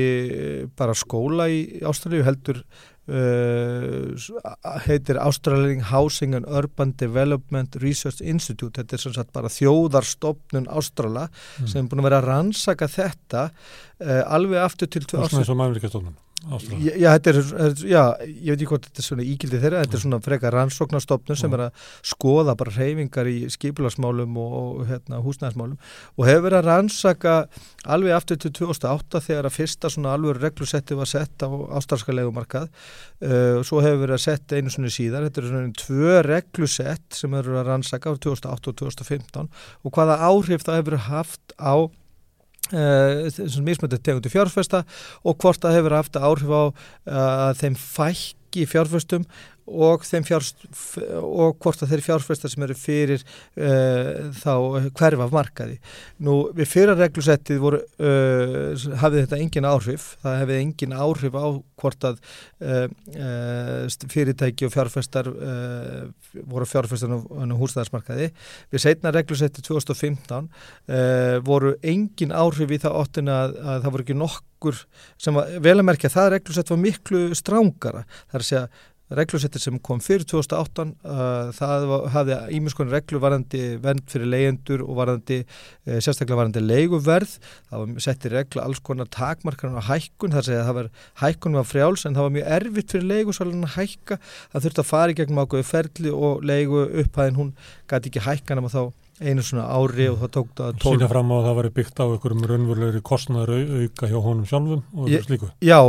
bara skóla í Ástralíu heldur uh, heitir Australian Housing and Urban Development Research Institute þetta er sem sagt bara þjóðarstofnun Ástrala Mm. sem er búin að vera að rannsaka þetta uh, alveg aftur til tvö Húsnæðis og mæmurikastofnun. Já, já, þetta er, já, ég veit ekki hvort þetta er svona ígildi þeirra, þetta er svona frekar rannsóknarstofnun sem er að skoða bara reyfingar í skipularsmálum og, og hérna, húsnæðismálum og hefur verið að rannsaka alveg aftur til 2008 þegar að fyrsta svona alveg reglusetti var sett á ástralska legumarkað uh, og svo hefur verið að setja einu svona síðar, þetta er svona tvö reglusett sem eru að rannsaka á 2008 og 2015 og hvaða áhrif það hefur haft á þessum mismöndið tegundu fjárfesta og hvort það hefur haft áhrif á uh, að þeim fækka ekki fjárfestum og, fjárst, og hvort að þeir fjárfestar sem eru fyrir uh, þá hverfa af markaði. Nú við fyrra reglusettið voru, uh, hafið þetta engin áhrif, það hefði engin áhrif á hvort að uh, fyrirtæki og fjárfestar voru fjárfestar á húsnæðarsmarkaði. Við setna reglusettið 2015 voru engin áhrif í það óttin að, að það voru ekki nokkur sem var vel að merkja það reglusett var miklu strángara. Það er að segja reglusettir sem kom fyrir 2018 uh, það hafði ímiðskonu reglu varandi vend fyrir leyendur og varandi uh, sérstaklega varandi leiguverð. Það var settir regla alls konar takmarkarinn á hækkun þar segja að það var hækkun var frjáls en það var mjög erfitt fyrir leigusvalin að hækka. Það þurfti að fara í gegnum ákveðu ferli og leigu upphæðin hún gæti ekki hækkan að þá einu svona ári og það tók það tól... Sýna fram á að það var byggt á einhverjum raunverulegri kostnæður auka hjá honum sjálfum og ég, slíku. Já,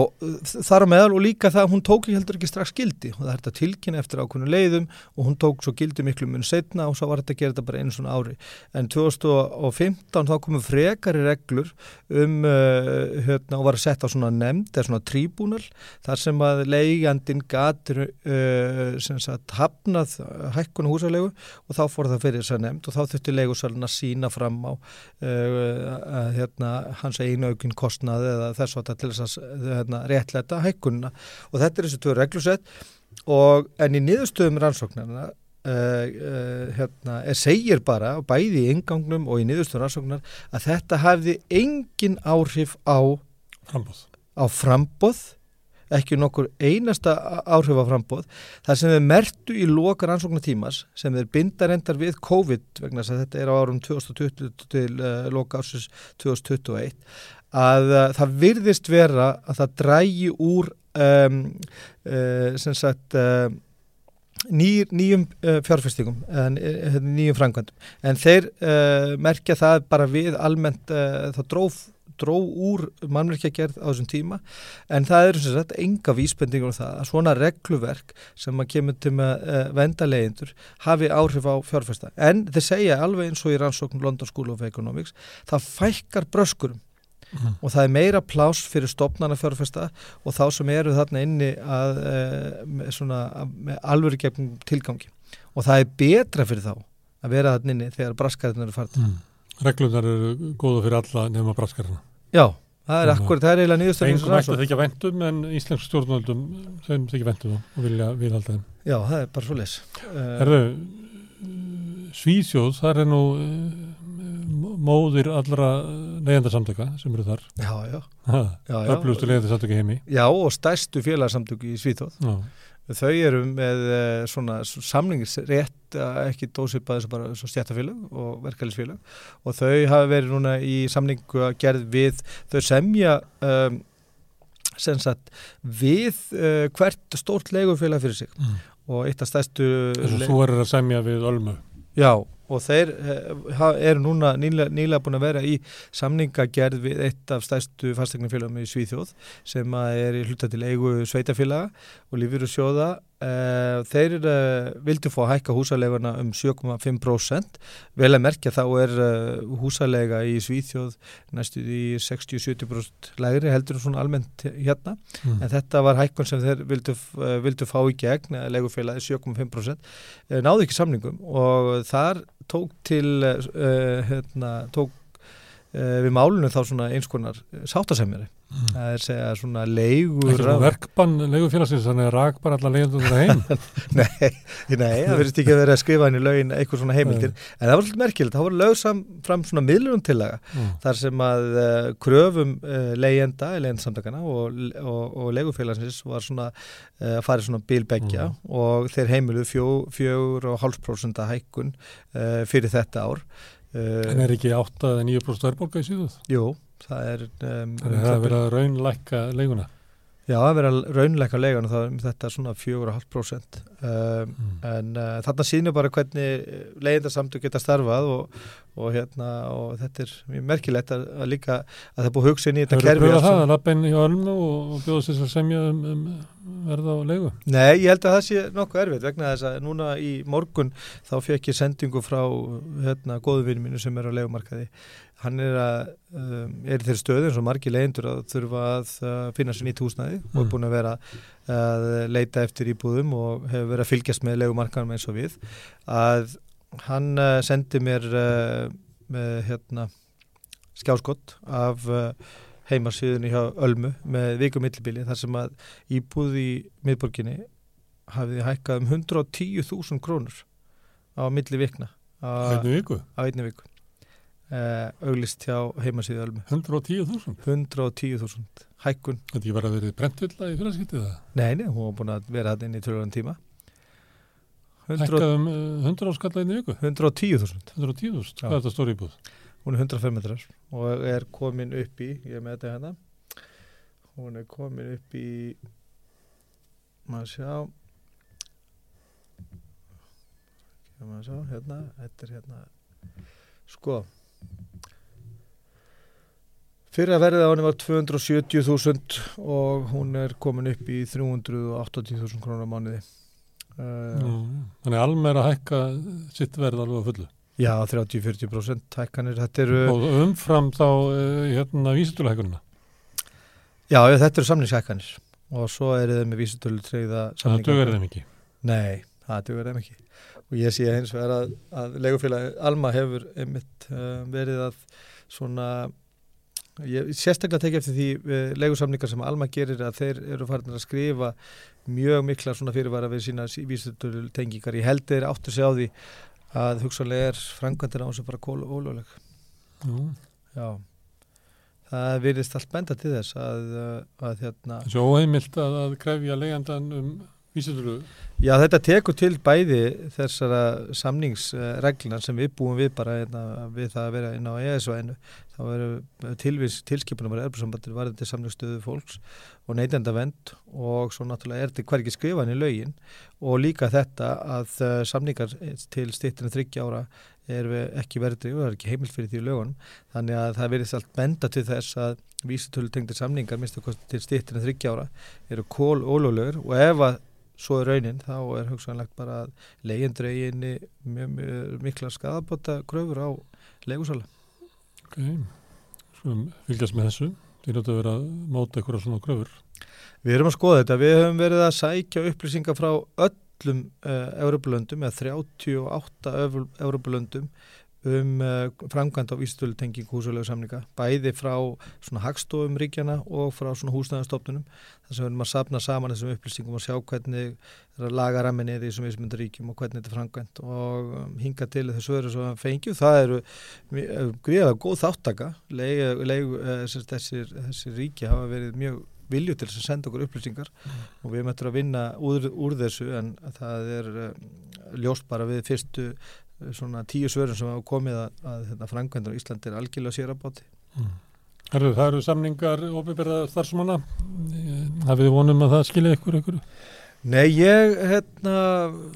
þar á meðal og líka það hún tók heldur ekki strax gildi og það er þetta tilkynna eftir ákveðinu leiðum og hún tók svo gildi miklu mun setna og svo var þetta að gera þetta bara einu svona ári. En 2015 þá komum frekari reglur um uh, hérna, og var að setja svona nefnd, eða svona tríbúnal þar sem að leigjandin gatur uh, sem sagt hafnað hækkunu þurfti leigusalun að sína fram á uh, hérna, hans einu aukinn kostnaði eða þess að til þess að hérna, réttlæta hækkunna og þetta er þessu tvö reglusett og en í niðurstöðum rannsóknarna Uh, uh, hérna, er segir bara bæði í ingangnum og í niðurstöðum rannsóknar að þetta hefði engin áhrif á frambóð, á frambóð ekki nokkur einasta áhrif af frambóð. Það sem við mertu í loka rannsóknatímas sem við bindar endar við COVID vegna þess að þetta er á árum 2020 til uh, loka ársins 2021 að uh, það virðist vera að það drægi úr um, uh, sem sagt Ný, nýjum uh, fjárfestingum nýjum frangvandum en þeir uh, merkja það bara við almennt uh, það dróf dró úr mannverkjagerð á þessum tíma. En það eru sem sagt enga vísbendingur um það að svona regluverk sem að kemur til með uh, venda leyendur hafi áhrif á fjárfesta. En þeir segja alveg eins og í rannsóknum London School of Economics það fækkar bröskurum. Mm. og það er meira plás fyrir stopnana fjárfesta og þá sem eru þarna inni að, e, svona, með alvöru gefnum tilgangi. Og það er betra fyrir þá að vera þarna inni þegar braskarinn eru farið mm. Reglunar eru góða fyrir alla nefnum að braskarina Já, það er akkurat, það er eiginlega nýðustöðum Engum ætti það ekki að vendum en íslensk stjórnvöldum þeim það ekki vendum og vilja viðhalda þeim. Já, það er bara svo les Herðu, Svíþjóð, það er nú eh, móðir allra leyendarsamtöka sem eru þar. Já, já, já, já. Öflustu leyendarsamtöki heimi. Já, og stærstu félagsamtöki í Svíþjóð. Já Þau eru með eh, svona samlingsrétt, ekki dósipaði sem bara stjættafélag og verkefælisfélag og þau hafa verið núna í samlingu að gerð við, þau semja um, sem sagt við uh, hvert stórt legufélag fyrir sig mm. og eitt af stæstu... Þú eru að semja við Ölmu. Já, og þeir eh, eru núna nýlega, nýlega búin að vera í samningagerð við eitt af stærstu fastegnarfélagum í Svíþjóð sem er í hluta til eigu sveitafélaga og lífur og sjóða Uh, þeir uh, vildu fá að hækka húsaleguna um 7,5% vel að merkja þá er uh, húsalega í Svíþjóð næstu í 60-70% lægri heldur svona almennt hérna mm. en þetta var hækkun sem þeir vildu, vildu fá í gegn, legufélagi 7,5% náðu ekki samningum og þar tók til hérna, tók við málunum þá svona eins konar sáttasemjari. Það er segja svona leigur verkbann leigufélagsins þannig að rak bara alla leigundur það heim nei, nei, það verðist ekki að vera að skrifa inn í lögin eitthvað svona heimildir nei. en það var svolítið merkilegt, það voru lög sam, fram svona miðlurum tillaga mm. þar sem að uh, kröfum uh, leigjenda, leigendasamtakana og, og, og leigufélagsins var svona uh, að fara svona bílbeggja mm. og þeir heimiluð fjögur og hálfsprosent að hækkun fyrir þetta ár En er ekki 8-9% verðbólka í síðuð? Jú það er um, að það er verið að raunleika leiguna Já, það er að raunleika leiguna þá er þetta svona 4,5% um, mm. en uh, þarna sínur bara hvernig leigindarsamtu geta starfað og, og hérna og þetta er mjög merkilegt að, að líka að það er búið hugsin í þetta kerfi Það eru pröfað það að lappa inn í ölmu og, og bjóðast þess að semja um, um verða á leigu? Nei, ég held að það sé nokkuð erfitt vegna þess að núna í morgun þá fekk ég sendingu frá hérna góðuvinni mínu sem er á leigumarkaði hann er að um, er þeirri stöðu eins og margi leyendur að þurfa að uh, finna sér nýtt húsnæði mm. og er búin að vera að leita eftir íbúðum og hefur verið að fylgjast með legumarkanum eins og við. Að hann uh, sendi mér uh, með hérna skjáskott af uh, heimasíðunni hjá Ölmu með vikumillibili þar sem að íbúð í miðborginni hafiði hækkað um 110.000 krónur á milli vikna á einni viku, á einni viku uh, auglist hjá heimasíðu Ölmu. 110.000 110.000 hækkun. Þetta ekki bara verið brentilla í fyrirskiptið það Nei, nei, hún var búin að vera hann inn í tölvöðan tíma. 100 Hækkað um uh, 100 áskalla einni viku? 110.000 110.000, Já. hvað er þetta stóri íbúð? hún er 105 metrar og er komin upp í ég með þetta hérna hún er komin upp í maður sjá maður sjá hérna, þetta er hérna sko Fyrra verðið á henni var 270.000 og hún er komin upp í 380.000 krónar mánuði. Uh, Nú, Þannig alveg er að hækka sitt verð alveg að fullu já, 30-40% hækkanir. Eru, og umfram þá uh, hérna vísitöluhækunina já, þetta eru samningshækkanir og svo eru þeim með vísutölu treyða það dögur þeim ekki Nei, það dugur þeim ekki. Og ég sé hins vegar að, að legufélagi Alma hefur einmitt uh, verið að svona, ég sérstaklega tekið eftir því uh, legusamningar sem Alma gerir að þeir eru farin að skrifa mjög mikla svona fyrirvara við sína vísutölu tengingar. Ég held þeir áttu sig á því að hugsanlega er framkvæmdina á þessu bara kólu ólögleg. Nú, Já. Það virðist allt benda til þess að, uh, að hérna, þessu óheimilt að, að krefja leigjandan um vísitölu Já, þetta tekur til bæði þessara samningsregluna sem við búum við bara einna, við það að vera inn á ESO-inu. Þá eru tilvís tilskipunum að erfarsambandir varðandi samningsstöðu fólks og neytenda vend og svo náttúrulega er þetta hvergi skrifan í lögin og líka þetta að uh, samningar til stýttinu þryggja ára er ekki verðri og það er ekki heimilt fyrir því lögunum. Þannig að það verðist allt benda til þess að vísitölu tengdir samningar minnstu til stýttinu þryggja ára eru kól ólöglegur og ef að svo er raunin þá er hugsanlegt bara að leyendur eiginni mikla skadabota kröfur á legusala. ok, svo fylgjast með þessu. Því að vera að móta eitthvað svona kröfur. Við erum að skoða þetta, við höfum verið að sækja upplýsingar frá öllum uh, Európulöndum eða 38 Európulöndum um uh, framkvæmt á vísitölu tengingu húsalegu samninga, bæði frá svona hagstofum ríkjana og frá svona húsnæðastofnunum, þar sem við erum að sapna saman þessum upplýsingum og sjá hvernig laga ramminni er í þessum vísmynda ríkjum og hvernig þetta er framkvæmt. Og um, hinga til þessu öðru svo fengjum, það eru uh, gríðalega góð þáttaka leig, leig, uh, þessir, þessir ríki hafa verið mjög vilju til þess að senda okkur upplýsingar og við möttum að vinna úr, úr þessu en það er uh, ljóst bara við fyrstu svona tíu svörum sem hafa komið að, að hérna, frangvendur á Íslandi er algjörlega sér að báti. Herru, það eru samningar óbyrða starfsmanna. Hafið þið vonum að það skilja ykkur ykkur Nei, ég hérna...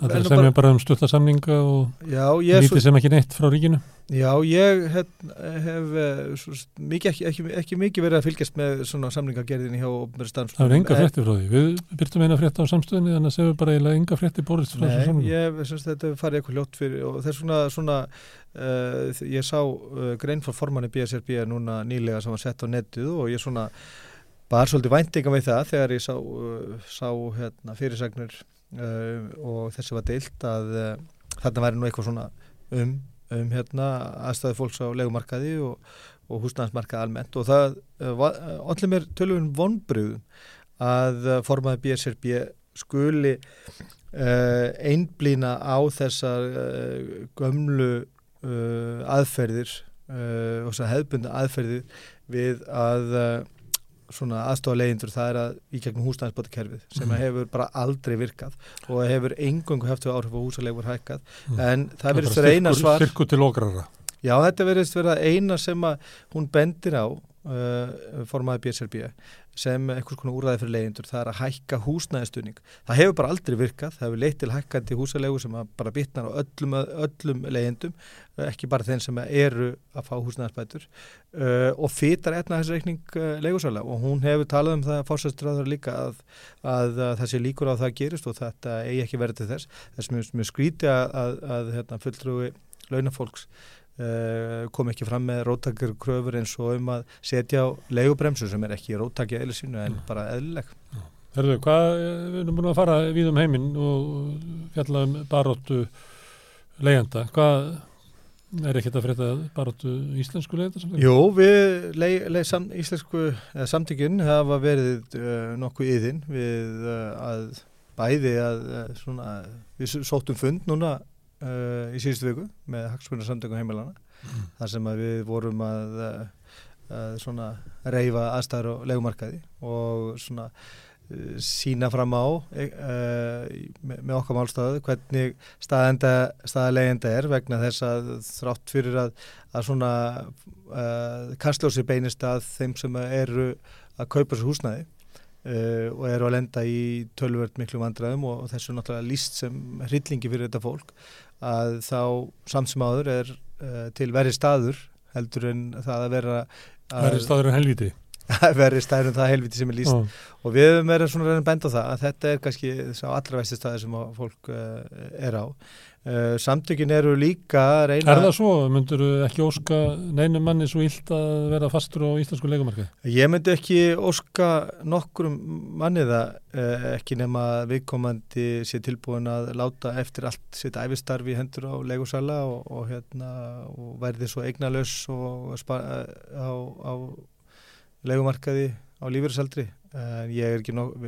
það er er sem ég bara um stutta samninga og Já, ég, er lítið svo, sem ekki neitt frá ríkinu. Já, ég hérna, hef eh, svo, mikið, ekki, ekki, ekki mikið verið að fylgjast með svona samningagerðinni hjá opnbæri það stannsfólk. eru enga frétti frá því. Við byrtum eina frétti á samstöðinni þannig að segjum bara eiginlega enga frétti borist frá þessu Nei, samningu ég syns þetta farið eitthvað ljótt fyrir og þess svona, svona uh, ég sá uh, grein frá formanni BSRB núna nýlega sem var sett á netið og ég svona bara svolítið væntinga með það þegar ég sá, uh, sá hérna, fyrirsagnir uh, og þessi var deilt að uh, þarna væri nú eitthvað svona um, um hérna aðstæðu fólks á legumarkaði og, og húsnæðansmarkaði almennt. Og það uh, allir mér tölum vonbröðum að uh, formaði BSRB skuli uh, einblýna á þessar uh, gömlu uh, aðferðir uh, og þessar hefðbundna aðferðir við að uh, svona aðstofa leyendur það er að í gegnum húsnæðisbótakerfið sem Mhm. hefur bara aldrei virkað og hefur engungu við áhrif á húsalegur hækkað Mhm. en það er verðist vera eina svar Já, þetta verðist vera eina sem að hún bendir á uh, formaði BSRB sem einhvers konar úræði fyrir leyendur, það er að hækka húsnæðistunning. Það hefur bara aldrei virkað, það hefur leitt til hækkandi húsalegu sem bara bitnar á öllum, öllum leyendum, ekki bara þeim sem eru að fá húsnæðisbætur uh, og fytar etna þessi reikning uh, legusala og hún hefur talað um það að fórsæstræður líka að, að, að það sé líkur á að það gerist og þetta eigi ekki verið til þess. Þess mjög, mjög skríti að, að, hérna, fulltrúi launafólks uh, kom ekki fram með róttakar kröfur eins og um að setja á leigubremsu sem er ekki róttakja eða sínu en bara eðlileg. Herðu, hvað, við erum búin að fara við um heiminn og fjalla um baróttu leiðanda. Hvað er ekkert að frétta baróttu íslensku leiðanda? Jú, við leið, leið sam, íslensku eh, samtökjun hafa verið uh, nokkuð yðin við uh, að bæði að uh, svona, við sóttum fund núna í síðustu viku með Hagsmunnar samtökum heimilana mm. þar sem við vorum að, að svona reyfa aðstæður og legumarkaði og svona sína fram á uh, með okkar málstöðu hvernig staðalegenda er vegna þess að þrátt fyrir að, að svona uh, kastljósi beinist að þeim sem eru að kaupa sér húsnæði uh, og eru að lenda í tölvört miklu vandræðum og, og þessu náttúrulega líst sem hryllingi fyrir þetta fólk að þá samt sem áður er til verið staður heldur en það að vera verið staður en helviti verið stærnum það helviti sem er líst oh. og við erum verið svona reyna bend á það að þetta er kannski sá allra vesti staði sem fólk uh, er á uh, samtökin eru líka reyna Er það svo? Myndur þú ekki óska neinum manni svo illt að vera fastur á íslensku leikumarka? Ég myndi ekki óska nokkrum manni það uh, ekki nema viðkomandi sé tilbúin að láta eftir allt sitt æfistarfi hendur á leikursala og, og, hérna, og verði svo eignalös og á, á legumarkaði á lífeyrisaldri en ég er ekki nokkuð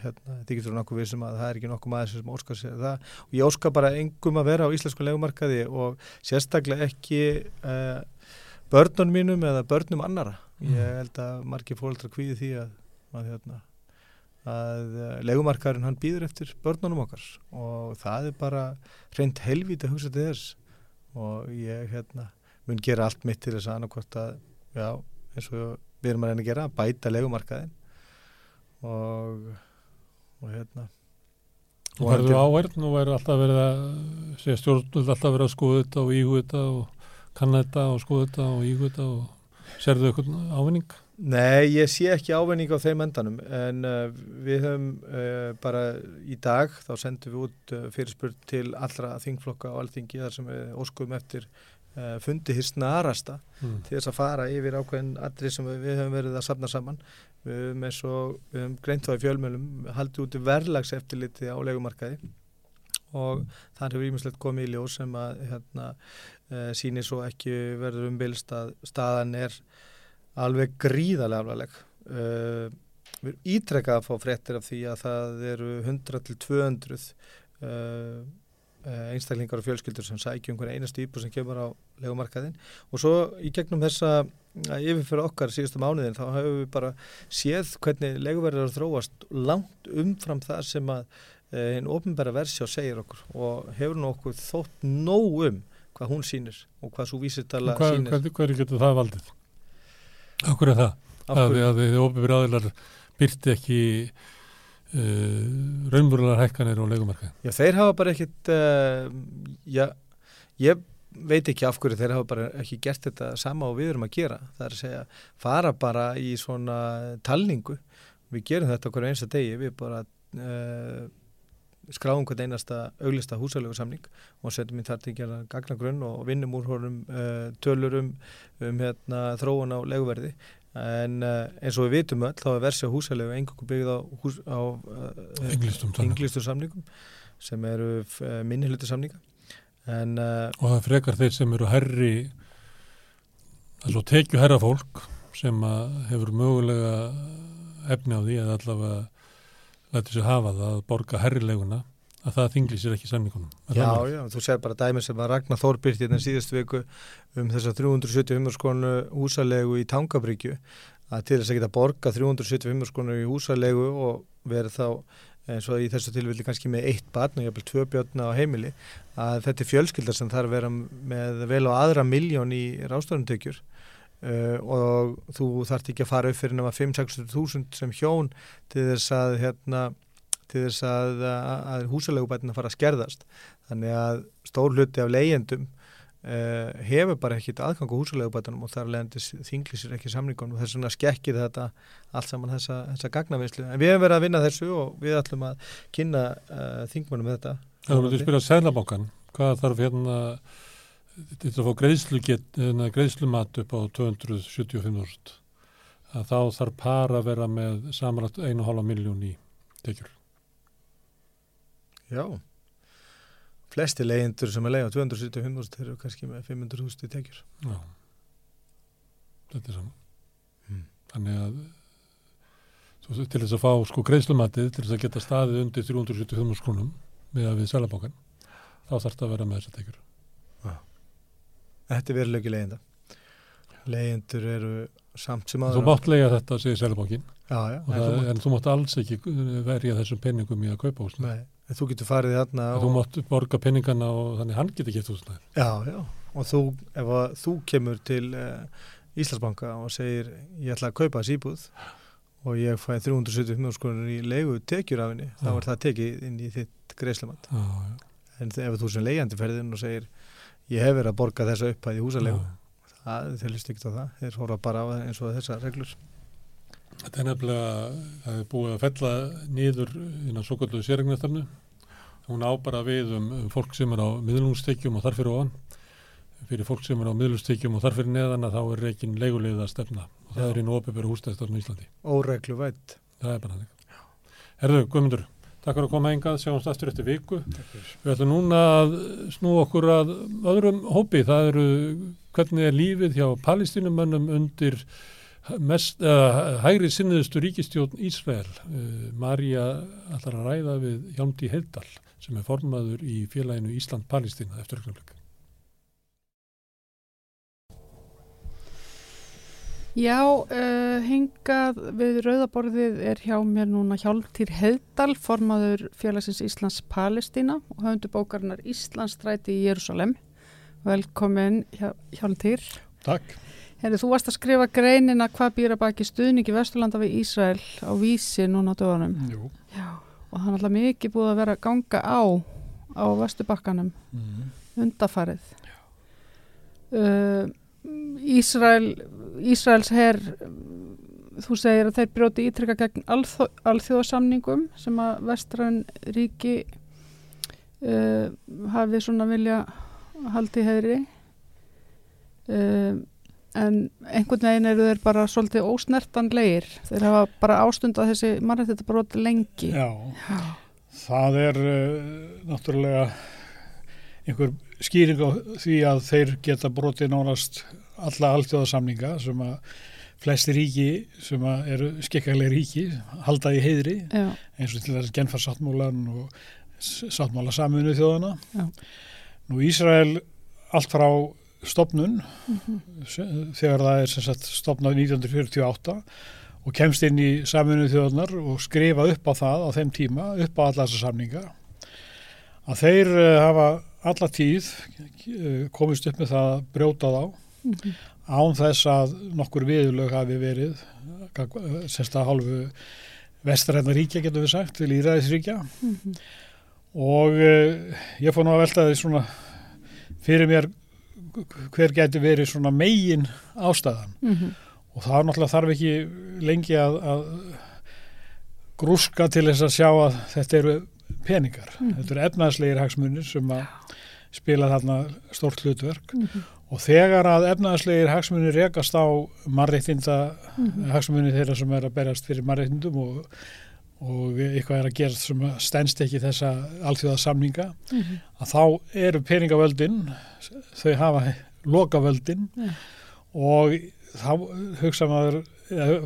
hérna, þetta getur nokkuð við sem að það er ekki nokkuð maður sem óskar sér það. Og ég óskar bara engum að vera á íslensku legumarkaði og sérstaklega ekki uh, börnunum mínum eða börnum annara mm. ég held að margir fólkdra kvíði því að, að, hérna, að uh, legumarkaðurinn hann býður eftir börnunum okkar. Og það er bara reynd helvít að hugsa til þess. Og ég hérna, mun gera allt mitt til þess að annarkort að já eins og við erum að reyna að gera að bæta legumarkaðin og, og hérna og það eru áverð nú er alltaf verið að segja stjórnvöld alltaf verið að skoða þetta og ígu þetta og kanna þetta og skoða þetta og ígu þetta og serðu eitthvað ávinning? Nei, ég sé ekki ávinning á þeim endanum en uh, við höfum uh, bara í dag þá sendum við út uh, fyrirspurt til allra þingflokka og alltingi þar sem við óskum eftir fundi hér snarasta mm. til þess að fara yfir ákveðin allri sem við, við höfum verið að sapna saman við höfum eins og við höfum greint þá í fjölmjölum haldið út í verðlags eftirliti á legumarkaði og þar hefur ímislegt komið í ljós sem að hérna, uh, eh, sínir svo ekki verður umbilst að staðan er alveg gríðarlega alvarleg uh, við erum ítrekkað að fá fréttir af því að það eru 100 til 200 uh, Eh, einstaklingar og fjölskyldur sem sækja um einhverja einastu íbúr sem kemur á legumarkaðin og svo í gegnum þessa eh, yfirfyrir okkar síðustu mánuðin þá hefur við bara séð hvernig leguverðar þróast langt umfram það sem að eh, einn ofnbæra versjá segir okkur og hefur nú okkur þótt nóg um hvað hún sínir og hvað svo vísirtala sínir. Hvað, hvað getur það valdið? Okkur er það? Að, að þið ofnbæra aðilar byrti ekki uh, raunverulegar hækkanir á leikumarka? Já, þeir hafa bara ekkit, uh, já, ég veit ekki af hverju þeir hafa bara ekki gert þetta sama og við erum að gera. Það er að segja, fara bara í svona talningu. Við gerum þetta okkur einsta degi, við bara uh, skráum hvern einasta auglista húsalögu samning og setjum í þar til að gera gagnagrunn og vinnum úr honum uh, tölur um, um hérna, þróun á leguverði en uh, eins og við vitum öll þá er versið húsalegu engungu byggð á, hús, á uh, englistum samningum. sem eru uh, minnihluti samninga en, og það frekar þeir sem eru herri er svo tekju herra fólk sem hefur mögulega efni á því að allavega læti sér hafa það að borga herrileguna að það þingli sér ekki samningunum. Já, já, þú segir bara dæmi sem að Ragnar Þórbyrti hérna den síðustu viku um þess að 375 skonu húsalegu í Tangabryggju að til þess að geta borga 375 skonu í húsalegu og verið þá eins og í þessu tilvilli kannski með eitt barn og jáfnvel tvö björna á heimili að þetta er fjölskyldar sem þarf að vera með vel á aðra miljón í rástofnumtökjur uh, og þú þarf ekki að fara upp fyrir nema 5-6 þúsund sem hjón til þess að hérna til þess að, að húsalegubætina fara að skerðast. Þannig að stór hluti af leyendum uh, hefur bara ekkit aðgang á húsalegubætunum og þar leðandi þinglisir ekki samningunum og þess vegna skekkir þetta allt saman þessa, þessa gagnavinslu en við hefum verið að vinna þessu og við ætlum að kynna uh, þingmunum þetta. Það voruð að spyrja Sælabankan hvað þarf hérna til að fá get, greiðslumat upp á 275.000 að þá þarf par að vera með samanlagt 1,5 miljón í tekjur. Já. Flesti leyendur sem er leið á 275.000 eru kannski með 500.000 í tekjur. Já. Þetta er saman. Mm. Þannig að svo, til þess að fá sko greiðslumatið til þess að geta staðið undir 375 skrúnum með að við selabókan þá þarf þetta að vera með þess að tekjur. Þetta er veruleiki leyenda. Leyendur eru samt sem aðra. Þú mátt lega þetta, segir selabókin, Já, já. En þú, mátt alls ekki verja þessum penningum í að kaupa húsnæði. nei, en þú getur farið þarna Þú mátt borga penningana og þannig hann getur gett húsnæði. Já, já. Og þú, ef þú kemur til uh, Íslandsbanka og segir ég ætla að kaupa þessi íbúð og ég fæ 375 skonur í leigu tekjur af henni, þá Já. er það tekið inn í þitt já. En ef þú sem leigjandi ferðin og segir ég hef verið að borga þessa upphæði húsalegu, það, þeir list ekki á það. Þeir horfa bara á það eins og þessar reglur. Þetta er nefnilega, það er búið að fella niður innan svo kallu sérregnastarnu. Hún á bara við um, um fólk sem er á miðlungstekjum og þar fyrir ofan. Fyrir fólk sem er á miðlungstekjum og þar fyrir neðan að þá er reikin leigulegða stefna. Og það Já. er í nópebæru hústæðstarnu í Íslandi. Óreglu vætt. Það er bara þannig. Herðu, Guðmundur, takk fyrir að koma engað, sjáumst aftur eftir viku. Við ætlum núna að snú okkur að öðrum hópi. Það eru, hvernig er lífið hjá palestínumönnum undir mest, uh, hægri sinniðustu ríkistjórn Ísrael. Uh, Marja ætlar að ræða við Hjámdi Heiddal sem er formaður í félaginu Ísland-Palestína eftir ögnumleik. Já, uh, hingað við Rauðaborðið er hjá mér núna Hjálmtýr Heiðdal, formaður félagsins Íslands Palestína og höfundu bókarinnar Íslandsstræti í Jérúsalem. Velkomin Hjá- Hjálmtýr. Takk. Herri, þú varst að skrifa greinina hvað býra baki stuðningi Vesturlanda við Ísrael á vísi núna á dögunum. Jú. Já, og það er alltaf mikið búið að vera ganga á á Vesturbakkanum Mm. undafarið. Uh, Ísrael, Ísraels herr, þú segir að þeir brjóti ítrykka gegn alþó, alþjóðsamningum sem að vestræn ríki uh, hafi svona vilja haldi heiðri. Uh, en einhvern veginn eru þeir bara svolítið ósnertanlegir. Þeir hafa bara ástundað þessi mannrætti broti lengi. Já, Já. það er uh, náttúrulega einhver skýring á því að þeir geta brotið nánast alla alþjóðasamninga sem að flesti ríki sem að eru skikkalega ríki halda í heiðri Já. eins og til þess genfarsáttmólan og sáttmála saminu þjóðana. Já. Nú Ísrael allt frá stopnun Mhm. se- þegar það er sagt stopnað 1948 og kemst inn í saminu þjóðanar og skrifa upp á það á þeim tíma, upp á alla þessa samninga að þeir uh, hafa alla tíð uh, komist upp með það að brjóta þá Mhm. án þess að nokkur viðlög hafi verið uh, semst að hálfu vestræðna ríkja getur við sagt, til íræðisríkja Mhm. og uh, ég fór nú að velta því svona fyrir mér hver geti verið svona megin ástæðan Mhm. og það náttúrulega þarf ekki lengi að, að grúska til þess að sjá að þetta eru peningar, Mhm. þetta eru efnaðslegir hagsmunir sem að spila þarna stórt hlutverk Mhm. og þegar að efnaðslegir hagsmunir rekast á mannreittinda Mhm. hagsmunir þeirra sem er að berjast fyrir mannreittindum og, og eitthvað er að gera sem að stendst ekki þessa alþjóða samninga Mhm. að þá eru peningavöldin þau hafa lokavöldin Já. og þá hugsa maður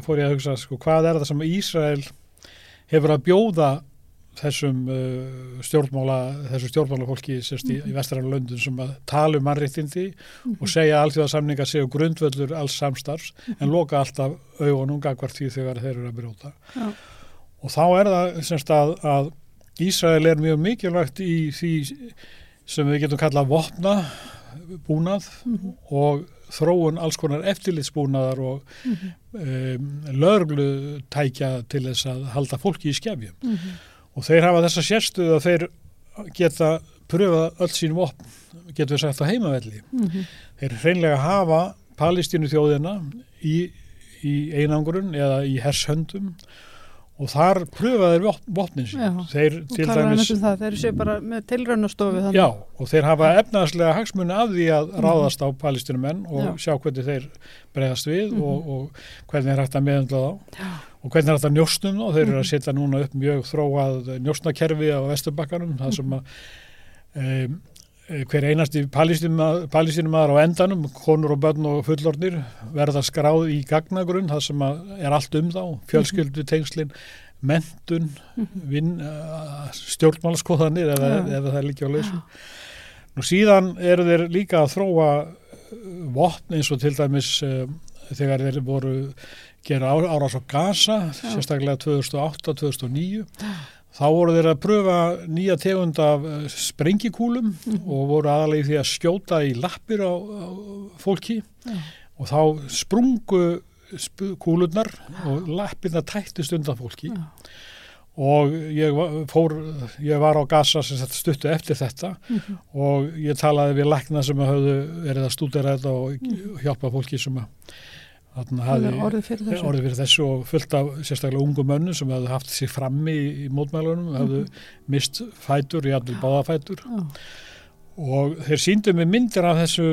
fór ég að hugsa sko, hvað er það sem Ísrael hefur að bjóða þessum uh, stjórnmála þessu stjórnmálafólki sérst í, í vestræna löndun sem að tala um mannréttindi og segja að alþjóðasamninga séu grundvöldur alls samstarfs en loka alltaf augunum gagvart því þegar þeir eru að brjóta Já. Og þá er það semst að, að Ísrael er mjög mikilvægt í því sem við getum kallað vopna búnað Mhm. og þróun alls konar eftirlitsbúnaðar og Mhm. um, löglu tækja til þess að halda fólki í skefjum Mhm. og þeir hafa þessa sérstuð að þeir geta pröfa öll sín vopn, getur við sagt á heimavelli Mhm. þeir hreinlega hafa Palestínu þjóðina í, í einangrun eða í hershöndum og þar pröfaðir vopnin sín Já, þeir til dæmis um það, þeir séu bara með tilraunastofu. Já, og þeir hafa efnaðslega hagsmunni af því að ráðast á palestinumenn og Já. sjá hvernig þeir bregðast við Mhm. og, og hvernig er hægt að meðundla þá og hvernig er hægt að njóstnum þá. Þeir eru að Mhm. setja núna upp mjög þróað njóstnakerfi á vesturbakkanum, það sem að um, hver einasti palestinumæður á endanum, konur og börn og fullornir verða skráð í gagnagrunn, það sem er allt um þá, fjölskyldu tengslin, mentun, vinn, uh, stjórnmálaskoðanir ef, Já. ef það er líka á lausu. Nú síðan eru þeir líka að þróa uh, vopn eins og til dæmis uh, þegar þeir voru gera árás á Gaza, sérstaklega 2008-2009 þá voru þeir að pröfa nýja tegund af uh, sprengikúlum og voru aðalega í því að skjóta í lappir á, á fólki. Og þá sprungu sp- kúlurnar og lappirna tættist undan fólki. Og ég fór, ég var á Gaza sem stuttu eftir þetta og ég talaði við lækna sem höfðu verið að stúdera þetta og hjálpa fólki sem að orðið fyrir þessu. orðið fyrir þessu og fullt af sérstaklega ungu mönnum sem hefðu haft sig frammi í, í mótmælunum, hefðu mist fætur, jafnvel báðafætur Já. og þeir síndu mig myndir af þessu,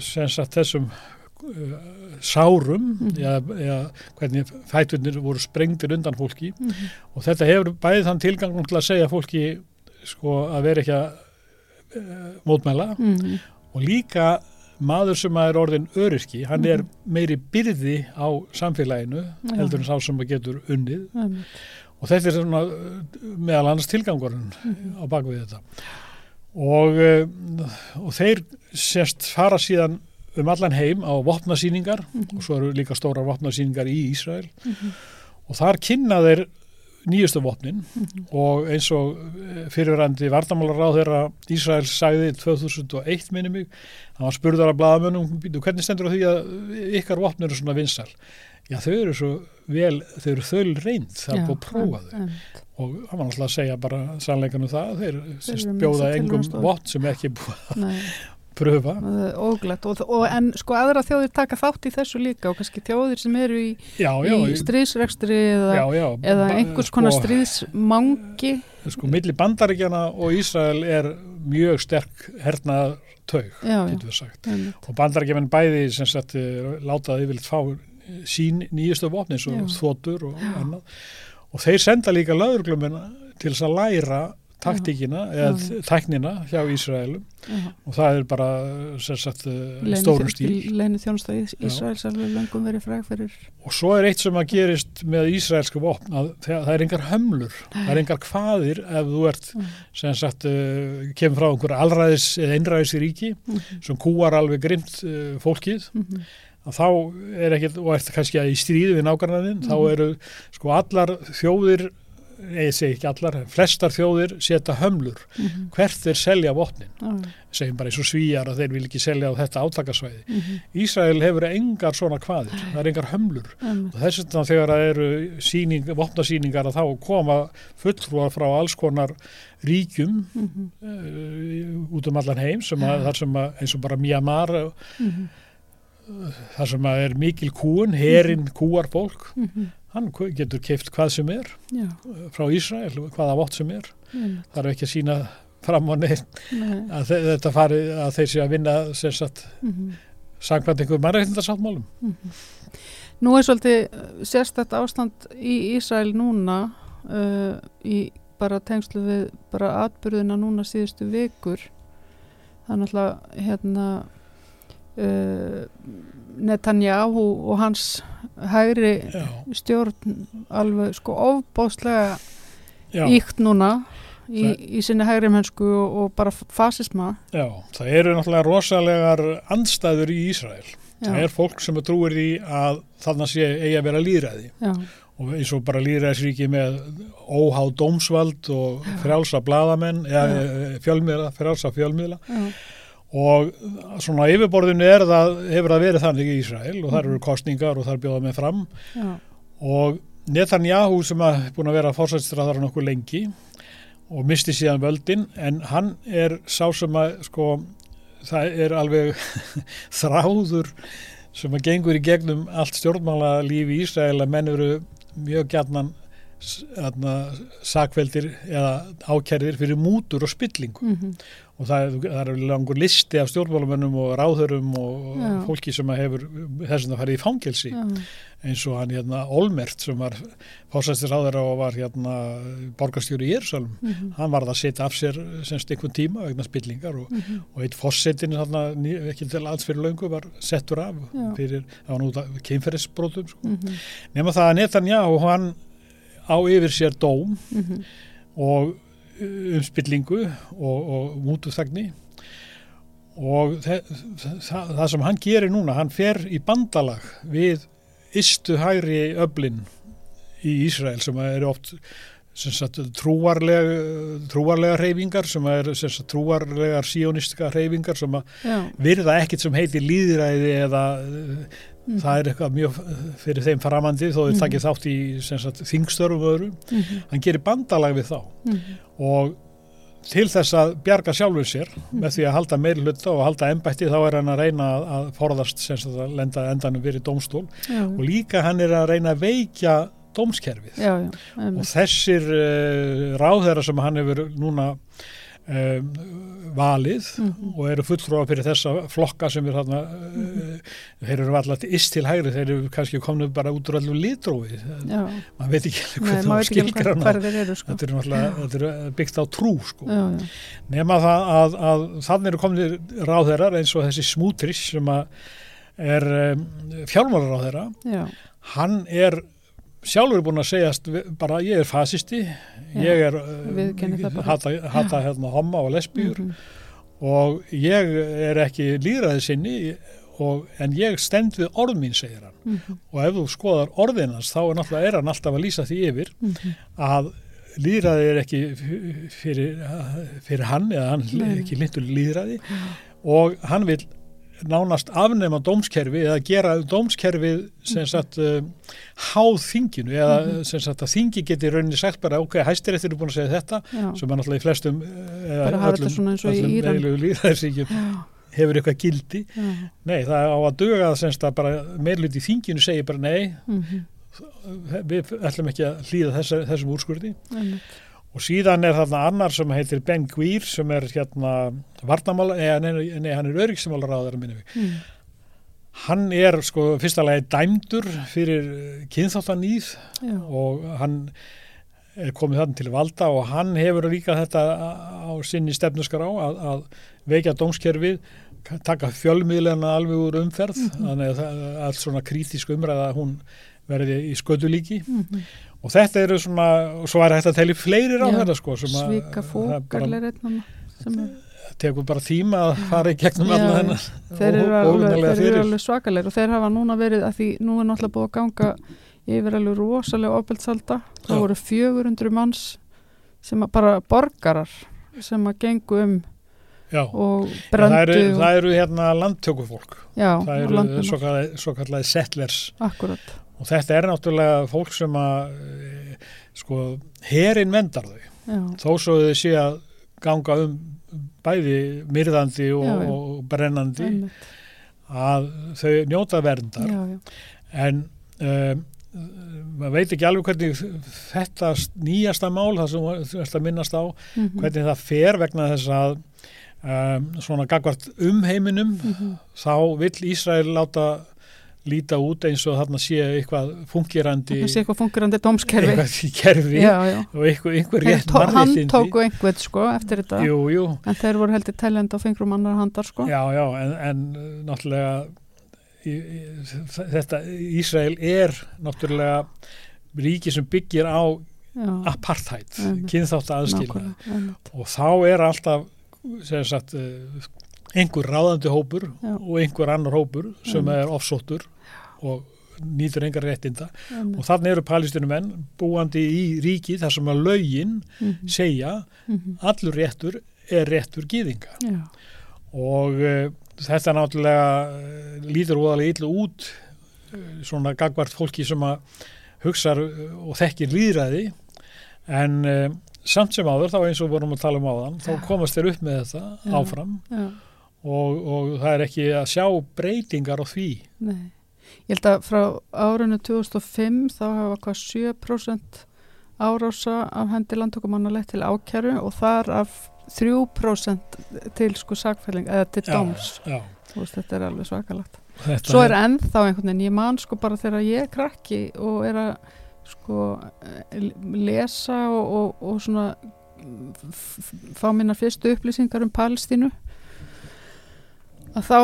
sagt, þessum uh, sárum eða, eða hvernig fæturnir voru sprengtir undan fólki og þetta hefur bæðið þann tilgang til að segja fólki sko að vera ekki að uh, mótmæla Mhm. og líka maður sem er orðin öryrki, hann er meiri byrði á samfélaginu heldur en sá sem að getur unnið. Einmitt. og þetta er svona uh, meðal annars tilgangurinn á bakvið þetta. Og, uh, og þeir sérst fara síðan um allan heim á vopnasýningar og svo eru líka stóra vopnasýningar í Ísrael. Og þar kynna þeir nýjustu vopnin og eins og eh, fyrirverandi vardamálaráð þeirra Ísrael sagði 2001 minni mig, hann var spurðar að blaðamönnum, "Bíddu, hvernig stendur því að ykkar vopn eru svona vinsal já þau eru svo vel, þau eru þöl reynd, það er búið að prófa þau. og hann var náttúrulega að segja bara sannleikan um það, þeir, þeir bjóða engum vopn sem ekki búið að pröfa. Er óglætt og, og en sko aðra þjóðir taka þátt í þessu líka og kannski þjóðir sem eru í, í stríðsrekstri eða, eða einhvers konar sko, stríðsmangi. sko, milli bandaríkjana og Ísrael er mjög sterk hernaðar taug, getur við sagt. Og bandarækjumenn bæði sem sagt eh, látaði yfirleitt fá eh, sín nýjustu vopni eins og þotur og annað. Og þeir senda líka lögurglumina til þess að læra taktíkina eða tæknina hjá Ísraelum. Já. og það er bara eh, sagt eh, stórum stíl. Leinu þjónusta í Ísraels alveg löngum verið fræg fyrir og svo er eitt sem að gerist með Ísraelsku vopn að það, er engar hömlur það er engar kvaðir ef þú ert sem sagt uh, kemur frá einhverja alræðis eða einræðis í ríki sem kúar alveg grimt uh, fólkið. Að þá er ekkert, og ert kannski að í stríði við nágrannin, þá eru sko allar þjóðir ég segi ekki allar, flestar þjóðir setja hömlur, hvert þeir selja vopnin, Já, segjum bara eins og svíjar að þeir vil ekki selja á þetta átakasvæði. Ísrael hefur engar svona kvaðir það er engar hömlur. Og þess vegna þegar það eru síning, vopnasýningar að þá koma fulltrúar frá alls konar ríkjum uh, út um allan heim sem að, þar sem að eins og bara Myanmar uh, þar sem að er mikil kúun, herin kúar fólk hann getur keift hvað sem er Já, frá Ísrael, hvaða vott sem er einmitt. það er ekki að sína fram á neitt Nei. að þe- þetta fari að þeir sé að vinna sem sagt Mhm. samkvæmt einhver mannreitindarsáttmálum Nú er svolítið uh, sérstætt ástand í Ísrael núna uh, í bara tengslu við bara atbyrðina núna síðustu vikur er náttúrulega hérna uh, Netanyahu og hans hægri Já, stjórn alveg sko ofbóðslega íkt núna í, í sinni hægri mennsku og, og bara fasisma. Já, það eru náttúrulega rosalegar andstæður í Ísrael. Já. Það er fólk sem trúir því að þarna sé eigi að vera líðræði og eins og bara líðræðisríki með óhá dómsvald og frjálsa bladamenn, eða fjölmiðla, frjálsa fjölmiðla. Já, og svona á yfirborðinu er það, hefur það verið þannig í Ísrael og þar eru kostningar og þar bjóða með fram. Já, og Netanyahu sem er búin að vera fórsætstræðar nokkuð lengi og misti síðan völdin en hann er sá sem að sko það er alveg þráður sem að gengur í gegnum allt stjórnmála lífi í Ísrael að menn eru mjög gætnan sakveldir eða ákærðir fyrir mútur og spillingu. Mhm. Og það, það er langur listi af stjórnmálamönnum og ráðhörum og Já. fólki sem hefur þessum að fara í fangelsi Já. eins og hann hérna Olmert sem var fórsæstir ráðara og var hérna borgarstjóri í Jérsalm Mhm. hann var það að setja af sér semst einhvern tíma vegna spillingar og, Mhm. og eitt fórsetin ekki til alls fyrir löngu var settur af Já. fyrir, það kynferðisbrotum sko. Mhm. nema það að Netanyahu hann á yfir sér dóm Mhm. og um spillingu og, og mútuþagni og þe það, það sem hann gerir núna, hann fer í bandalag við istu hægri öflin í Ísrael sem eru oft sem sagt, trúarlega, trúarlega reyfingar sem er sagt, trúarlegar síonistika reyfingar sem virða ekkit sem heitir líðræði eða Mhm. það er eitthvað mjög fyrir þeim framandi þó þeir Mhm. takkið þátt í þingstörfum og öðru Mhm. hann gerir bandalag við þá Mhm. og til þess að bjarga sjálfur sér með því að halda meiri hluta og halda embætti þá er hann að reyna að- forðast sem sagt að lenda endanum fyrir dómstól Já. og líka hann er að reyna að veikja dómskerfið Já, já, og þessir uh, ráðherra sem hann hefur núna um, valið Mhm. og eru fulltrúa fyrir þessa flokka sem er þarna uh, þeir eru alltaf ist til hægri þeir eru kannski komnið bara út úr allur litrói maður veit ekki hvernig það eru, sko. þetta er náttúrulega byggt á trú sko. Já, já. nema það að, að þannig eru komnið ráðherrar eins og þessi smútris sem er um, fjármálaráðherra Já. hann er sjálfur búin að segjast bara ég er fasisti ég er bara. hata, hata hérna homma og lesbíur Mhm. og ég er ekki líðræði sinni og, en ég stend við orð mín segir hann Mhm. og ef þú skoðar orðinans þá er náttúrulega er hann alltaf að lýsa því yfir Mhm. að líðræði er ekki fyrir, fyrir hann eða hann er ekki lindur líðræði og hann vil nánast afnema dómskerfi eða gera dómskerfið sem sagt uh, háð þinginu eða Mhm. sem sagt að þingi geti rauninni sagt bara ok, hæstiréttir er búin að segja þetta Já. sem er náttúrulega í flestum og í Íran. líðræðisíkjum Já. hefur eitthvað gildi Já. nei, það er á að duga sem sagt að bara meirluti þinginu segir bara nei Mhm. við ætlum ekki að hlýða þessum úrskurði Einmitt. Og síðan er þarna annar sem heitir Ben Gvir sem er hérna varnamála, nei, nei, nei hann er öryggsmálar á þeirra minni við Mm. hann er sko fyrsta lagi dæmdur fyrir kynþáttanýð og hann er komið þannig til valda og hann hefur líka þetta á sinni stefnuskrá að, að veikja dómskerfið taka fjölmiðlena alveg úr umferð Mhm. þannig að allt svona krítisk umræða hún verði í skötulíki Mhm. Og þetta eru svona, svo er hægt að telja fleiri á þetta sko Svika það bara- fókar einn annar sem er tekur bara tíma að fara í gegnum Já, alla já. þennan þeir eru alveg, alveg svakalegir og þeir hafa núna verið að því nú er náttúrulega búið að ganga yfir alveg rosalega ofbeldsalda það voru 400 manns sem bara borgarar sem að gengu um Já. og það eru, það eru hérna landtökufólk. Já, það eru svo kallað, svo kallað settlers. Akkurat og þetta er náttúrulega fólk sem að e, sko, herin vendar þau Já. þó svo þau sé að ganga um bæði myrðandi og, Já, og brennandi Einmitt. að þau njóta verndar Já, já. en um, maður veit ekki alveg hvernig þetta nýjasta mál það sem þú ert að minnast á Mhm. hvernig það fer vegna þess að um, svona gagvart umheiminum Mhm. þá vill Ísrael láta líta út eins og þarna sé eitthvað fungirandi það sé eitthvað fungerandi dómskerfi. Eitthvað kerfi Já, já. og einhver Þeir rétt hann tóku einhvern sko eftir þetta. Jú, jú. en þeir voru heldur teljandi á fingrum annar handar sko. Já, já, en, en uh, náttúrulega í, í, þetta Ísrael er náttúrulega ríki sem byggir á Já. apartheid, kynþátt aðskilna og þá er alltaf sem sagt uh, einhver ráðandi hópur og einhver annar hópur sem er offsóttur og nýtur engar réttinda Einmitt. og þannig eru palestinumenn búandi í ríki þar sem að lögin Mhm. segja Mhm. allur réttur er réttur gýðinga Já. og uh, þetta náttúrulega uh, lítur óðalega illa út uh, svona gagvart fólki sem að hugsa og þekkir líðræði en uh, samt sem áður þá eins og vorum að tala um áðan þá komast þeir upp með þetta Já. áfram Já. og, og það er ekki að sjá breytingar á því Nei. Ég held að frá árinu 2005 þá hafa hvað 7% árása af hendi landtökumannalegt til ákjæru og þar af 3% til sko sakfæling eða til dóms. Já, Þú veist, þetta er alveg svakalagt þetta svo er ennþá einhvern veginn, ég man sko bara þegar ég er krakki og er að sko eh, lesa og, og, og svona fá mínar fyrstu upplýsingar um Palestínu að þá,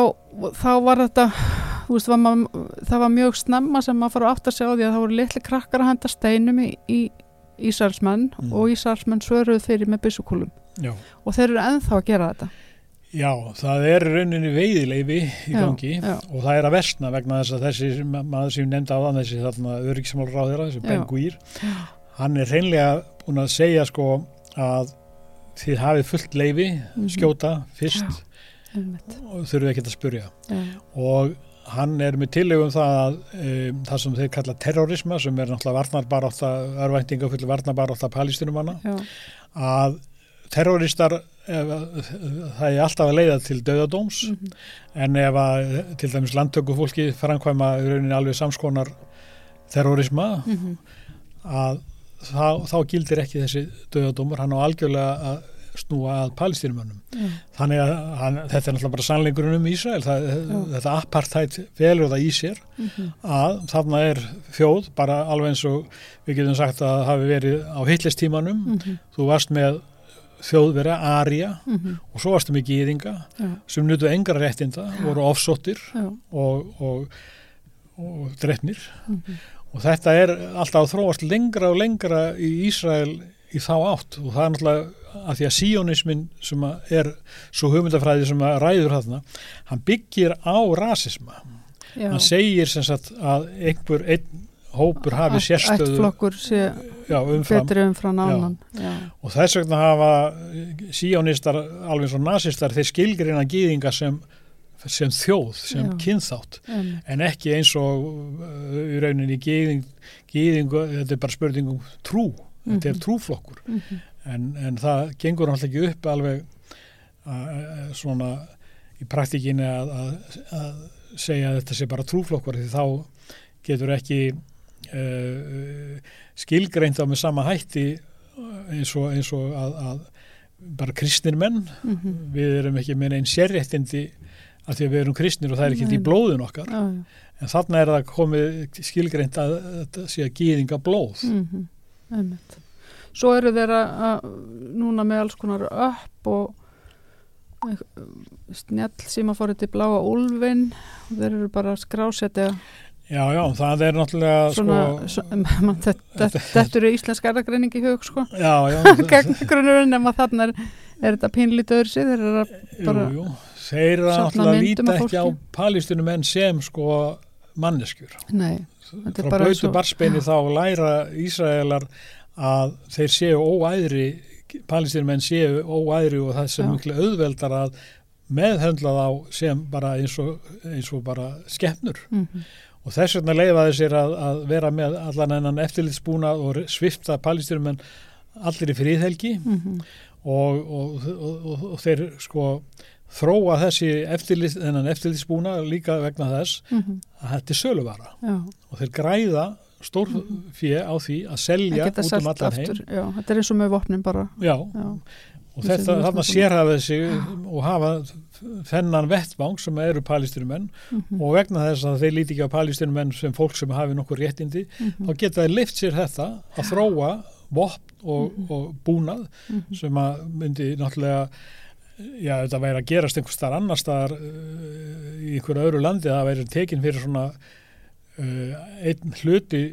þá var þetta veist, var maður, það var mjög snemma sem maður fara átt að segja á því að það voru litli krakkar að henda steinum í, í Ísardsmenn Mm. og Ísardsmenn svöruðu fyrir með byssukúlum Já. og þeir eru ennþá að gera þetta Já, það er rauninni veiðileifi í Já, gangi já. og það er að versna vegna þess að þessi ma- maður sem nefndi á þann þessi þarna öryggismálráðira, þessi Já. Ben Guir hann er hreinlega búin að segja sko að þið hafið fullt leifi, Mhm. skjóta fyrst Einmitt. Og þurfið ekki að spurja Já. og hann er með tillegum það að um, það sem þeir kalla terrorisma sem er náttúrulega varnarbarátta örvæntinga full varnarbarátta palístinumanna Já. að terroristar ef, það er alltaf að leiða til döðadóms Mhm. en ef að til dæmis landtökufólki framkvæma í rauninni alveg samskonar terrorisma Mhm. að þá, þá gildir ekki þessi döðadómur, hann á algjörlega að snúa að palestínumönnum Já. þannig að hann, þetta er náttúrulega bara sannleikurinn um Ísrael, það, Já. þetta apartheid velur það í sér Mhm. að þarna er þjóð, bara alveg eins og við getum sagt að það hafi verið á hitlistímanum, Mhm. þú varst með þjóðverja, Arja Mhm. og svo varstu með gýðinga Já. sem nutu engra réttinda, voru ofsóttir Já. og, og, og drefnir Mhm. og þetta er alltaf þróast lengra og lengra í Ísrael í þá átt og það er náttúrulega að því að síónismin sem að er svo hugmyndafræði sem að ræður þarna, hann byggir á rasisma. Já. Hann segir sem sagt að einhver einn hópur hafi sérstöðu ættflokkur sé já, umfram betri umfram annan já. og þess vegna hafa síónistar alveg svo nazistar þeir skilgrina gýðinga sem sem þjóð, sem kynþátt Einmitt. en ekki eins og uh, í rauninni gýðing, gýðingu, þetta er bara spurning um trú, þetta er Mhm. trúflokkur Mhm. en, en það gengur náttúrulega ekki upp alveg uh, svona í praktikinni að, að, að segja að þetta sé bara trúflokkur því þá getur ekki uh, skilgreint á með sama hætti uh, eins og, eins og að, að bara kristnir menn Mhm. við erum ekki með einn sérréttindi að því að við erum kristnir og það er ekki í blóðun okkar en þarna er það komið skilgreint að þetta sé að gýðinga blóð Mhm. Einmitt. Svo eru þeir að, núna með alls konar upp og snjall sem að fóru til bláa úlfin og þeir eru bara skrásetja Já, já, það er náttúrulega svona, sko, man, þetta, þetta eru íslensk erðagreining í hug sko Já, já Gagngrunurinn nema þannig er, er þetta pínlítið öðru sig þeir eru bara jú, jú. Þeir eru náttúrulega að líta ekki á fólki. palestinum enn sem sko manneskjur Nei, frá blötu barsbeini þá læra Ísraelar að þeir séu óæðri palestinum enn séu óæðri og það sem miklu auðveldar að meðhöndla þá sem bara eins og, eins og bara skepnur. Mhm. og þess vegna leifaði sér að, að vera með allan ennan eftirlitsbúna og svifta palestinum enn allir í fríðhelgi og, og, og, og, og þeir sko þróa þessi eftirlit, þennan eftirlitsbúna líka vegna þess Mhm. að þetta er söluvara Já. og þeir græða stór fjö á því að selja að út um allan heim já, þetta er eins og með vopnin bara Já, Já. og Þessi þetta, þarna vopnabúna. sérhafa þessi og hafa þennan vettvang sem eru palestinumenn Mhm. og vegna þess að þeir líti ekki á palestinumenn sem fólk sem hafi nokkur réttindi Mhm. þá geta þeir lift sér þetta að þróa vopn og, Mhm. og búnað sem að myndi náttúrulega já, þetta væri að gerast einhvers staðar annar staðar uh, í einhverju öðru landi að það væri tekin fyrir svona uh, einn hluti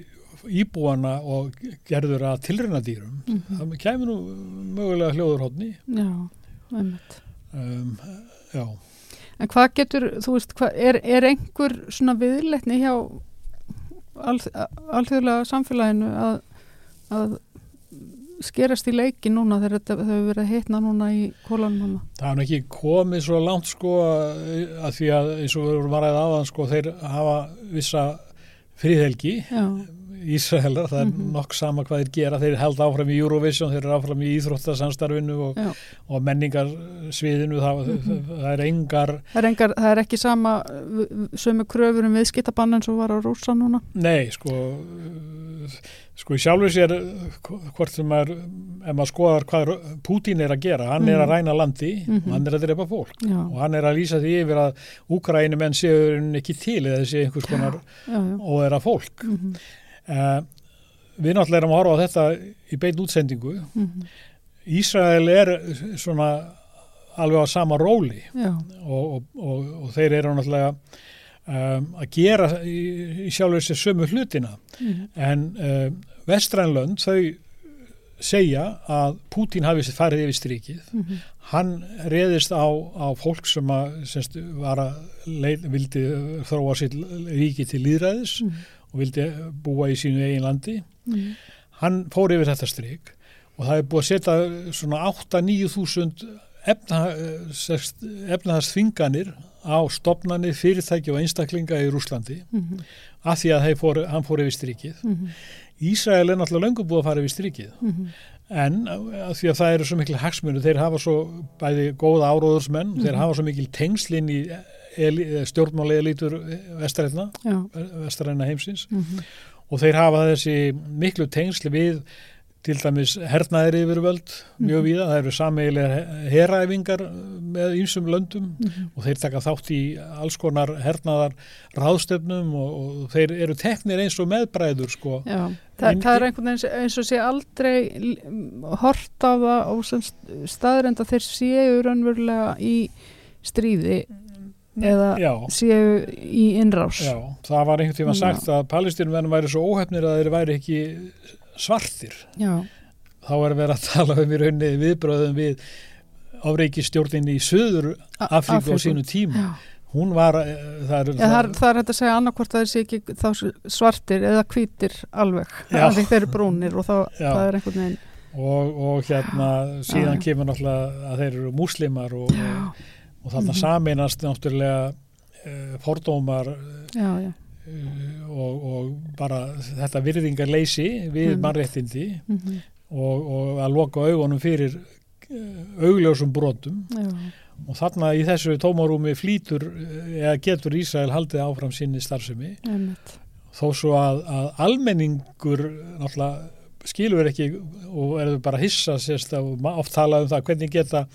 íbúana og gerður að tilrænadýrum Mhm. það kemur nú mögulega hljóður hodni já, einmitt. Um, já. En hvað getur, þú veist, hvað, er, er einhver svona viðleitni hjá al, alþjóðlega samfélaginu að, að skerast í leiki núna þegar þetta hefur verið að hitna núna í kólanum það nú ekki komið svo langt sko að því að eins og við vorum að ræða áðan sko þeir hafa vissa fríðhelgi Já, Ísraelar, það er Mhm. nokk sama hvað þeir gera, þeir held áfram í Eurovision, þeir eru áfram í íþróttasamstarfinu og, og menningarsviðinu, það, Mhm. það er engar, það er, engar, það er ekki sama uh, sömu kröfur um viðskiptabann eins og var á rúsa núna? nei, sko, sko í sjálfur sér hvort sem maður, ef maður skoðar hvað Pútín er að gera, hann er að Mhm. ræna landi Mhm. og hann er að drepa fólk Já. og hann er að lýsa því yfir að Úkraínu menn séu ekki til eða þessi einhvers konar óðera fólk Mhm. Uh, við náttúrulega erum að horfa á þetta í bein útsendingu Mhm. Ísrael er svona alveg á sama róli og, og, og, og þeir eru náttúrulega um, að gera í, í sjálfur sér sömu hlutina Mhm. en uh, vestrænlönd þau segja að Pútín hafi sér farið yfir strikið Mhm. hann reðist á, á fólk sem að semst, var að leið, vildi þróa sitt ríki til líðræðis Mhm. Og vildi búa í sínu eigin landi Mhm. hann fór yfir þetta strik og það er búið að setja svona 8-9 þúsund efnahagsþvinganir á stopnarnir, fyrirtæki og einstaklinga í Rúslandi Mhm. af því að fór, hann fór yfir strikið. Mhm. Ísrael er náttúrulega löngu búið að fara yfir strikið Mhm. en af því að það eru svo mikil hagsmunni, þeir hafa svo bæði góða áróðursmenn, þeir Mhm. hafa svo mikil tengslinn í stjórnmáli elítur vestaræna, vestaræna heimsins Mhm. og þeir hafa þessi miklu tengsli við til dæmis hernaðir yfirvöld mjög Mhm. víða, það eru sameigilega heræfingar með ýmsum löndum Mhm. og þeir taka þátt í alls konar hernaðar ráðstöfnum og, og þeir eru teknir eins og meðbræður sko. Já, Þa, Inn- það er einhvern veginn eins og sé aldrei hort á það og sem staðrend að þeir séu raunverulega í stríði eða Já. séu í innrás. Já, það var einhvern tíma Já. sagt að palestínumennum væri svo óhefnir að þeir væri ekki svartir Já. þá er verið að tala um í rauninni viðbröðum við áreikistjórnin í söður Afríku á sínu tíma Já. hún var eh, það er, Já, það, er, það er hægt að segja annarkvort að þeir sé ekki þá svartir eða hvítir alveg. Já. Af því þeir eru brúnir og þá Já. það er einhvern veginn. og, og hérna síðan Já. kemur náttúrulega að þeir eru múslimar og, og, og þarna Mhm. saminast náttúrulega uh, fordómar Já, já. uh, og, og bara þetta virðingarleysi við Mhm. mannréttindi Mhm. og, og að loka augunum fyrir uh, augljósum brotum Já. og þarna í þessu tómarúmi flýtur eða getur Ísrael haldið áfram sinni starfsemi þó svo að, að almenningur náttúrulega skilur ekki og er bara að hissa sérst og oft talað um það hvernig geta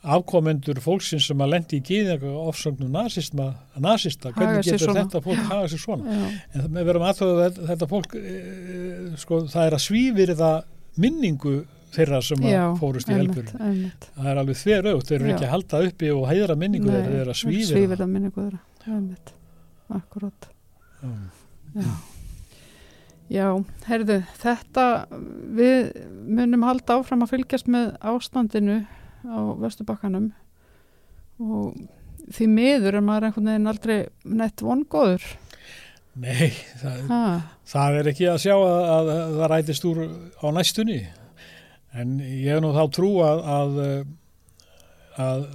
afkomendur fólksins sem að lendi í gíðinga ofsögnum nasista Haga hvernig getur þetta fólk haga sér svona Já. en við verum aðtöðu að þetta fólk e, sko, það er að svífir það minningu þeirra sem Já, fórust í einmitt. það er alveg þver auð, þeir eru Já. ekki að halda uppi og hæðra minningu Nei, þeirra, þeir eru að svífir svífir það minningu þeirra. Akkurát. Já. Já. Já, herðu, þetta við munum halda áfram að fylgjast með ástandinu á Vesturbakkanum. Og því miður er maður einhvern veginn aldrei nett vongóður. Nei, það, það er ekki að sjá að, að, að það rætist úr á næstunni. En ég hef nú þá trú að, að, að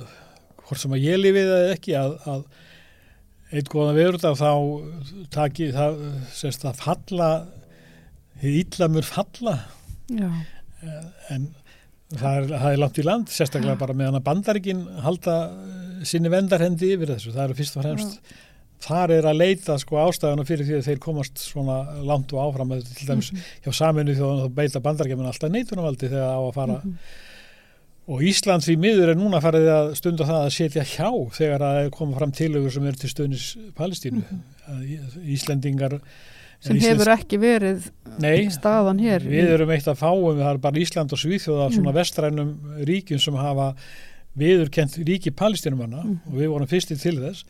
hvort sem að ég lifið eða ekki að, að eitt góðan veður þá taki það sérst að falla mör falla. Já, en það er, það er langt í land sérstaklega bara meðan að bandarikin halda eh, sinni vendarhendi yfir þessu. Það eru fyrst og fremst þar er að leita sko ástæðuna fyrir því að þeir komast svona langt og áfram. Að til dæmis hjá saminu þjóðan þá beita bandarækjumenn alltaf neitunarvaldi þegar á að fara. Og Ísland því miður er núna farið að stunda það að setja hjá þegar að koma fram tilögur sem eru til stöðnis Palestínu. Í- Íslendingar sem Íslensk- hefur ekki verið Nei, staðan hér. Við erum eitt að fáum, það er bara Ísland og Svíþjóða svona Mm. vestrænum ríkjum sem hafa viðurkent ríki palestinumanna Mm. og við vorum fyrstir til þess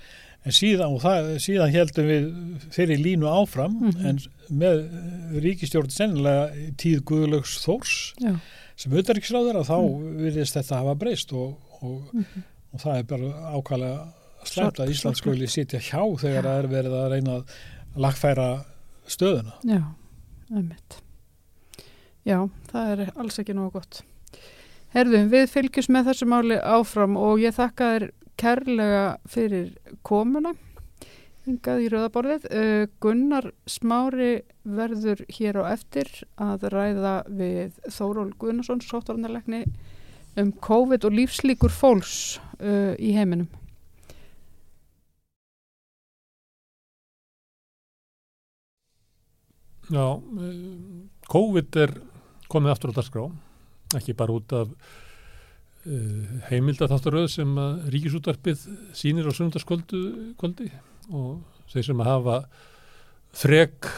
en síðan, það, síðan heldum við fyrir línu áfram Mhm. en með eh, ríkistjórn sennilega tíð Guðlaugs Þórs Já. sem auðvitaðriksráður að þá Mm. virðist þetta hafa breyst og, og, Mhm. og það er bara ákvæmlega slæmt að Ísland skuli sitja hjá þegar það er verið að reyna að lagfæra stöðuna. Já, einmitt. Já, það er alls ekki nógu gott. Herðu, við fylgjum með þessu máli áfram og ég þakka þér kærlega fyrir komuna hingað í rauðaborðið. Uh, Gunnar Smári verður hér á eftir að ræða við Þóról Gunnarsson, sóttarnarlegni um COVID og lífslíkur fólks uh, í heiminum. Já, eh, COVID er komið aftur á dagskrá, ekki bara út af uh, heimildatháttaröð sem að ríkisútarpið sínir á sundarskvöldi og þeir sem að hafa þreg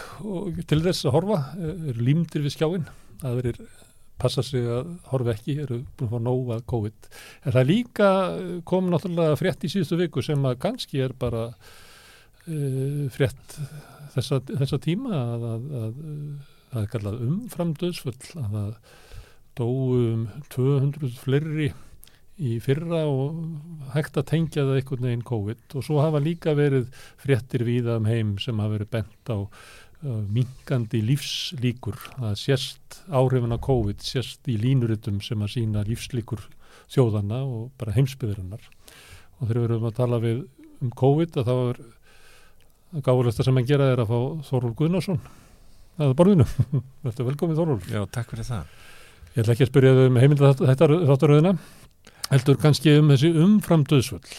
til þess að horfa eh, eru límdir við skjáin að þeir passa sig að horfa ekki eru búin að fá nóga COVID. En það líka komið náttúrulega frétt í síðustu viku sem að kannski er bara frétt þessa, þessa tíma að, að, að, að það er kallað umframdöðsfull að það dóum 200 fleiri í fyrra og hægt að tengja það einhvern veginn COVID. Og svo hafa líka verið fréttir víða um heim sem hafa verið bent á uh, minkandi lífslíkur. Að sérst áhrifin af COVID sérst í línuritum sem að sína lífslíkur þjóðana og bara heimsbyðurinnar og þegar við erum að tala við um COVID að það var gáðulegsta sem að gera er að fá Þorvald Guðnarsson að borðinu. Þetta er velkomið Þorvald. Já, takk fyrir það. Ég ætla ekki að spyrja þau um heimilda þetta þáttaröðina heldur kannski um þessi umframdöðsvöld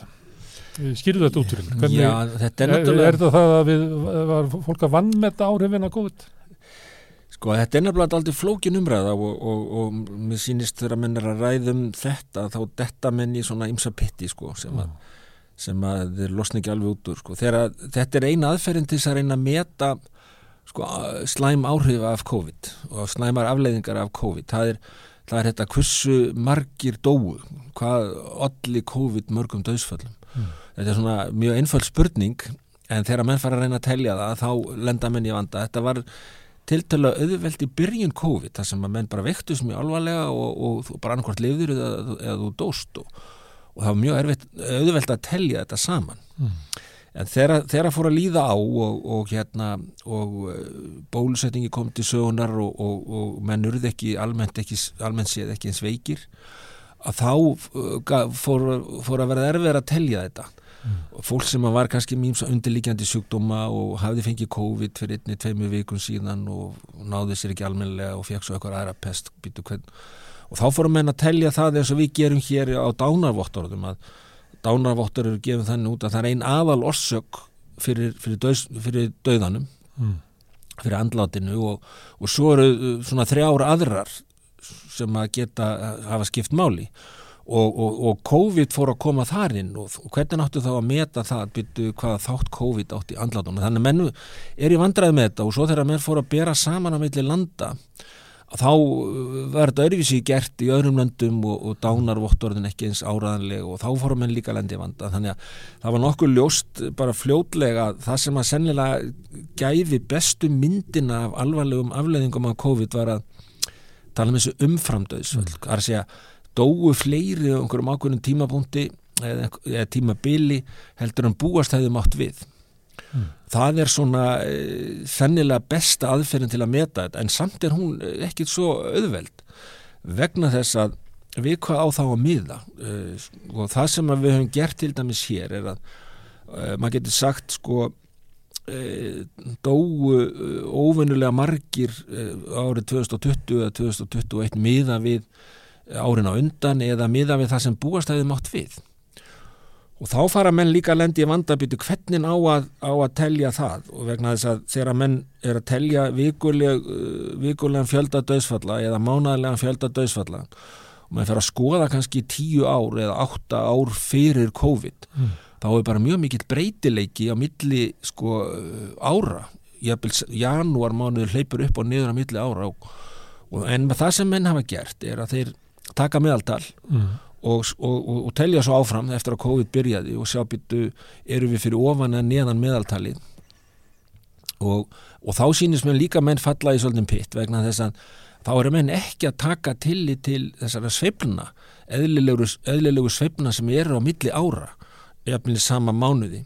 skýrðu þetta út fyrir Hvernig, Já, þetta er náttúrulega Er þetta það að við var fólk að vann með þetta áhrifin að COVID? Sko, þetta er nefnilega aldrei flókin umræða og, og, og mér sýnist þegar að menn er að ræðum þetta þá detta menn í svona ymsa pitti sko, sem að, sem að þeir losna ekki alveg út úr sko. þegar þetta er eina aðferðin til þess að reyna að meta sko, slæm áhrif af COVID og slæmar afleiðingar af COVID það er það er þetta hversu margir dóu, hvað allir COVID mörgum döðsföllum mm. þetta er svona mjög einföld spurning en þegar menn fara að reyna að telja það þá lenda menn í vanda, þetta var tiltölu auðveld í byrjun COVID þar sem að menn bara vektust mjög alvarlega og, og, og bara annarkvært lifður eða, eða þú dóst og, og það var mjög erfitt, auðveld að telja þetta saman. Mm. En þegar það fór að líða á og, og hérna og uh, bólusetningi kom til sögunar og, og, og menn urði ekki almennt, ekki, almennt séð ekki eins veikir að þá uh, fór, fór að vera erfið að telja þetta. Mm. fólk sem var kannski mýms undirlíkjandi sjúkdóma og hafði fengið COVID fyrir einni, tveimu vikun síðan og náði sér ekki almenlega og fekk svo eitthvað aðra pest og þá fórum menn að telja það eins og við gerum hér á dánarvottorðum að dánarvottur eru gefið þannig út að það er einn aðal orsök fyrir, fyrir, döð, fyrir döðanum mm. fyrir andlátinu og, og svo eru uh, svona þrjára aðrar sem að geta að hafa skipt máli og, og, og COVID fór að koma þar inn og hvernig náttu þá að meta það að byrju hvaða þátt COVID átt í andlátunum þannig að mennu er í vandraði með þetta og svo þegar menn fór að bera saman á meðli landa þá uh, var þetta öðruvísi gert í öðrum löndum og, og dánarvottorðin ekki eins áraðanleg og þá fórum henn líka lendi vanda. Þannig að það var nokkuð ljóst bara fljótlega það sem að sennilega gæfi bestu myndina af alvarlegum afleðingum af COVID var að tala um þessu umframdöðsvöld mm. að segja dóu fleiri á einhverjum ákveðnum tímabúndi eða, eða tímabili heldur en búast hefði mátt við Mm. Það er svona þennilega eh, besta aðferðin til að meta þetta en samt er hún eh, ekkit svo auðveld vegna þess að við hvað á þá að miða uh, og það sem við höfum gert til dæmis hér er að maður getur sagt sko dóu óvennulega margir árið 2020 eða 2021 miða við árin á undan eða miða við það sem búastæðið mátt við og þá fara menn líka að lendi í vandabítu hvernig á að, á að telja það? Og vegna þess að þegar menn er að telja vikuleg, uh, vikulegan fjölda döðsfalla eða mánæðilegan fjölda döðsfalla og maður fer að skoða kannski tíu ár eða átta ár fyrir COVID mm. þá er bara mjög mikill breytileiki á milli sko ára. Janúar mánuður hleypur upp og niður á milli ára og, og en það sem menn hafa gert er að þeir taka meðaltal mm og, og, og telja svo áfram eftir að COVID byrjaði og sjá byttu eru við fyrir ofan að neðan meðaltali og, og þá sínist mér líka menn falla í svolítið pitt vegna þess að þá eru menn ekki að taka tillit til þessara sveifluna eðlilegu, sveifluna sem eru á milli ára eða sama mánuði.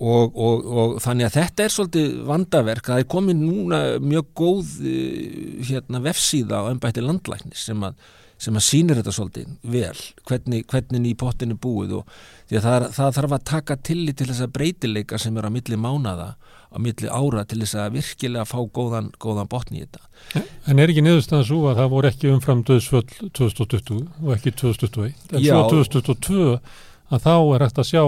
Og, og, og þannig að þetta er svolítið vandaverk, það er komið núna mjög góð eh, hérna, vefsíða á ennbætti landlæknis sem að sem að sínir þetta svolítið vel hvernig, hvernig í pottinu búið og því að það, það þarf að taka tillit til þess að breytileika sem er á milli mánada á milli ára til þess að virkilega fá góðan, góðan botni í þetta En er ekki niðurstaðan svo að það voru ekki umfram döðsvöld 2020 og ekki 2021 en Já. svo 2022 að þá er hægt að sjá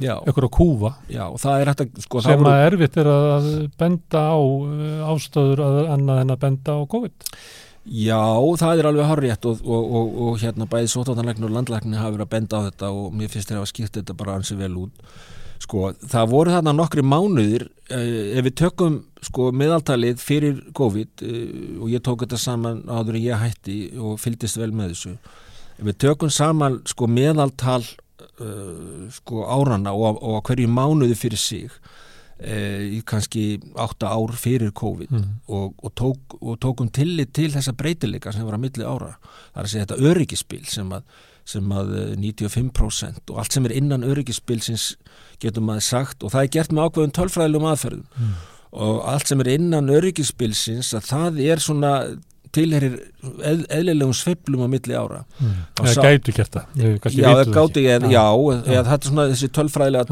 Já, ykkur að kúfa já, að, sko, sem að erfitt er að benda á uh, ástöður að annað en að benda á COVID. Já, það er alveg horrið og, og, og, og hérna bæði sótátanlegnur og landlækni hafa verið að benda á þetta og mér finnst þér að skipt þetta bara ansi vel út. Sko, það voru þarna nokkri mánuðir, eh, ef við tökum sko meðaltalið fyrir COVID eh, og ég tók þetta saman áður en ég hætti og fylgdist vel með þessu, ef við tökum saman sko meðaltal uh, sko árana og á hverju mánuði fyrir sig uh, í kannski átta ár fyrir COVID Mm. og, og, tók, og tókum tillit til þessa breytileika sem var að milli ára það er að segja þetta öryggispil sem að, sem að eh, 95% og allt sem er innan öryggispilsins getur maður sagt og það er gert með ákveðum tölfræðilegum aðferðum Mm. og allt sem er innan öryggispilsins að það er svona tilherir eð, eðlilegum sveiflum á milli ára Mm. Það sá- gætu gert það. Já, gáti ekki. ég, já, eða þetta er svona þessi tölfræðilega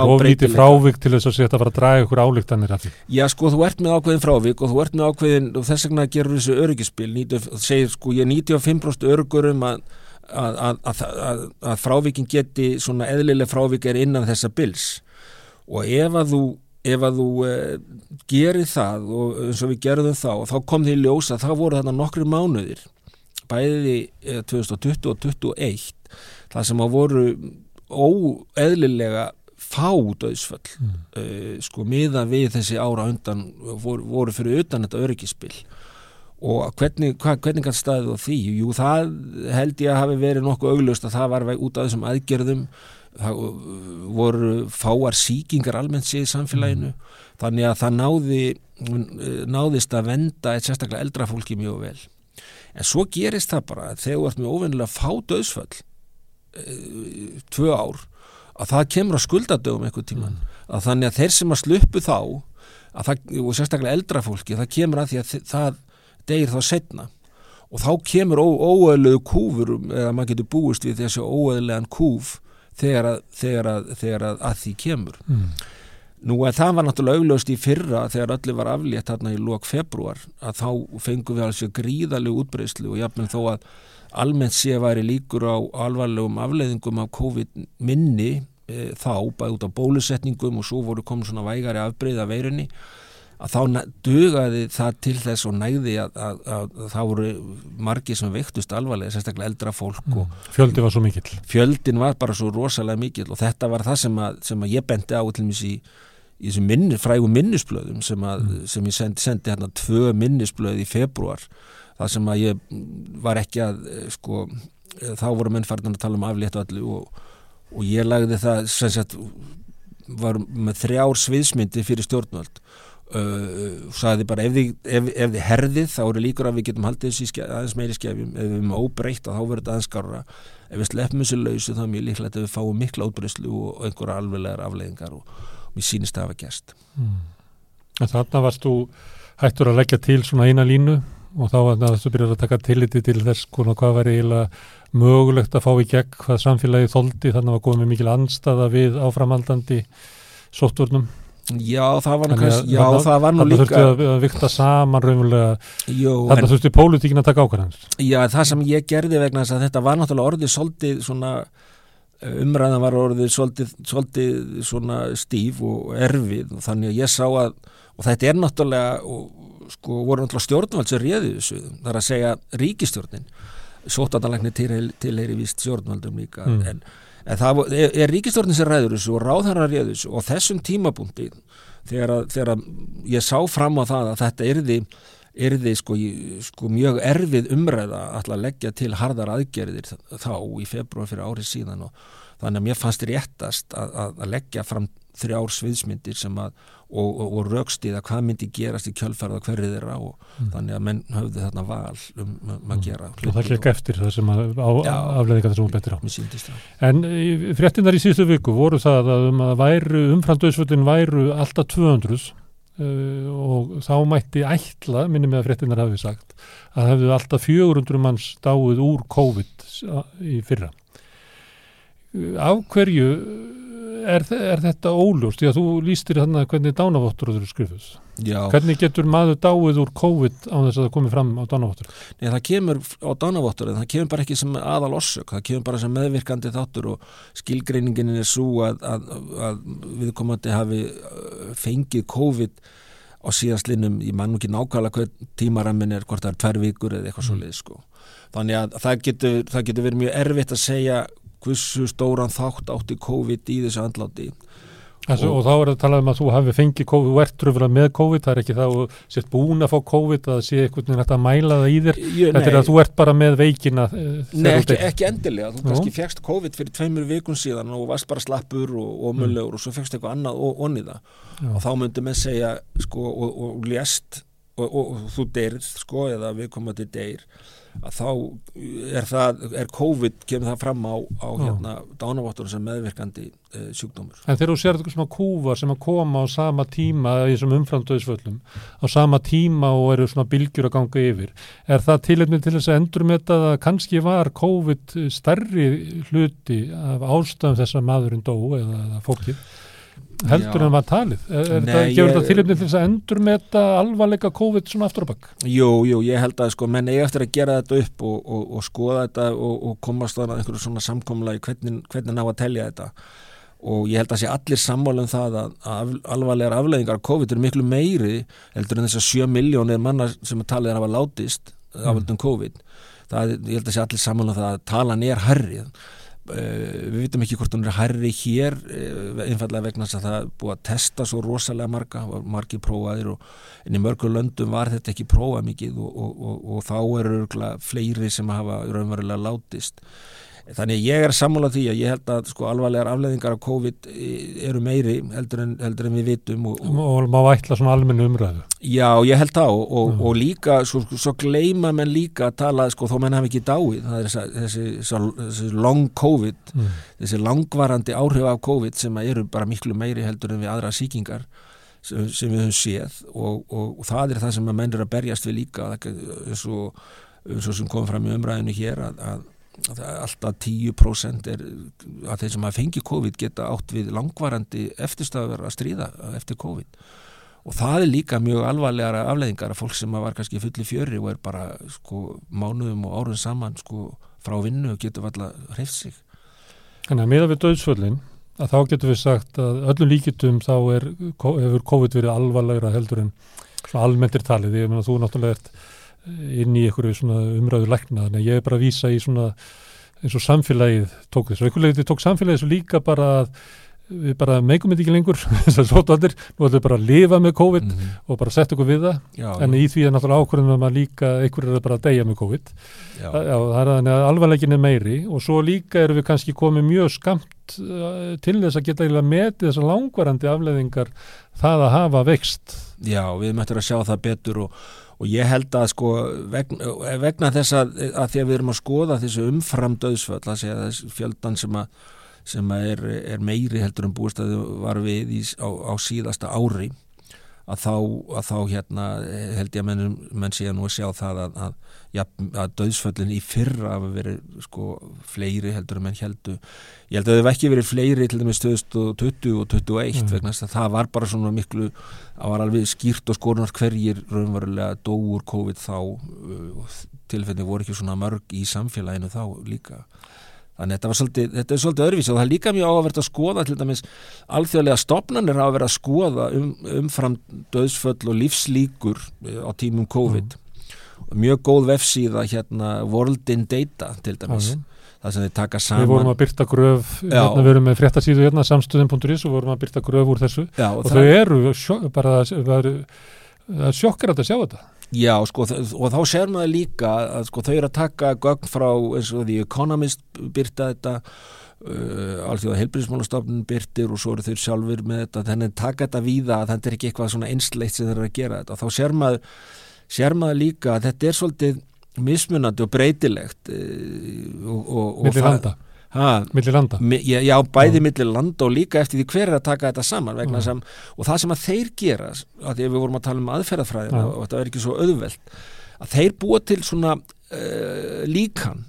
er oflítið breytileika. frávik til þess að að fara að draga ykkur álíktanir af því. Já, sko, þú ert með ákveðin frávik og þú ert með ákveðin, og þess vegna gerur þessu öryggispil, segir sko, ég er 95% öryggur um að, að, að, að, að, að frávikin geti svona eðlileg frávik er innan þessa bils og ef að þú ef að þú eh, gerir það og eins og við gerðum þá og þá kom því í ljós að það voru þarna nokkru mánuðir bæði eh, 2020 og 2021 það sem að voru óeðlilega fá döðsföll Mm. uh, sko miða við þessi ára undan voru, voru fyrir utan þetta öryggispil og hvernig, hva, hvernig kann staðið á því? Jú, það held ég að hafi verið nokkuð auglust að það var út af þessum aðgerðum það uh, voru fáar síkingar almennt séð í samfélaginu. Þannig að það náði uh, náðist að venda eitt sérstaklega eldra fólki mjög vel. En svo gerist það bara að þegar þú ert með óvennilega fá döðsföll uh, tvö ár að það kemur á skuldadögum einhvern tíman að þannig að þeir sem að sluppu þá að það, og sérstaklega eldra fólki það kemur að því að það deyr þá setna og þá kemur óöðlegu kúfur eða maður getur búist við þessi óöðlegan kúf þegar að, þegar að, þegar að, að því kemur Mm. Nú að það var náttúrulega augljóst í fyrra þegar öllu var aflétt þarna í lok februar að þá fengum við alveg gríðalegu útbreyslu og jafnvel þó að almennt sé væri líkur á alvarlegum afleiðingum af COVID minni e, þá, bæði út af bólusetningum og svo voru komið svona vægari afbreyða veirunni að þá dugaði það til þess og nægði að, að, að, að það voru margir sem veiktust alvarlega, sérstaklega eldra fólk og Fjöldi var svo mikill. fjöldin var bara svo rosalega mikill og þetta var það sem, að, sem að ég bendi á til mér í, í þessum minni, frægu minnisblöðum sem, að, sem ég sendi, sendi hérna tvö minnisblöð í februar það sem að ég var ekki að sko, þá voru menn farin að tala um aflétt og allu og, og ég lagði það sem sagt var með þrjár sviðsmyndi fyrir stjórnvöld uh, sagði bara ef þið, ef, ef þið herðið þá eru líkur að við getum haldið ske- aðeins meiri skefjum. Ef við erum óbreytt þá verður þetta aðeins skárra. Ef við sleppum þessu lausu þá er mjög líklegt að við fáum mikla útbreyslu og einhverja alveglegar afleiðingar og, og mér sýnist það að hafa gerst. En þarna varst þú hættur að leggja til svona eina línu og þá var það að byrja að taka tilliti til þess konar hvað væri eiginlega mögulegt að fá í gegn hvað samfélagi þóldi þannig var Já, það var nú Þannig kannski, já, þarna- það var nú líka þurfti að, að vikta saman raunverulega, en, þurfti pólitíkin að taka ákvarðans. Já, það sem ég gerði vegna þess að þetta var náttúrulega orðið svolítið svona eh, umræðan var orðið svolítið, svolítið svona stíf og erfið og þannig að ég sá að og þetta er náttúrulega og, sko voru náttúrulega stjórnvald sem réði þessu það er að segja ríkistjórnin sóttandalækni tilheyri víst stjórnvaldum líka Mm. en, en það er, er ríkistjórnin sem ræður þessu og ráðherra réði þessu og þessum tímapunkti þegar, þegar ég sá fram á það að þetta yrði yrði sko, sko mjög erfið umræða að leggja til harðar aðgerðir þá í februar fyrir árið síðan og þannig að mér fannst réttast að, að, að leggja fram þrjár sviðsmyndir sem að og, og, og rögstíða hvað myndi gerast í kjölfærða hverju þeirra og þannig að menn höfðu þarna val um, um að gera Og það gekk eftir það sem að afleðingar þessum betur á. En fréttinnar í síðustu viku voru það að um að væru, umframdauðsvöldin væru alltaf 200 uh, og þá mætti ætla, minni með að fréttinnar hafi sagt, að hefðu alltaf 400 manns dáið úr COVID í fyrra. Uh, Af hverju er, er þetta óljóst? Já, þú lístir þannig hvernig dánavottur eru skrifuð. Já, Hvernig getur maður dáið úr COVID á þess að það komi fram á dánavottur? Nei, það kemur á dánavottur en það kemur bara ekki sem aðal orsök, það kemur bara sem meðvirkandi þáttur og skilgreiningin er svo að, að, að viðkomandi hafi uh, fengið COVID á síðastlinnum, ég man nú ekki nákvæmlega hvern tímarammin er, hvort það er tver vikur eða eitthvað svo leið sko. Þannig að það getur, það getur verið mjög erfitt að segja hversu stóran þátt átti COVID í þessu andláti. Og- og, þá er það að tala um að þú hafi fengið COVID, þú ert tröfulega með COVID, það er ekki það og sért búin að fá COVID að sé einhvern veginn að mæla það í þér. Ég, Þetta er að þú ert bara með veikina eh, Nei, ekki, ekki endilega, þú Nú. kannski fegst COVID fyrir tveimur vikun síðan og varst bara slappur og, og mögulegur og svo fegst eitthvað annað og onni það Já. og þá myndi menn segja sko, og, og lést og, og, og þú deyrð sko, eða viðkomandi deyr að þá er það, er COVID kemur það fram á, á hérna dánavottur sem meðvirkandi e, sjúkdómur. En þegar þú sér þetta svona kúfa sem að koma á sama tíma í þessum umframdöðsföllum á sama tíma og eru svona bylgjur að ganga yfir, er það tilefni til þess að endur með þetta að kannski var COVID stærri hluti af ástæðum þess að maðurinn dó eða, eða fólkið heldur Já. en var talið? Er, er Nei, það, gefur þetta tilefni til þess að endur með þetta alvarleika COVID svona aftur á bakk? Jú, jú, ég held að sko menn eiga eftir að gera þetta upp og, og, og skoða þetta og, og komast að einhverju svona samkomlega hvernig, hvernig ná að telja þetta og ég held að sé allir sammála um það að, að alvarlegar afleðingar af COVID eru miklu meiri heldur en þess að 7 miljónir manna sem að talið er að hafa látist af völdum COVID það, ég held að sé allir sammála um það að talan er herrið við vitum ekki hvort hún er hærri hér uh, einfallega vegna þess að það búið að testa svo rosalega marga, var margir prófaðir og en í mörgum löndum var þetta ekki prófað mikið og, og, og, þá eru fleiri sem hafa raunverulega látist þannig ég er sammála því að ég held að sko alvarlegar afleðingar af COVID eh, eru meiri heldur en, heldur en við vitum og, og, Og má ætla svona almennu umræðu. Já, ég held það og, og, og líka, svo, svo gleyma menn líka að tala, sko, þó menn hafi ekki dáið, það er þessi, þessi, long COVID, Mm. þessi langvarandi áhrif af COVID sem eru bara miklu meiri heldur en við aðra sýkingar sem, sem við höfum séð og, það er það sem að menn er að berjast við líka, eins og, sem kom fram í umræðinu hér að, að alltaf 10% er að þeir sem að fengi COVID geta átt við langvarandi eftirstöður að stríða eftir COVID og það er líka mjög alvarlega afleðingar að fólk sem var kannski fulli fjöri og er bara sko mánuðum og árum saman sko frá vinnu og getur alltaf hreift sig Þannig að meða við döðsföllin að þá getum við sagt að öllum líkitum þá er, hefur COVID verið alvarlegra heldur en almenntir talið. Ég meina þú náttúrulega ert inn í einhverju svona umræðu lækna þannig að ég er bara að vísa í svona eins og samfélagið tók þessu. Einhver leiti tók samfélagið þessu líka bara að við bara meikum þetta ekki lengur þessar sótvaldir, nú ætlum við bara að lifa með COVID -hmm. og bara setja okkur við það já, en í því er náttúrulega ákvörðum að maður líka einhverju er bara að deyja með COVID já, Já, það er að alvarleikin er meiri og svo líka erum við kannski komið mjög skamt uh, til þess að geta eiginlega metið þessar langvarandi afleðingar það að hafa vext. já, við möttum að sjá það betur og, og ég held að sko vegna, vegna þess að, að því að við erum að skoða þessu umfram döðsföll að segja þess fjöldan sem að sem að er, er meiri heldur en búistæði var við í, á, á síðasta ári að þá, að þá hérna held ég að menn, menn sé að nú að sjá það að, að, ja, að döðsföllin í fyrra hafa verið sko fleiri heldur en menn heldu ég held að þau ekki verið fleiri til dæmis 2020 og 2021 Mm. vegna það var bara svona miklu það var alveg skýrt og skorunar hverjir raunverulega dóur COVID þá uh, tilfelli voru ekki svona mörg í samfélaginu þá líka Þannig að þetta, svolítið, þetta er svolítið öðruvísi og það er líka mjög áhverð að skoða til dæmis alþjóðlega stopnarnir hafa verið að skoða um, umfram döðsföll og lífslíkur eh, á tímum COVID. Mjög góð vefsíða hérna World in Data til dæmis. Já, Það sem þeir taka saman. Við vorum að byrta gröf, hérna, við erum með fréttasíðu hérna, samstöðin.is og vorum að byrta gröf úr þessu Já, og, það- þau eru sjó, bara, það er sjokkar að sjá þetta. Já, sko, og þá sér maður líka að sko, þau eru að taka gögn frá eins og The Economist byrta þetta uh, alþjóða heilbyrðismálastofnun byrtir og svo eru þau sjálfur með þetta þannig að taka þetta víða að þetta er ekki eitthvað svona einsleitt sem þeir eru að gera þetta. Og þá sér maður, sér maður líka að þetta er svolítið mismunandi og breytilegt uh, og, og, og það- landa, Ha, milli landa. Já, já, bæði millir landa og líka eftir því hver er að taka þetta saman vegna Já. sem, og það sem að þeir gera að því að við vorum að tala um aðferðafræðina og þetta er ekki svo auðvelt að þeir búa til svona uh, líkan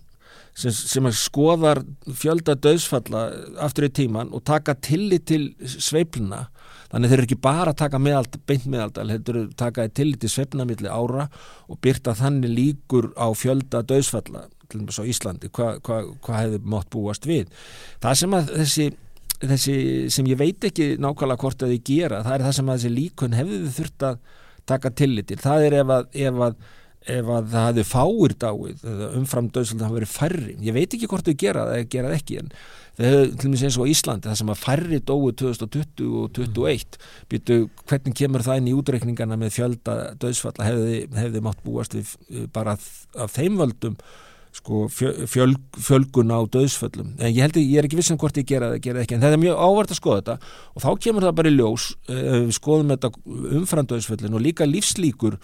sem, sem að skoðar fjölda döðsfalla aftur í tíman og taka tillit til sveifluna þannig þeir eru ekki bara að taka meðald, beint meðaldal, þeir eru taka tillit til sveifluna millir ára og byrta þannig líkur á fjölda döðsfalla á Íslandi, hvað hva, hva hefði mótt búast við. Það sem að þessi þessi sem ég veit ekki nákvæmlega hvort að þið gera, það er það sem að þessi líkun hefðu þið þurft að taka tillitil það er ef að, ef að, ef að það hefðu fáir dáið umfram döðsöldu hafa verið færri. Ég veit ekki hvort þau gera það það ekki en þau hefðu til og með eins og Íslandi það sem að færri dói 2020 og 2021 býtu hvernig kemur það inn í útreikningana með fjölda döðsfalla hefðu, hefðu mátt búast við bara af þeim völdum sko fjöl, fjölgun á döðsföllum en ég held að ég er ekki vissin um hvort ég gera það gera ekki, en þetta er mjög ávart að skoða þetta. Og þá kemur það bara í ljós uh, skoðum þetta umfram döðsföllin og líka lífslíkur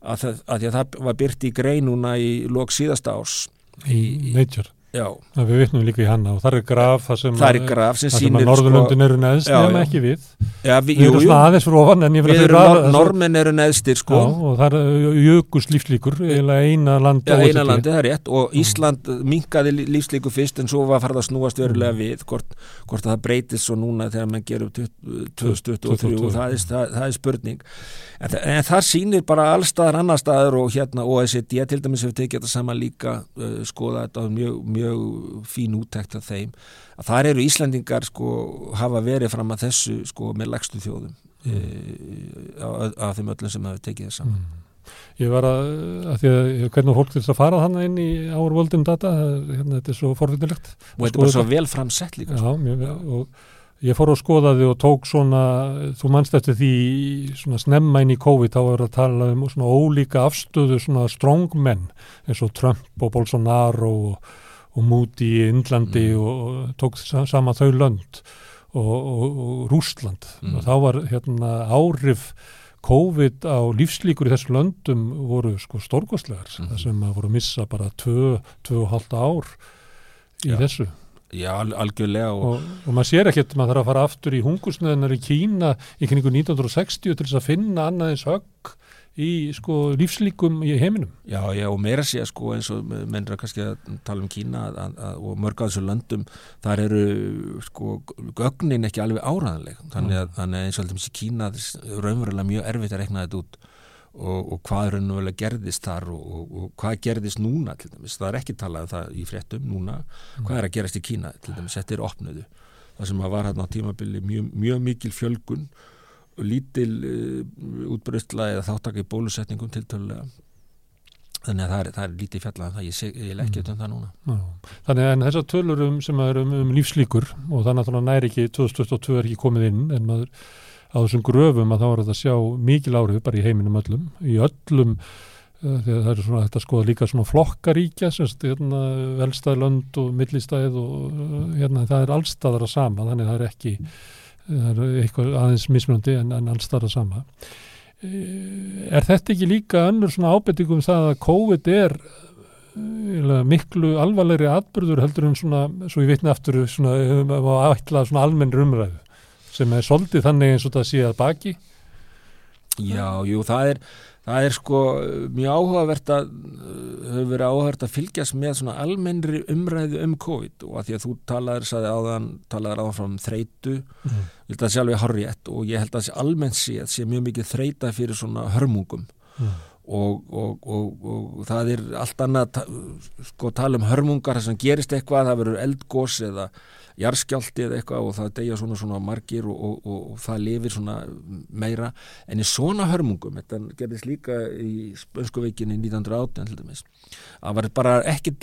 að, að, að, að það var byrt í greinuna í lok síðasta árs. Í, í Nature Já. Við vitnum líka í hanna og það er graf það sem, það er graf sem, sem að Norðurlöndin sko, eru neðst nema ekki við. Já, við, við erum svona aðeins fyrir ofan erum nor normen eru neðstir sko. Já, og það er jökust lífslíkur eina land já, eina landi, það er rétt. Og Ísland minkaði lífslíkur fyrst en svo var farið að snúast verulega mm. við hvort, hvort það breytist svo núna þegar mann gerur 2023 og það er, það, það er spurning. En, en það sýnir bara allstaðar annar staðar og hérna OECD til dæmis hefur tekið þetta sama líka uh, skoða þetta mjög, mjög fín úttækt af þeim að þar eru Íslandingar sko hafa verið fram að þessu sko með legstu þjóðum mm. e, af þeim öllum sem hafa tekið það saman mm. Ég var að, að því að hvernig fólk til þess að fara þannig inn í Our World in Data hérna þetta er svo forvinnilegt og þetta er bara svo vel framsett líka Já, mjög vel og Ég fór og skoðaði og tók svona, þú mannst eftir því svona snemma inn í COVID, þá er að tala um svona ólíka afstöðu svona strongmenn eins og Trump og Bolsonaro og, og Moody í Indlandi mm. og, og tók sama þau lönd og, og Rúsland. Mm. Og þá var hérna áhrif COVID á lífslíkur í þessu löndum voru sko stórkostlegar, mm. sem að voru að missa bara 2-2,5 ár í Já. þessu. Já, algjörlega og, og, og maður sér ekkert, maður þarf að fara aftur í hungusneðunar í Kína í kningu 1960 til þess að finna annaðins högg í sko lífslíkum í heiminum. Já, já og meira sé sko eins og mennra kannski að tala um Kína að, að, og mörg að þessu löndum þar eru sko gögnin ekki alveg áraðanleg þannig að, þannig að eins og alltaf Kína er raunverulega mjög erfitt að rekna þetta út og, og hvað er raunverulega gerðist þar og, og hvað gerðist núna til dæmis, það er ekki talað um það í fréttum núna, mm. hvað er að gerast í Kína til dæmis, þetta er opnuðu. Það sem að var hérna á tímabili mjög, mjög mikil fjölgun og lítil uh, útbröðla eða þáttaka í bólusetningum tiltölulega þannig að það er, það er lítið fjallað um það, ég, ég lekkja mm. um það núna Já. Þannig að þessar tölur um, sem er um, um lífslíkur og þannig að næri ekki 2022 er ekki komið inn en maður á þessum gröfum að þá er þetta að sjá mikil áhrif bara í heiminum öllum, í öllum uh, þegar það er svona þetta skoða líka svona flokkaríkja, semst hérna, velstæðlönd og millistæð og uh, hérna það er allstaðar að sama þannig það er ekki, það er eitthvað aðeins mismunandi en, en allstaðar að sama. Uh, Er þetta ekki líka önnur svona ábyrtingum það að COVID er miklu alvarlegri atbyrður heldur en svona, svo ég veitna aftur svona, um að ætla svona almenn rumræðu sem er soldið þannig eins og það sé að baki? Já, jú, það er það er sko mjög áhugavert að hefur verið áhugavert að fylgjast með svona almennri umræðu um COVID og að því að þú talaður saði áðan, talaður áðan frá um þreitu mm. ég held að það sé alveg horrið og ég held að það sé almennt sé að sé mjög mikið þreita fyrir svona hörmungum mm. og, og, og, og það er allt annað sko tala um hörmungar þess að gerist eitthvað, það verður eldgós eða jarskjálti eða eitthvað og það deyja svona svona margir og, og, og, og það lifir svona meira en í svona hörmungum, þetta gerðist líka í spönskuveikinu 1918 til dæmis, það var bara ekki,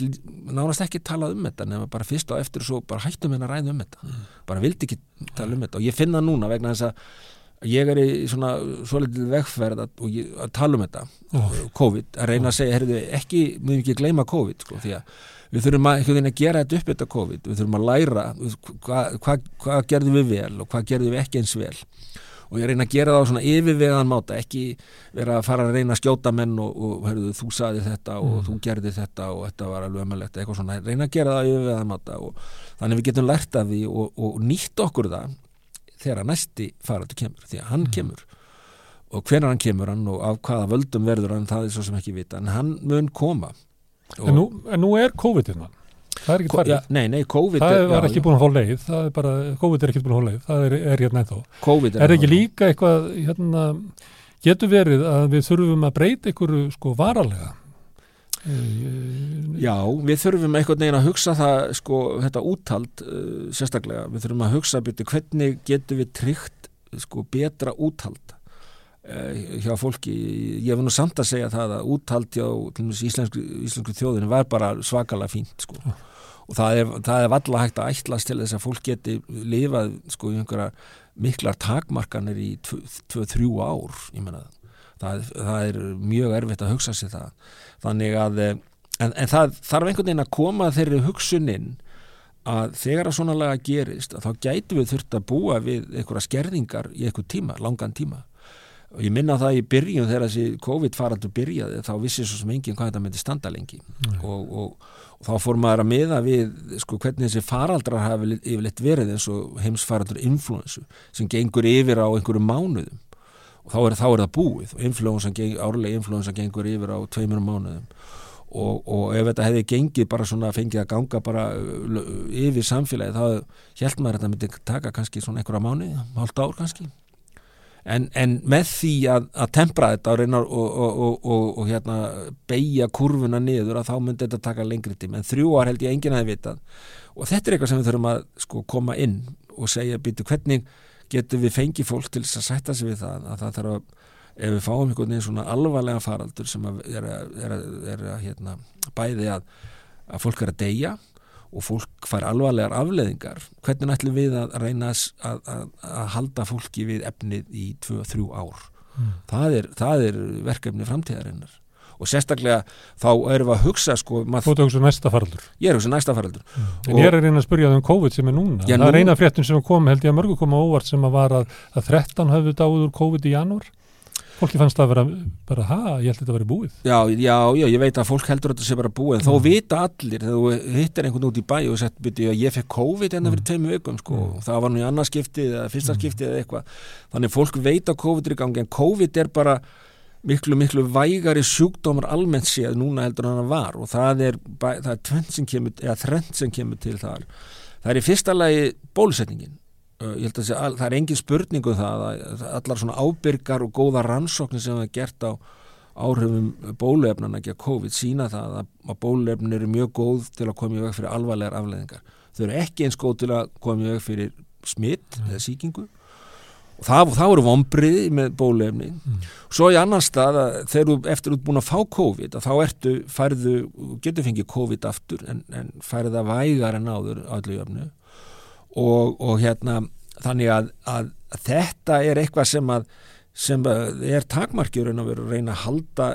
nánast ekki talað um þetta nema bara fyrst og eftir og svo bara hættum henn að ræða um þetta, mm. bara vildi ekki tala um þetta og ég finna núna vegna þess að ég er í svona svolítið vegferð að, ég, að tala um þetta oh. COVID, að reyna að segja, herriðu ekki, mjög ekki gleyma COVID sko, því að við þurfum að, að gera þetta upp þetta COVID, við þurfum að læra hvað hva, hva gerðum við vel og hvað gerðum við ekki eins vel. Og ég reyna að gera það á svona yfirvegan máta ekki vera að fara að reyna að skjóta menn og, og herruðu, þú saði þetta og mm. þú gerði þetta og þetta var alveg ömulegt eitthvað svona, reyna að gera það á yfirvegan máta og þannig við getum lært af því og, og nýtt okkur það þegar næsti faratu kemur, því að hann mm. kemur. Og hvernig hann kemur hann og af hvaða völdum verður hann, það er svo sem ekki vita en hann mun koma En nú, en nú er COVID innan. það er ekki farið. Ja, nei, nei, COVID það er, já, ekki búin að fá leið, það er bara, COVID er ekki búin að fá leið, það er, er hérna ennþá. COVID Er ekki líka eitthvað, hérna, getur verið að við þurfum að breyta einhverju sko varalega? Já, við þurfum einhvern veginn að hugsa það, sko, þetta úthald uh, sérstaklega, við þurfum að hugsa byrju, hvernig getum við tryggt sko betra úthald hjá fólki, ég hef nú samt að segja það að úthald hjá íslensku, íslensku þjóðinu var bara svakalega fínt sko. Og það er, það er valla hægt að ætlast til þess að fólk geti lifað sko í einhverja miklar takmarkanir í 2-3 ár, ég menna það Það, það er mjög erfitt að hugsa sér það. Þannig að en, en það þarf einhvern veginn að koma þeirri hugsuninn að þegar að svona laga gerist að þá gætu við þurft að búa við einhverja skerðingar í einhver tíma, langan tíma og ég minna það í byrjun þegar þessi COVID faraldur byrjaði þá vissi svo sem enginn hvað þetta myndi standa lengi. Mm. og, og, og þá fór maður að miða við sko hvernig þessi faraldrar hafi yfirleitt verið eins og heimsfaraldur influensu sem gengur yfir á einhverju mánuðum. Og þá er, þá er það búið. Influensan, árlega influensa gengur yfir á tveimur mánuðum. Og, og ef þetta hefði gengið bara svona fengið að ganga bara yfir samfélagi þá held maður að þetta myndi taka kannski svona einhverja mánuði, hálft ár kannski en, en með því að, að tempra þetta og reyna og, og, og hérna beigja kurvuna niður að þá myndi þetta taka lengri tím en þrjú ár held ég enginn að þið vitað. Og þetta er eitthvað sem við þurfum að sko koma inn og segja býtu hvernig getum við fengið fólk til þess að sætta sig við það? Að það þarf að, ef við fáum einhvern veginn svona alvarlega faraldur sem er að, er að, er að hérna, bæði að, að fólk er að deyja og fólk fær alvarlegar afleðingar, hvernig ætlum við að reyna að halda fólki við efnið í 2-3 ár? Mm. það, er, það er verkefni framtíðarinnar. Og sérstaklega þá erum við að hugsa sko, Þú ert að hugsa næsta faraldur. Ég er að hugsa næsta faraldur. Mm. En ég er að reyna að spyrja það um COVID sem er núna. Já, Það er eina fréttum sem kom, held ég að mörgu koma óvart sem að var að, að 13 hafðu dáður COVID í janúar Fólki fannst það að vera bara, ha, ég held að þetta að vera búið Já, já, já, ég veit að fólk heldur að þetta sé bara búið en mm. þó vita allir, þegar þú hittir einhvern út í bæ og sett byrju að ég fekk COVID enna hérna fyrir mm. tveimu vikum, sko, mm. það var nú í annarskiptið eða fyrsta mm. eða eitthvað þannig fólk veit að COVID er í gangi en COVID er bara miklu, miklu vægari sjúkdómar almennt séð núna heldur en það var og það er, það er tvent sem kemur, eða þrent sem kemur til þar það er í fyrsta lagi bólusetningin ég held að segja, það er engin spurningu um það að allar svona ábyrgar og góða rannsóknir sem það er gert á áhrifum bóluefnana ekki að COVID sína það að bóluefnin eru mjög góð til að koma í veg fyrir alvarlegar afleðingar þau eru ekki eins góð til að koma í veg fyrir smitt mm. eða síkingu og það, það eru vombriði með bóluefni mm. svo í annan stað að þegar þú eftir út búin að fá COVID að þá ertu, færðu, getur fengið COVID aftur en, en færðu það vægar en áður allir jöfnu og, og hérna þannig að, að þetta er eitthvað sem að sem er takmarkjur en að vera að reyna að halda,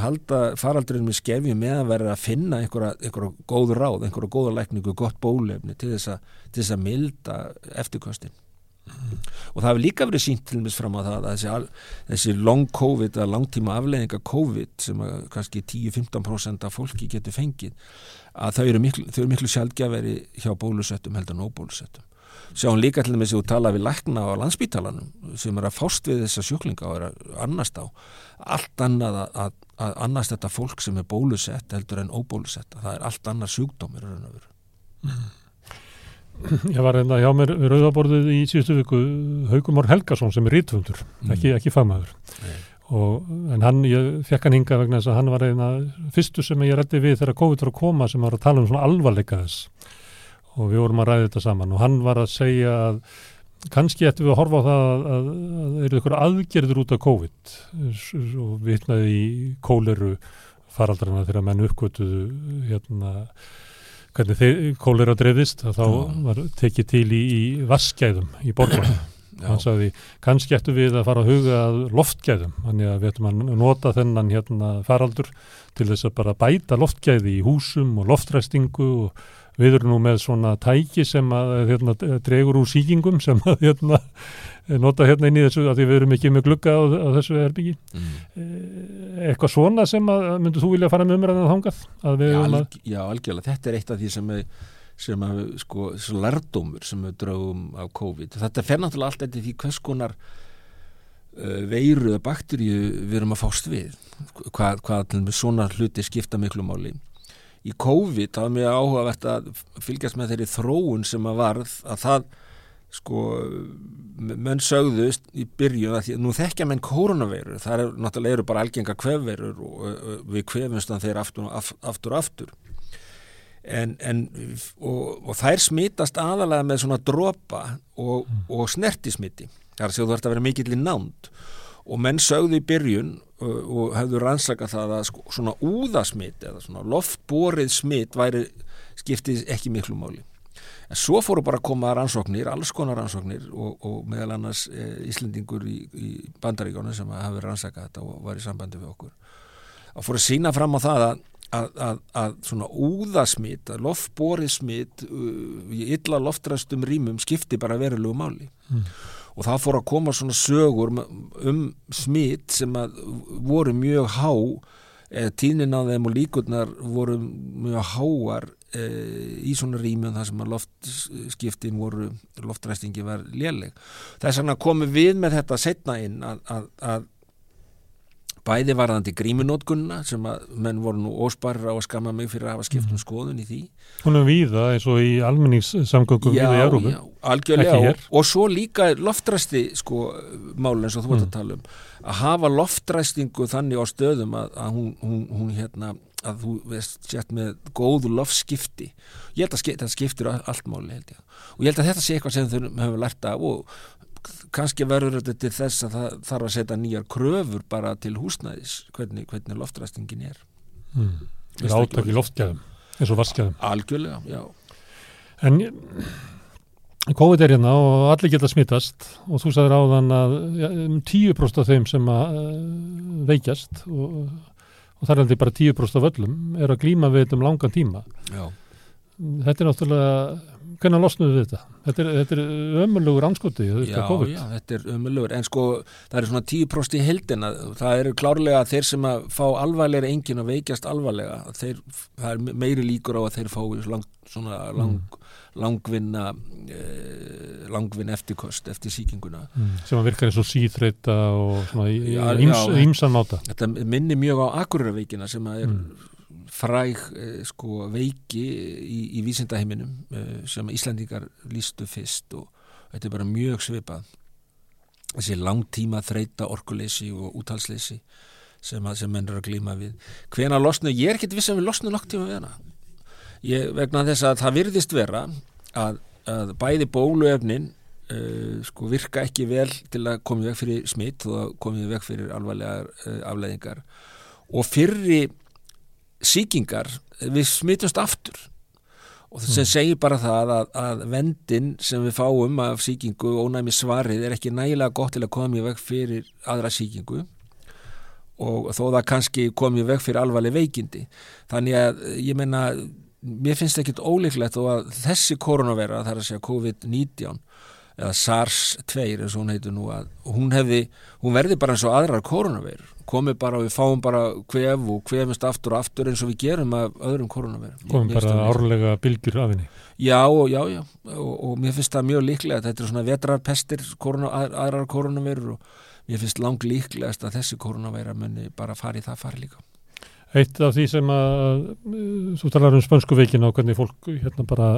halda faraldurinn með skefju með að vera að finna einhverja, einhverja góð ráð, einhverja góða lækningu, gott bólefni til þess að, til þess að milda eftirkostin mm. og það hefur líka verið sínt til mis fram á það að þessi, þessi long COVID að langtíma afleðinga COVID sem að kannski 10-15% af fólki getur fengið að þau eru miklu, miklu sjálfgjaferi hjá bólusettum heldur en óbólusettum sjáum líka til þess að þú tala við lækna á landsbítalanum sem er að fást við þessa sjúklinga og er að annast á allt annað að, að, að annast þetta fólk sem er bólusett heldur en óbólusett það er allt annar sjúkdómir mm. Ég var hérna hjá mér við rauðaborðið í síðustu viku Haugumór Helgason sem er rítvöndur mm. ekki, ekki fagmaður Og, en hann, ég fekk hann hinga vegna þess að hann var eina fyrstu sem ég reddi við þegar COVID var að koma sem var að tala um svona alvarleika þess og við vorum að ræða þetta saman. Og hann var að segja að kannski ættum við að horfa á það að, að, að eru ykkur aðgerður út af COVID. Og vitnaði í kóleru faraldrarna þegar menn uppgötuðu hérna hvernig kólera dreifist að þá var tekið til í, í vaskgæðum í borgarna hann sagði kannski ættum við að fara að huga loftgæðum, þannig að við ættum að nota þennan hérna faraldur til þess að bara bæta loftgæði í húsum og loftræstingu og við erum nú með svona tæki sem að hérna, dregur úr síkingum sem að hérna, nota hérna inn í þessu að við erum ekki með glugga á, á þessu herbyggi mm. Eh, eitthvað svona sem að myndur þú vilja fara með umræðan þángað? Já, alg, já, algjörlega, þetta er eitt af því sem er sem að, sko, lærdomur sem við draugum á COVID. Þetta fer náttúrulega allt eftir því hvers konar veiru eða bakteríu við erum að fást við. Hvað, hvað svona hluti skipta miklu máli í COVID það var mjög áhugavert að fylgjast með þeirri þróun sem að varð að það sko menn sögðust í byrjun að því, nú þekkja menn koronaveirur það er náttúrulega eru bara algenga kvefveirur og, og við kvefumst þann þeir aftur og aftur, aftur. En, en, og, og þær smitast aðalega með svona dropa og, og snertismiti. Er að segja þú ert að vera mikill í nánd. og menn sögðu í byrjun og, og hefðu rannsakað það að sko, svona úðasmit eða svona loftborið smit væri skiptið ekki miklu máli En svo fóru bara að koma rannsóknir, alls konar rannsóknir og, og meðal annars e, Íslendingur í, í bandaríkjónu sem hafi rannsakað þetta og var í sambandi við okkur. Og fóru að sína fram á það að, að, að, að svona úðasmitt, að loftborið smitt í illa loftræstum rýmum skipti bara verulegu máli. Mm. Og það fóru að koma svona sögur um smitt sem voru mjög há, e, tínin á þeim og líkurnar voru mjög háar e, í svona rýmjum þar sem að loftskiptin voru, loftræstingi var léleg. Þess vegna komum við með þetta setna inn að, að, að bæði varðandi gríminótgunna sem að menn voru nú ósparra og skamma mig fyrir að hafa skipt um mhm. skoðun í því. Hún er víða eins og í almenningssamgöngum víða í Európa. Algjörlega og, og svo líka loftræsti sko málun eins og þú mm. ert að tala um að hafa loftræstingu þannig á stöðum að, að hún, hún, hún hérna að þú veist sett með góðu lofskipti ég held að þetta skiptir allt máli og ég held að þetta sé eitthvað sem þau hefur lært af og kannski verður þetta til þess að það þarf að setja nýjar kröfur bara til húsnæðis hvernig, hvernig loftræstingin er. Mm. Það er átak í loftgæðum eins og vaskgæðum Algjörlega, já. En COVID er hérna og allir geta smittast og þú sagður áðan að ja, 10% um af þeim sem að uh, veikjast og og það er aldrei bara 10% af öllum er að glýma við þetta um langan tíma. Já. þetta er náttúrulega hvernig losnum við þetta? Þetta er, þetta er ömulugur anskoti já, já, þetta er ömulugur en sko það er svona 10% í heldina það eru klárlega þeir sem að fá alvarlega engin og veikjast alvarlega. Þeir, það er meiri líkur á að þeir fá lang, svona lang mm. langvinna eh, langvinn eftirkost eftir síkinguna mm, sem að virka eins og síþreita og svona ímsan máta. Þetta minni mjög á Akureyraveikina sem að er mm. Fræg eh, sko veiki í, í vísindaheiminum eh, sem Íslandingar lístu fyrst og þetta er bara mjög svipað. Þessi langtíma þreita orkuleysi og útalsleysi sem, sem menn eru að glíma við. Hvena losnu, ég er ekkert viss að við losnu nokk tíma við hana. Ég, vegna þess að það virðist vera að, að bæði bóluefnin uh, sko virka ekki vel til að komið veg fyrir smitt og komið veg fyrir alvarlegar uh, afleðingar og fyrri síkingar við smittumst aftur. Og það sem mm. segir bara það að, að vendin sem við fáum af síkingu og ónæmi svarið er ekki nægilega gott til að koma í veg fyrir aðra síkingu og þó það kannski komið veg fyrir alvarleg veikindi. Þannig að ég menna mér finnst ekki óleiklegt og að þessi koronavera, það er að segja COVID-19 eða SARS-2 eins og hún heitur nú að hún hefði, hún verði bara eins og aðrar koronaveir komið bara og við fáum bara kvef og kvefumst aftur og aftur eins og við gerum af öðrum koronaveir komum bara árlega bylgjur af henni. Já, já, já, og, og mér finnst það mjög líklega þetta er svona vetrarpestir korona, aðrar koronaveir og mér finnst lang líklegast að þessi koronaveira munni bara fari það fari líka. Eitt af því sem að, þú talar um spönsku veikina og hvernig fólk hérna bara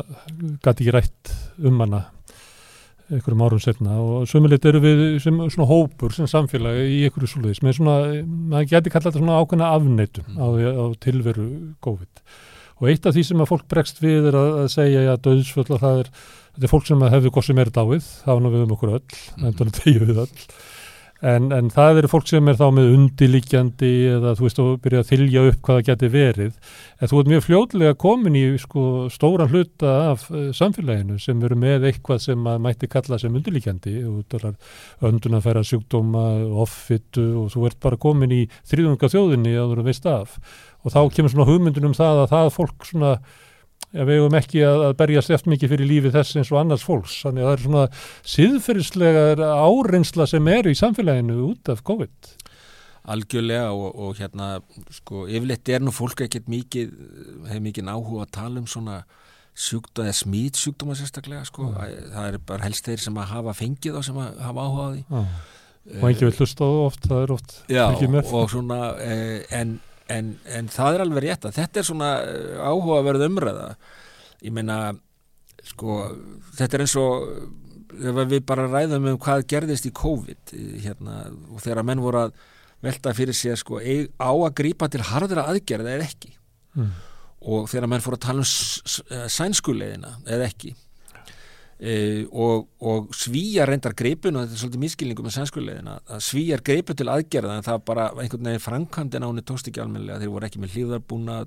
gæti ekki rætt um hana einhverjum árum setna og sömulegt eru við sem svona hópur sem samfélagi í einhverju sluðis með svona, maður geti kallað þetta svona ákveðna afneitum mm. á, á tilveru COVID og eitt af því sem að fólk bregst við er að, að segja að döðsföll að það er, þetta er fólk sem hefur góð sem er dáið, það var nú við um okkur öll, mm. endur að tegja við öll En, en það eru fólk sem er þá með undilíkjandi eða þú veist og byrja að þylja upp hvaða geti verið. En þú ert mjög fljóðlega komin í sko, stóran hluta af uh, samfélaginu sem eru með eitthvað sem maður mætti kalla sem undilíkjandi. Öndun að færa sjúkdóma, offitu og þú ert bara komin í þrýðunga þjóðinni að þú veist af. Og þá kemur svona hugmyndun um það að það fólk svona ja, við hefum ekki að, að berjast eftir mikið fyrir lífið þess eins og annars fólks. Þannig að það er svona síðferðislega áreinsla sem er í samfélaginu út af COVID. Algjörlega og, og hérna sko yfirleitt er nú fólk ekkert mikið hefur mikið áhuga að tala um svona sjúkdóma eða smítsjúkdóma sérstaklega sko. Mm. það er bara helst þeir sem að hafa fengið og sem að hafa áhuga á því. Mm. og ekki vil hlusta á það oft það er oft Já og svona eh, en en, en það er alveg rétt að þetta er svona áhugaverð umræða. Ég meina sko, þetta er eins og ef við bara ræðum um hvað gerðist í COVID hérna, og þegar menn voru að velta fyrir sér sko, á að grípa til harðra aðgerða eða ekki. Mm. og þegar menn fóru að tala um sænskulegina eða ekki e, og, og svíjar reyndar greipun og þetta er svolítið miskilningum með sænskulegina að svíjar greipu til aðgerða en það bara einhvern veginn framkvæmdina áni tókst ekki almenlega þeir voru ekki með hlýðarbúna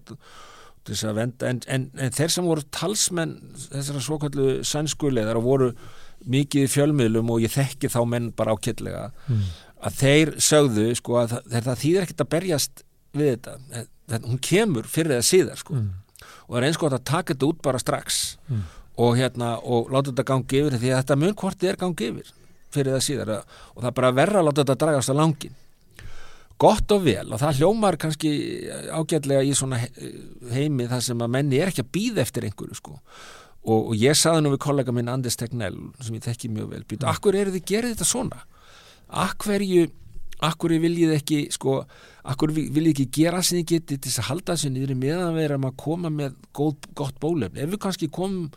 en, en, en þeir sem voru talsmenn þessara svokallu sænskulegar og voru mikið í fjölmiðlum og ég þekki þá menn bara ákveldlega mm. að þeir sögðu sko að það, það þýðir ekkert að berjast við þetta, þetta hún kemur fyrir það síðar sko mm. og það er eins og að taka þetta út bara strax mm. Og hérna og láta þetta gangi yfir því að þetta mun hvort er gangi yfir fyrir það síðar og það er bara verra að láta þetta dragast á langin gott og vel og það hljómar kannski ágætlega í svona heimi þar sem að menni er ekki að býða eftir einhverju sko. Og, og ég saði nú við kollega minn Anders Tegnell sem ég þekki mjög vel, býta, akkur eru þið gerðið þetta svona? Akverju akkur viljið ekki sko, akkur viljið ekki gera sem þið getið til þess að halda þessu niður meðan við erum að koma með góð, gott bólefni, ef við kannski komum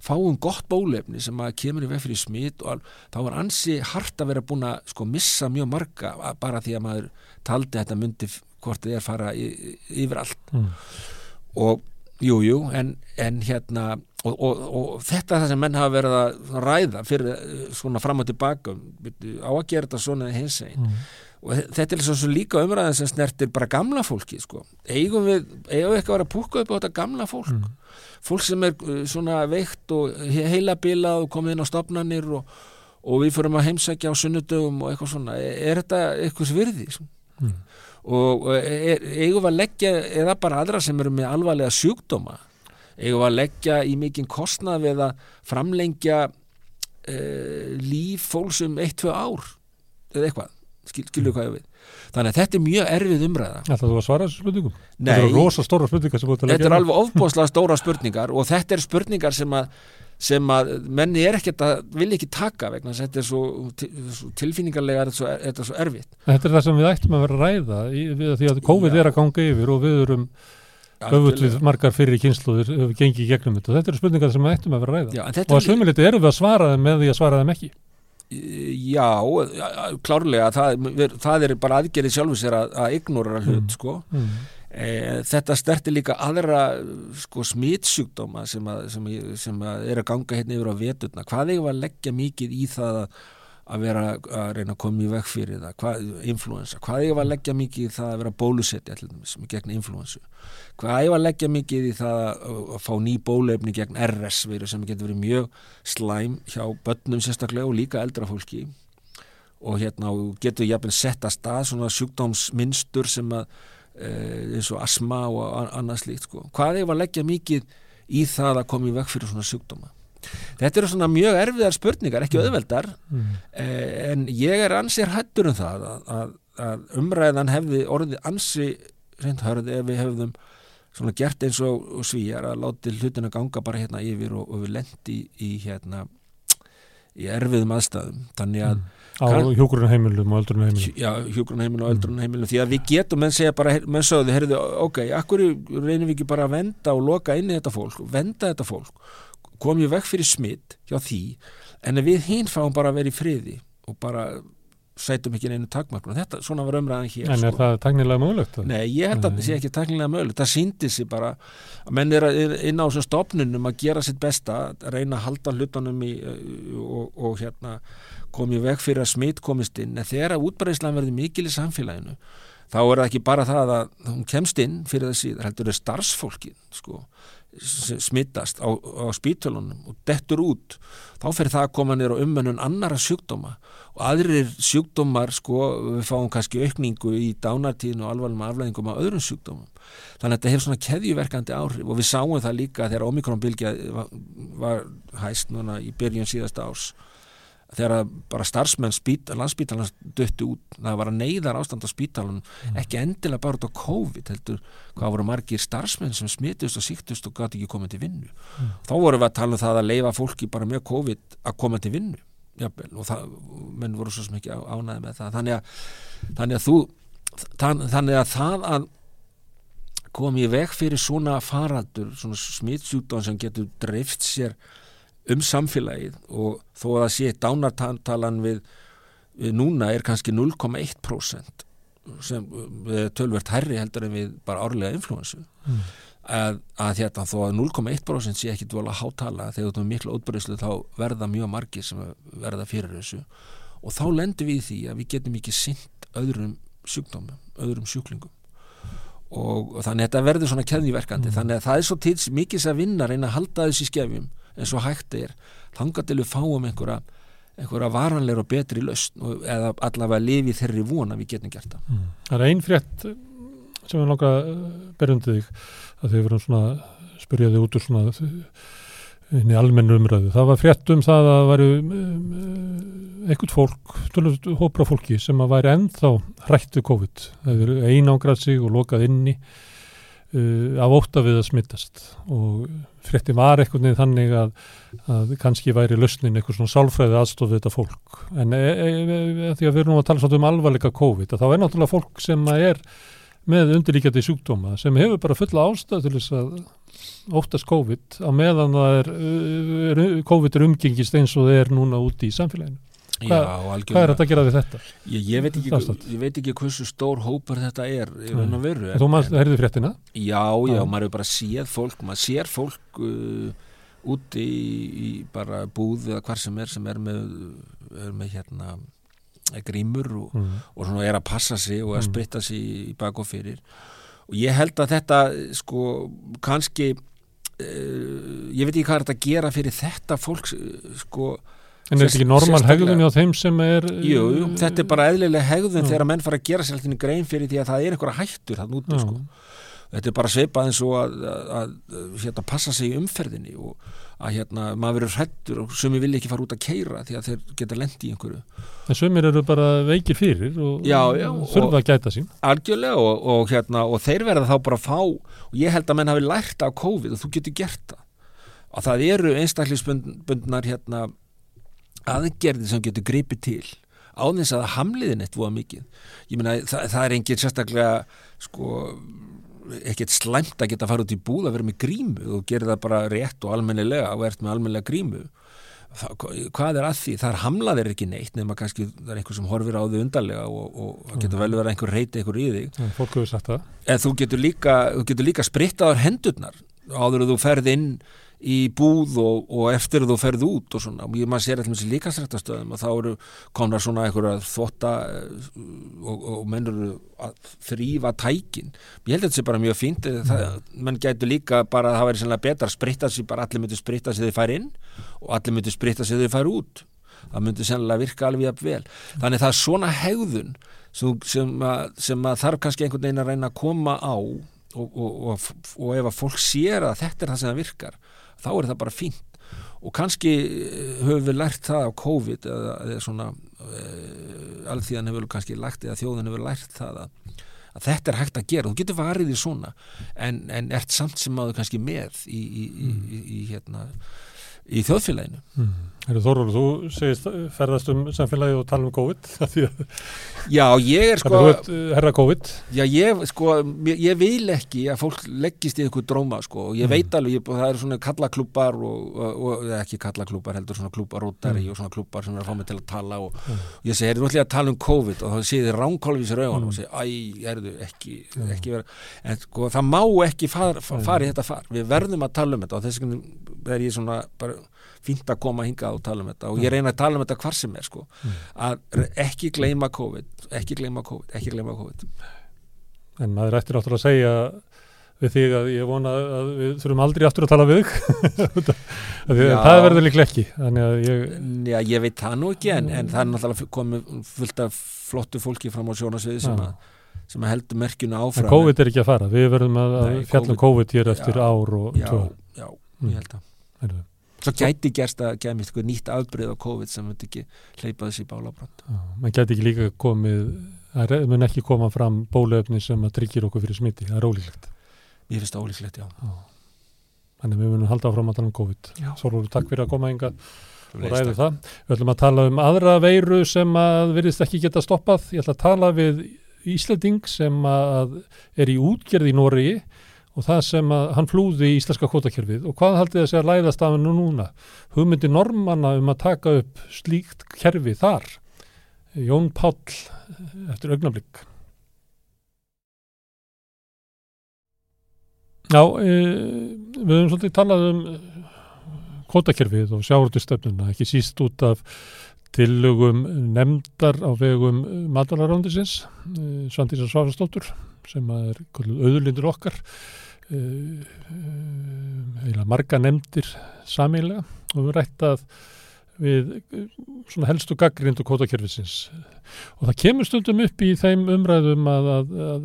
fáum gott bólefni sem að kemur í veg fyrir smitt og þá var ansi hart að vera búin að sko missa mjög marga bara því að maður taldi þetta myndi hvort þið er fara yfir allt mm. og jújú jú, en, en hérna Og, og, og þetta er það sem menn hafa verið að ræða fyrir eh, svona fram og tilbaka á að gera þetta svona hins einn mm. Og þetta er svo líka umræðan sem snertir bara gamla fólki sko. eigum við, eigum við ekki að vera að púka upp á þetta gamla fólk mm. fólk sem er eh, svona veikt og heilabilað og komið inn á stopnarnir og, og við fyrir að heimsækja á sunnudögum og eitthvað svona er, er þetta eitthvað svirði mm. og er, eigum við að leggja eða bara aðra sem eru með alvarlega sjúkdóma eigum að leggja í mikinn kostnað við að framlengja uh, líf fólks um 1-2 ár eða eitthvað, skil, skilju hvað ég við? Þannig að þetta er mjög erfið umræða. Þetta þú að svara þessu spurningum? Nei, þetta er rosa stóra spurningar Þetta er alveg ofbóðslega stóra spurningar og þetta er spurningar sem að sem að menni er ekkert að vilja ekki taka vegna þetta er svo, svo tilfinningarlega er þetta, þetta er svo erfitt. Þetta er það sem við ættum að vera að ræða í, við, því að COVID Já. er að ganga yfir og við erum öfutlið margar fyrir kynsluður gengið gegnum þetta. Og þetta eru spurningar sem við ættum að vera að ræða. Já, og að svömmuleiti eru við að svara þeim með því að svara þeim ekki Já, klárlega það, það er bara aðgerið sjálfur sér að, að ignora hlut mm. sko mm. e, þetta stertir líka aðra sko smitsjúkdóma sem, að, sem, sem að er að ganga hérna yfir á veturna hvað er að leggja mikið í það að að vera að reyna að koma í veg fyrir það, hvað, influensa, hvað ég var að leggja mikið í það að vera bólusetti allir gegn influensu, hvað ég var að leggja mikið í það að fá ný bólefni gegn RS veru sem getur verið mjög slæm hjá börnum sérstaklega og líka eldra fólki. Og hérna getur ég að setja stað svona sjúkdómsmynstur sem að e, eins og asma og annað slíkt sko. hvað ég var að leggja mikið í það að koma í veg fyrir svona sjúkdóma Þetta eru svona mjög erfiðar spurningar, ekki mm. auðveldar mm. eh, en ég er ansið hættur um það að, að, umræðan hefði orðið ansið reyndhörði ef við hefðum svona gert eins og, svíjar að láti hlutina ganga bara hérna yfir og, og við lendi í, í hérna í erfiðum aðstæðum þannig að mm. á hjókurunheimilum og öldrunheimilum já, hjókurunheimilum og öldrunheimilum mm. því að við getum, menn segja bara, menn sögðu heyrðu, ok, akkur reynum við ekki bara að venda og loka inn í þetta fólk, venda þetta fólk komið vekk fyrir smitt hjá því en við hinn fáum bara að vera í friði og bara sætum ekki einu takmarkun þetta, svona var umræðan hér En er sko. það taknilega mögulegt? Nei, ég held að það sé ekki taknilega mögulegt. Það síndi sig bara að menn er inn á þessum stopnunum að gera sitt besta að reyna að halda hlutunum í, og, og hérna komið vekk fyrir að smitt komist inn. En þegar að útbreyslan verði mikil í samfélaginu þá er það ekki bara það að hún kemst inn fyrir það síðan, heldur það starfsfólkin sko smittast á, á spítölunum og dettur út þá fyrir það að koma nýra umönnun annara sjúkdóma. Og aðrir sjúkdómar sko við fáum kannski aukningu í dánartíðinu og alvarlegum aflæðingum á öðrum sjúkdómum. Þannig að þetta hefur svona keðjuverkandi áhrif og við sáum það líka þegar omikronbylgja var, var hæst núna í byrjun síðasta árs þegar bara starfsmenn spít, landsspítalans döttu út, það var að neyðar ástand á spítalan, mm. ekki endilega bara út á COVID heldur, hvað voru margir starfsmenn sem smitust og síktust og gæti ekki komið til vinnu. Mm. Þá voru við að tala um það að leifa fólki bara með COVID að koma til vinnu, jafnvel, og það menn voru svo sem ekki ánæði með það þannig að, þannig að þú þannig að það að koma í veg fyrir svona faraldur, svona smitsjúkdón sem getur dreift sér um samfélagið og þó að það sé dánartalan við, við núna er kannski 0,1% sem við tölvert herri heldur en við bara árlega influensu mm. að, að hérna þó að 0,1% sé ekki dvola hátala þegar þú erum miklu ótbyrðislu þá verða mjög margir sem verða fyrir þessu og þá lendur við því að við getum ekki sint öðrum sjúkdómum, öðrum sjúklingum og, og þannig að þetta verður svona keðniverkandi, mm. þannig að það er svo til mikið sem að vinna reyna að halda þessi skefjum en svo hægt er, þanga til við fáum einhverja, einhverja varanleira og betri löst eða allavega lifi þeirri vona við getum gert það mm. Það er einn frétt sem við langar að berjandi þig að þið verum svona spyrjaði út úr svona inn í almennu umræðu. Það var frétt um það að væri ekkert fólk, hópra fólki sem að væri ennþá hrættu COVID. Það eru einangrað sig og lokað inni uh, af óta við að smittast og frétti var eitthvað niður þannig að, að kannski væri lausnin eitthvað svona sálfræði aðstofið þetta fólk. En e, e, e, því að við erum að tala svona um alvarleika COVID, þá er náttúrulega fólk sem að er með undirlíkjandi sjúkdóma sem hefur bara fulla ástæð til þess að óttast COVID á meðan það er, er COVID er umgengist eins og það er núna úti í samfélaginu. Hva, Já, hvað er þetta að gera við þetta? Ég, ég, veit ekki, ég veit ekki hversu stór hópar þetta er í og veru. Þú maður heyrðu fréttina? Já, já, já, maður hefur bara séð fólk, maður sér fólk uh, úti í, í bara búð eða hvar sem er sem er með, er með hérna grímur og, mm. og svona er að passa sig og að mm. spritta sig í bak og fyrir og ég held að þetta sko kannski uh, ég veit ekki hvað er þetta að gera fyrir þetta fólk sko En er þetta ekki normal hegðun á þeim sem er Jú, jú þetta er bara eðlilega hegðun þegar menn fara að gera sér alltaf grein fyrir því að það er einhverja hættur hann úti sko. Þetta er bara sveipað eins og að, að, að, að hérna, passa sig í umferðinni og að hérna, maður verður hrettur og sumi vilja ekki fara út að keira því að þeir geta lendi í einhverju. En sumir eru bara veikir fyrir og já, já, þurfa að gæta sín. Algjörlega og, og, hérna, og þeir verða þá bara að fá og ég held að menn hafi lært af COVID og þú getur gert það. Og það eru einstaklisbundnar hérna, aðgerði sem getur gripið til á þess að hamliðin eitt voða mikið. Ég meina það, það er engin sérstaklega sko ekkert slæmt að geta að fara út í búð að vera með grímu. Og gera það bara rétt og almennilega og ert með almennilega grímu. Það, hvað er að því? Það er hamlaðir ekki neitt nema kannski það er einhver sem horfir á þau undarlega og, og getur mm. vel verið einhver reyti einhver í þig. Ja, Fólk hefur sagt það. En þú getur líka, líka sprittaður hendurnar áður að þú ferð inn í búð og, og eftir þú ferð út og svona, og maður sér alltaf þessi líkastrættastöðum og þá eru konar svona einhverja þvotta eh, og, og mennur að þrýfa tækin. Ég held að þetta sé bara mjög fínt eh, það, menn getur líka bara að það væri sannlega betra að spritta sig, bara allir myndir spritta sig þegar þið fær inn og allir myndir spritta sig þegar þið fær út. Það myndir sannlega virka alveg að vel. Þannig það er svona hegðun sem, sem, að, sem að þarf kannski einhvern veginn að reyna að koma á og, og ef að fólk sér að þetta er það sem það virkar þá er það bara fínt. Og kannski eh, höfum við lært það á COVID eða, eða svona e, alþíðan hefur kannski lært eða þjóðan hefur lært það að, að þetta er hægt að gera, þú getur varið í svona en, en ert samt sem áður kannski með í, í, í, í hérna í þjóðfélaginu mm. Þorður, þú segist ferðast um samfélagi og tala um COVID Já, ég er sko Herra COVID Já, ég sko, ég vil ekki að fólk leggist í einhver dróma sko og ég mm. veit alveg, ég, það eru svona kallaklúpar og, og, og ekki kallaklúpar heldur svona klúparótari mm. og svona klúpar sem er að fá mig til að tala og, mm. og ég segi, er þú ætlið að tala um COVID og þá sé þið ránkólfísir auðan og segi, æ, er þú ekki, ekki vera, en sko það má ekki fara far í þetta far, við verðum að tala um þetta og þess er ég svona bara fínt að koma hingað og tala um þetta. Og ég reyna að tala um þetta hvar sem er sko. Mm. að ekki gleyma COVID ekki gleyma COVID, ekki gleyma COVID. En maður ættir áttur að segja við þig að ég vona að við þurfum aldrei aftur að tala við það verður líklega ekki. Ég... Já, ég veit það nú ekki en, en það er náttúrulega komið fullt af flottu fólki fram á sjónasviði sem, sem að heldur merkjuna áfram. En COVID er ekki að fara, við verðum að, að fjallum COVID, COVID hér eftir já, ár og já, tvö. Já, ég held að Svo gæti gerst að gæmi eitthvað nýtt afbreyð á COVID sem myndi ekki hleypa þessi bálabrand. Man gæti ekki líka komið, það mun ekki koma fram bólöfni sem að tryggir okkur fyrir smiti, það er ólíklegt. Ég finnst það ólíklegt, já. já. Þannig við munum halda áfram að tala um COVID. Sólur, takk fyrir að koma enga og ræðu það. Við ætlum að tala um aðra veiru sem að virðist ekki geta stoppað. Ég ætla að tala við Íslanding sem að er í útgerð í Nóriði og það sem að hann flúði í íslenska kvotakerfið og hvað haldið þessi að læðast af hennu núna? Hugmyndi normanna um að taka upp slíkt kerfi þar. Jón Páll eftir augnablík. Já, e, við höfum svolítið talað um kvotakerfið og sjáurtustöfnuna, ekki síst út af tillögum nefndar á vegum matalarándisins, Svandísa Sváfastóttur sem er auðurlindur okkar eða marga nefndir samílega og við rættað við svona helstu gaggrindu kvotakerfisins og það kemur stundum upp í þeim umræðum að, að, að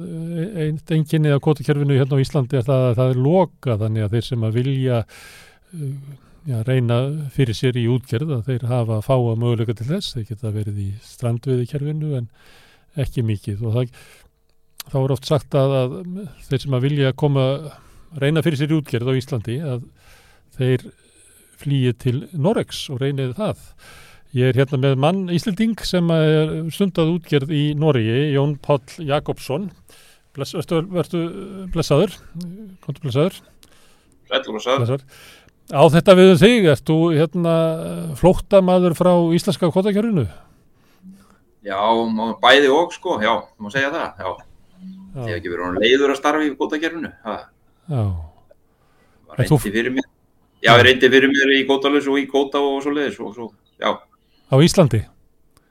enginni af kvotakerfinu hérna á Íslandi er það að það er loka þannig að þeir sem að vilja já, reyna fyrir sér í útgerð að þeir hafa að fáa möguleika til þess, þeir geta verið í strandviði kerfinu en ekki mikið. Og það, þá er oft sagt að, að þeir sem að vilja koma reyna fyrir sér útgerð á Íslandi að þeir flýið til Norex og reyniði það. Ég er hérna með mann Íslending sem er stundað útgerð í Noregi, Jón Páll Jakobsson. Bless, vertu, vertu blessaður, kontur blessaður. Blessaður. Á þetta við þig, ertu hérna flóttamaður frá íslenska kvotakjörunu? Já, bæði og sko, já, má segja það, já. Ég hef ekki verið leiður að starfa í það. Var reyndi fyrir mér. Já, reyndi fyrir mér í Gótalus og í Góta og svo leiðis og svo, já. Á Íslandi?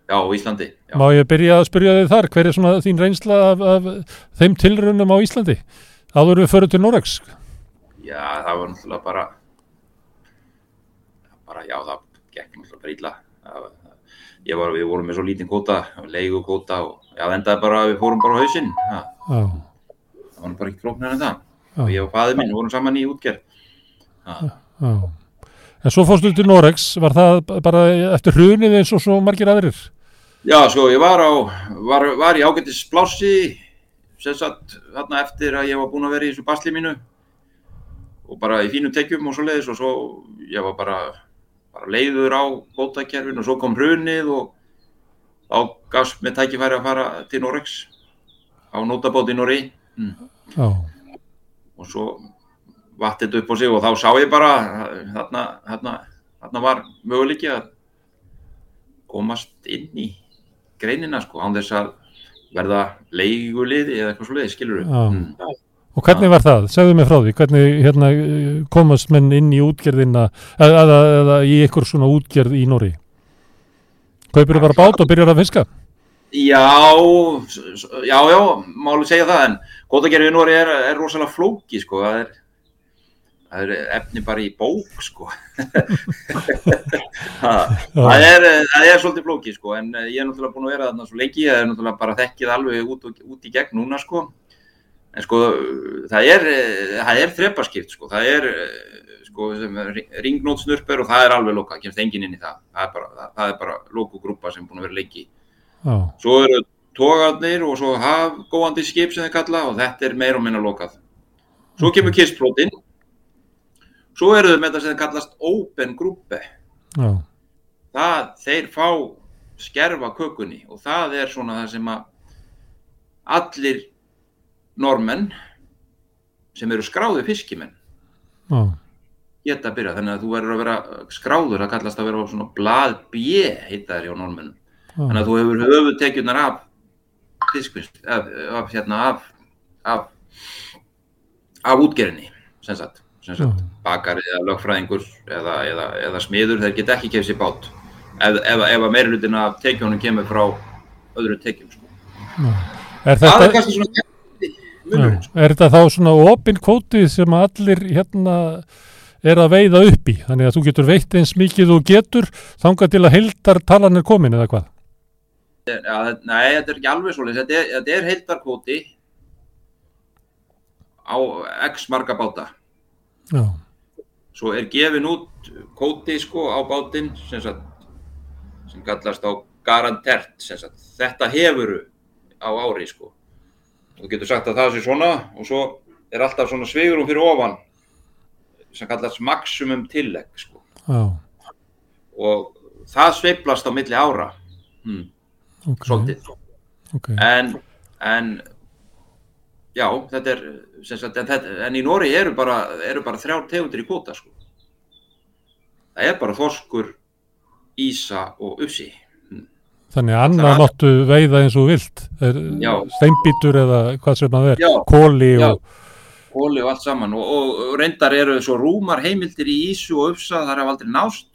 Já, á Íslandi. Já. Má ég byrja að spyrja þig þar, hver er svona þín reynsla af, af þeim tilrunum á Íslandi? Áður við förum til Norex? Já, það var náttúrulega bara, bara, já, það gekk náttúrulega bara illa. Það, ég var, við vorum með svo lítinn Góta, leigu Góta og já, endaði bara að við fórum bara á hausinn. Já. Það var bara ekki klóknar en það. Já. Og ég og fæði minn vorum saman í útgerð. Já. Já. En svo fórstu til Norex, var það bara eftir hrunið eins og svo margir aðrir? Já, sko, ég var, á, var, var í ágættis blássi, sem sagt, þarna eftir að ég var búin að vera í þessu basli mínu og bara í fínum tekjum og svo leiðis og svo ég var bara, bara leiður á gótakerfin og svo kom hrunið og þá gafst með tækifæri að fara til Norex á nótabóti í Norri mm. og svo vattið upp á sig og þá sá ég bara þarna, þarna, þarna var möguleiki að komast inn í greinina sko án þess að verða leiguliði eða eitthvað svo leiði, skilur við mm. Og hvernig var það? Segðu mig frá því, hvernig hérna, komast menn inn í útgerðina eða, eða, eða í einhver svona útgerð í Nóri? Kaupir þið bara bát og byrjar að fiska? Já, já, já, máli segja það en gótagerfið í Nóri er, er rosalega flóki sko, það er það er efni bara í bók sko. Það, er, það er svolítið flóki sko en ég er náttúrulega búin að vera þarna svo lengi ég er náttúrulega bara þekkið alveg út, út í gegn núna sko. En sko það er, það er þrepaskipt sko það er sko ringnótsnurper og það er alveg loka, kemst engin inn í það. Það er bara, það er bara lokugrúpa sem búin að vera lengi Já. svo eru tógarnir og svo hafgóandi skip sem þeir kalla og þetta er meir og minna lokað svo kemur kistflótinn Svo eru þau með það sem kallast open grúpe. Það, þeir fá skerfa kökunni og það er svona það sem að allir normenn sem eru skráði fiskimenn Já. geta að byrja. Þannig að þú verður að vera skráður, það kallast að vera svona blað bjö, heita þær hjá normennum. Þannig að þú hefur höfutekjunar af fiskvinst, af, af, hérna, af, af, af útgerinni, sem sagt bakar eða lögfræðingur eða, eða, eða smiður, þeir get ekki kemst í bát. Ef, ef, ef að meirulutin af tekjónum kemur frá öðru tekjum sko. er þetta, það er kannski svona munurinn, sko. er þetta þá svona opinn kvótið sem allir hérna er að veiða upp í, þannig að þú getur veitt eins mikið þú getur þanga til að heildar talan er komin eða hvað ja, Nei, þetta er ekki alveg svolítið þetta er, þetta er heildar kvóti á x marga báta Já. Svo er gefin út kóti sko á bátinn sem, sem kallast á garantert þetta hefuru á ári sko. Þú getur sagt að það sé svona og svo er alltaf svona svigurum fyrir ofan sem kallast maximum tillegg sko. og það sveiplast á milli ára hmm. Okay. svolítið okay. en, en já, þetta er, sagt, en, þetta, en í Nóri eru bara, eru bara þrjár tegundir í kvota, sko. Það er bara þorskur, ísa og ufsi. Þannig að annað máttu veiða eins og vilt, Já. steinbítur eða hvað sem að Já. vera, kóli Já. og, Hóli og allt saman og, og, og reyndar eru svo rúmar heimildir í Ísu og Ufsa þar hef aldrei nást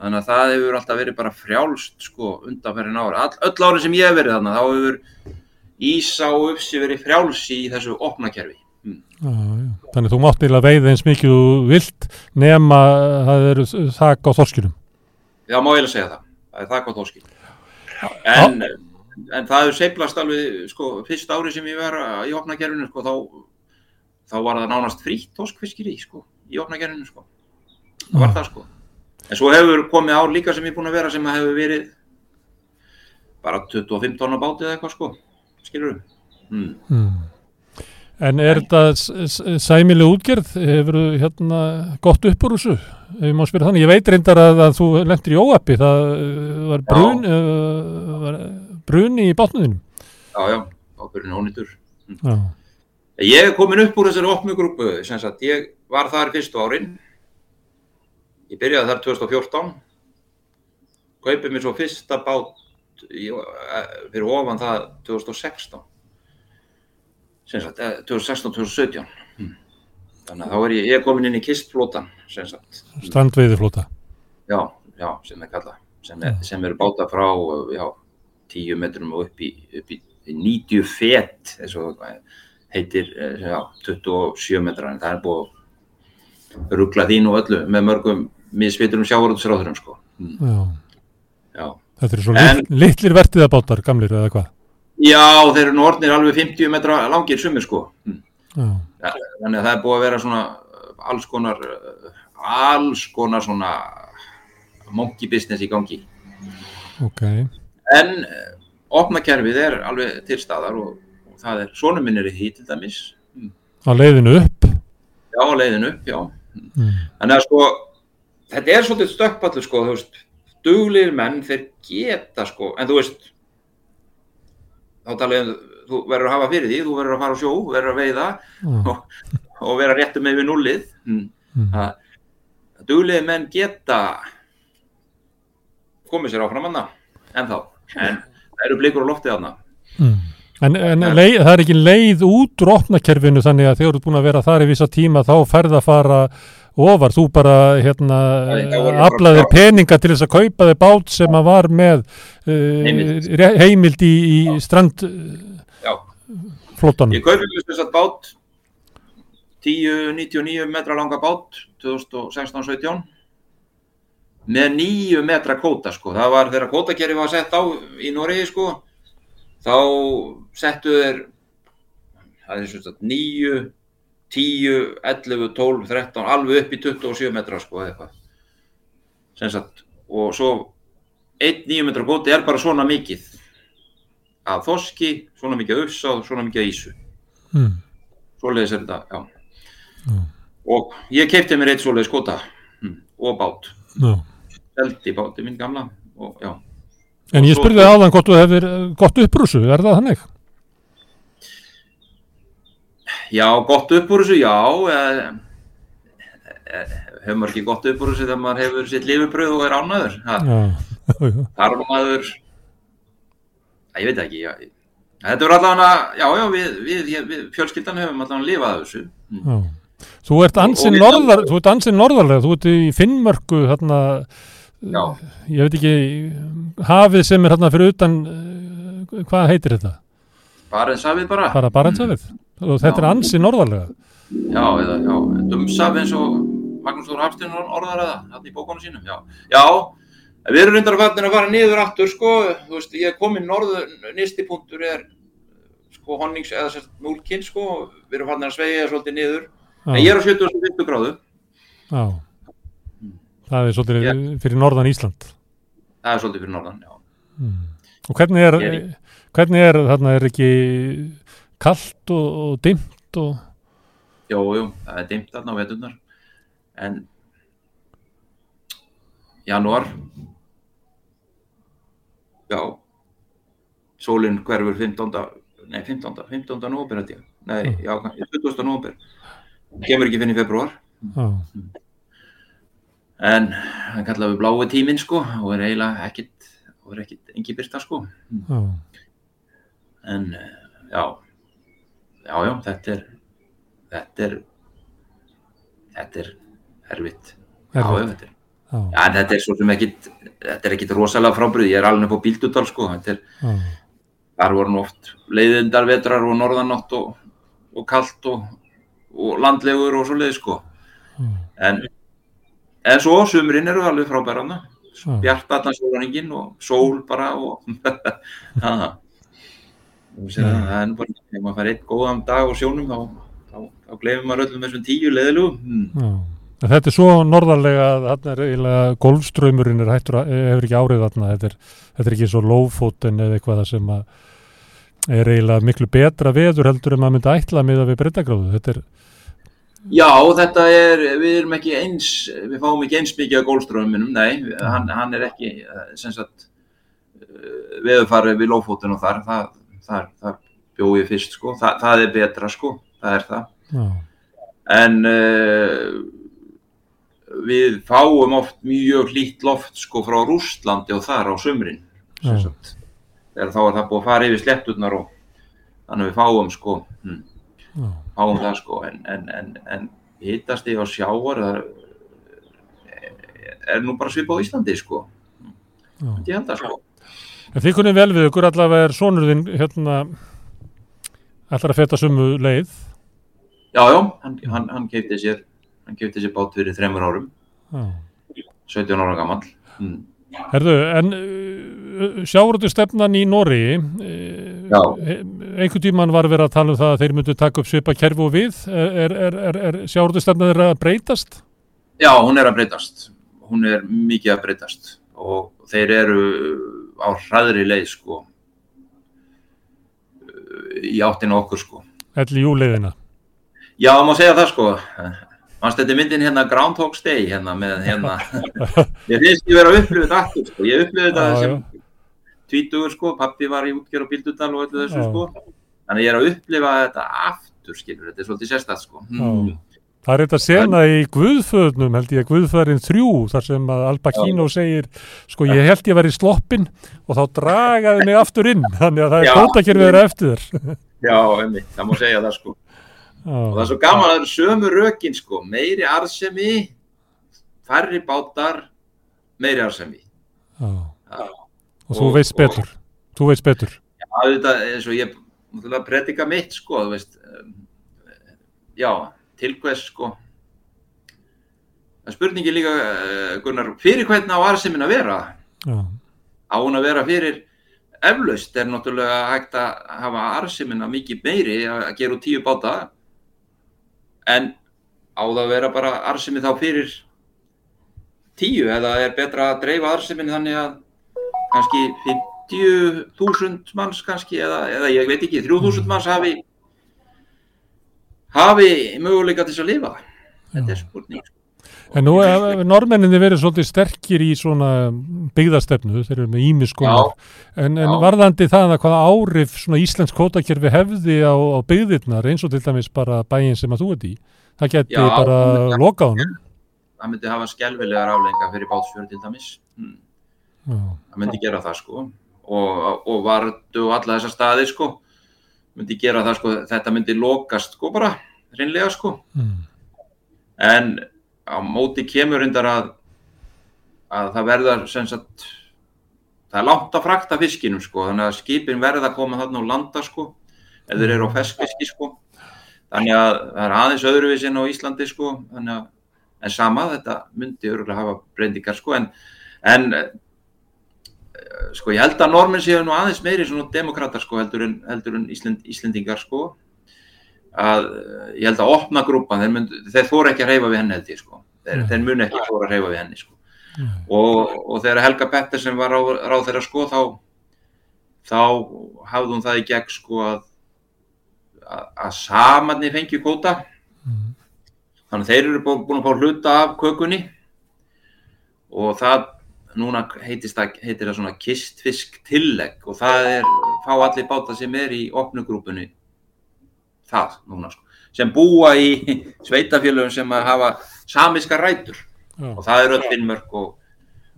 þannig að það hefur alltaf verið bara frjálst sko undanferðin ári All, öll ári sem ég hef verið þannig þá hefur Ísa og Ufsi verið frjálsi í þessu opnakerfi Já, já. Þannig að þú mátt eiginlega veiða eins mikið og vilt nema að það eru þak á þorskinum. Já, má eiginlega segja það, það er það gott óskil en, en það hefur seiflast alveg sko fyrst ári sem ég var í opnakerfinu sko þá, þá var það nánast frítt þorskfiskir í sko í opnakerfinu sko. Það var það sko en svo hefur komið ár líka sem ég er búin að vera sem að hefur verið bara 25 tonna báti eða eitthvað sko skilur mm. Mm. En er þetta s- s- sæmileg útgerð? Hefur hérna gott upp úr þessu? Ég má spyrja þannig. Ég veit reyndar að, að þú lendir í óappi. Það uh, var brun, uh, var bruni í bátnuðinum. já já, ábyrðin ónýtur Já. Ég er komin upp úr þessari opnu grúpu, ég var þar fyrstu árin. Ég byrjaði þar 2014, kaupið mér svo fyrsta bát í, eh, fyrir ofan það 2016. Sem sagt, eh, 2016-2017. Þannig að þá er ég, ég komin inn í kistflótan, sem sagt. Strandveiðiflóta. Já, já, sem er kallað. Sem, er, sem eru báta frá, já, 10 metrum og upp í, upp í 90 fet, eins og heitir, eh, já, 27 metrar, en það er búið að ruggla þín og öllu með mörgum misviturum sjávarútsráðurum, sko. Mm. Já. Já. Þetta eru svo En- lit, litlir vertiðabátar, gamlir eða hvað? Já, þeir eru orðnir alveg 50 metra langir sumir, sko. Mm. Ja, Þannig að það er búið að vera svona uh, alls konar, uh, alls konar svona monkey business í gangi. Ok. En eh, opnakerfið er alveg til staðar og, og það er, svona minn er í því til dæmis, Á leiðinu upp. já, á leiðinu upp, já. Mm. Þannig að sko, þetta er svolítið stökkpallur sko, þú veist, duglir menn, þeir geta sko, en þú veist, þá talaðum, þú verður að hafa fyrir því, þú verður að fara á sjó, verður að veiða Mm. og, og vera réttu með við nullið. Mm. Mm. Duglir menn geta komið sér áfram hana, en þá, en það eru blikur á loftið hana. Mm. En, en leið, það er ekki leið út úr opnakerfinu þannig að þegar þú ert búin að vera þar í vissa tíma þá ferð að fara ofar, þú bara hérna, aflaðir peninga til þess að kaupa þig bát sem að var með uh, Heimild. í, í strand Já. flottanum. Ég kaupi þess að bát 10-99 metra langa bát 2016-17 með 9 metra kóta sko. Það var þegar kótakerri var sett á í Noregi sko þá settu þeir það er svona 9 10, 11, 12, 13 alveg upp í 27 metra sko eitthvað sem sagt og svo 1 9 metra kóti er bara svona mikið af þoski, svona mikið af ufsa og svona mikið af ísu Mm. svoleiðis er þetta, Já. og ég keipti mér eitt svoleiðis skota mm, og bát seldi báti minn gamla og En Og ég svo- spurði áðan hvort þú hefur gott upprúsu, er það þannig? Já, gott upp úr þessu, já hefur maður ekki gott upp úr þessu þegar maður hefur sitt lifibröð og er já. þar var maður ég veit ekki já. þetta er allavega, já, já við, við, við, fjölskyldan hefum allavega lifað þessu mm. Já. Þú ert ansinn norðar, þú ert ansinn norðarlega, þú ert í Finnmörku, hérna, ég veit ekki, hafið sem er hérna fyrir utan, eh, hvað heitir þetta? bara en safið bara Bara Barentsafið. Og þetta er Já. ansinn norðarlega. Já, eða, já, dumsaf eins og Magnús Þór Hafstinn orðar eða, hann í bókunum sínum, já. Já, við erum reyndar að fara niður aftur, sko, þú veist, ég er komin norður, nýsti punktur er, sko, honnings, eða sérst, núlkinn, sko, við erum fannir að sveigja svolítið niður, en ég er á 75 gráðu, Já. Það er svolítið fyrir norðan Ísland. það er svolítið fyrir norðan, já. Og hvernig er, Ég er hvernig er, þarna er ekki kallt og, og dimmt og, Jú, jú, það er dimmt þarna á veturnar, en janúar, já, sólinn hverfur 15. nei 15. 15. november nei, já, 20. november kemur ekki fyrir februar Já. en hann kallaði blái tíminn sko og er eiginlega ekkit og er ekkit engi byrta sko Já. en eh, já já, já, þetta er þetta er þetta er erfitt já, já, Erfitt. þetta er Já. já, þetta er svo sem ekkit þetta er ekkit rosalega frábrið, ég er alveg á bíldudal sko, þetta er Já. þar voru nú oft leiðindar vetrar og norðanátt og, og kalt og, og landlegur og svo leið sko en, en svo sumrin eru alveg frábærana Já. bjart allan sólaningin og sól bara og það það er bara ef maður fær einn góðan dag og sjónum þá, þá, þá gleymum maður öllum þessum tíu leðilu hmm. Þetta er svo norðarlega að golfströymurinn er hættur að hefur ekki árið þarna. Þetta er, þetta er ekki svo lófóten eða eitthvað sem að er eiginlega miklu betra veður heldur en maður myndi ætla með að við breytagráðu þetta er, Já, þetta er, við erum ekki eins, við fáum ekki eins mikið af gólströmminum, nei, hann, hann er ekki, eh, sem sagt, eh, veðurfarið við lófótun og þar, það, þar, þar bjó ég fyrst, sko, það, það er betra, sko, það er það. já, En uh, við fáum oft mjög hlýtt loft, sko, frá Rústlandi og þar á sagt, þegar þá er það búið að fara yfir sletturnar og þannig við fáum, sko, hm, fáum það sko. En, en, en, en hittast í á sjávar það er nú bara svipað á Íslandi sko. Já. ég held það sko En þið kunni vel við ykkur allavega er sonur þinn hérna ætlar að feta sumu leið. Já já, hann, hann, hann keipti sér sér bát fyrir þremur árum. Já. 17 ára gammal mm. Herðu, en uh, sjáurðu stefnan í Nóri uh, einhvern tíman var verið að tala um það að þeir myndu taka upp svipa kerfi og við. Er, er, er, er sjáurðu stefnan þeirra að breytast? já, hún er að breytast. Hún er mikið að breytast. Og þeir eru á hraðri leið sko. Í áttina okkur sko. Elli júleiðina Já, má segja það sko. Er myndin hérna Groundhog's Day hérna með hérna. Ég finnst ég vera að upplifa þetta aftur sko. Ég upplifa þetta Já, sem tvítugur sko. Pappi var í útgjör og bíldudal og öllu þessu Já. sko. Þannig ég er að upplifa þetta aftur skilur. Þetta er svolítið sérstætt sko. Hmm. Það er þetta sena í Guðföðnum held ég að Guðföðurinn þrjú þar sem að Al Pacino segir sko ég held ég að vera í sloppin og þá dragaði mig aftur inn þannig að það er Já. kótakerfið þeirra eftir þér Já, einmitt, það má segja það sko Og það Já, er svo gaman að það eru sömu rökin sko Meiri arðsemi Færri bátar Meiri arðsemi já. Já. og þú Og- veist betur þú veist betur Já, þetta eins og ég náttúrulega predika mitt sko, þú veist um, já, til hvers sko? Það spurningi líka uh, Gunnar, fyrir hvernig á arðsemin að vera? Já, á hún að vera fyrir eflaust er náttúrulega hægt að hafa arðsemina mikið meiri að gera úr tíu báta. En á það að vera bara arðsemi þá fyrir tíu? Eða er betra að dreifa arðsemin þannig að kannski 50.000 manns kannski? Eða, eða ég veit ekki 3.000 manns hafi hafi möguleika til þess að lifa. Þetta er spurning En nú hefur normenninni verið svolítið sterkir í svona byggðastefnu, þeir eru með ímiskonar, en, en varðandi það að hvaða áhrif svona íslensk kótakerfi hefði á, á byggðirnar eins og til dæmis bara bæinn sem að þú ert í, það geti Já, bara myndi- lokað honum. það myndi hafa skelvilegar aflenga fyrir bátsfjörð til dæmis. Hmm. Já, það myndi gera það sko. Og, og vartu alla þessa staði sko myndi gera það sko þetta myndi lokast sko bara reynlega sko. Mm, en á móti kemur reyndar að að það verðar sem sagt það er langt að frakta fiskinum sko þannig að skipin verða að koma þarna og landa sko ef þeir eru á feskfiski sko. Þannig að það er aðeins öðruvísin á Íslandi sko þannig að en sama þetta myndi örgulega hafa breyndingar sko en, en sko ég held að normin séu nú aðeins meiri svona demokrater sko heldur en, heldur en Íslend, Íslendingar sko. Að eh, ég held að opna grúpan þeir, þeir þóra ekki að reyfa við henni held ég sko. Þeir, Nei. þeir mun ekki þóra að reyfa við henni sko. Og, og þegar Helga Pettersen var ráð, ráð þeirra sko þá þá hafði hún það í gegn sko að að, að samanni fengi kvóta. Mm, þannig að þeir eru bú- búin að fá hluta af kökunni. Og það núna heitist það, heitir það svona kistfisk tillegg og það er fá allir báta sem er í opnugrúpunni það núna sko sem búa í sveitafélögum sem hafa samiska rætur Já. og það er öll Finnmörk og,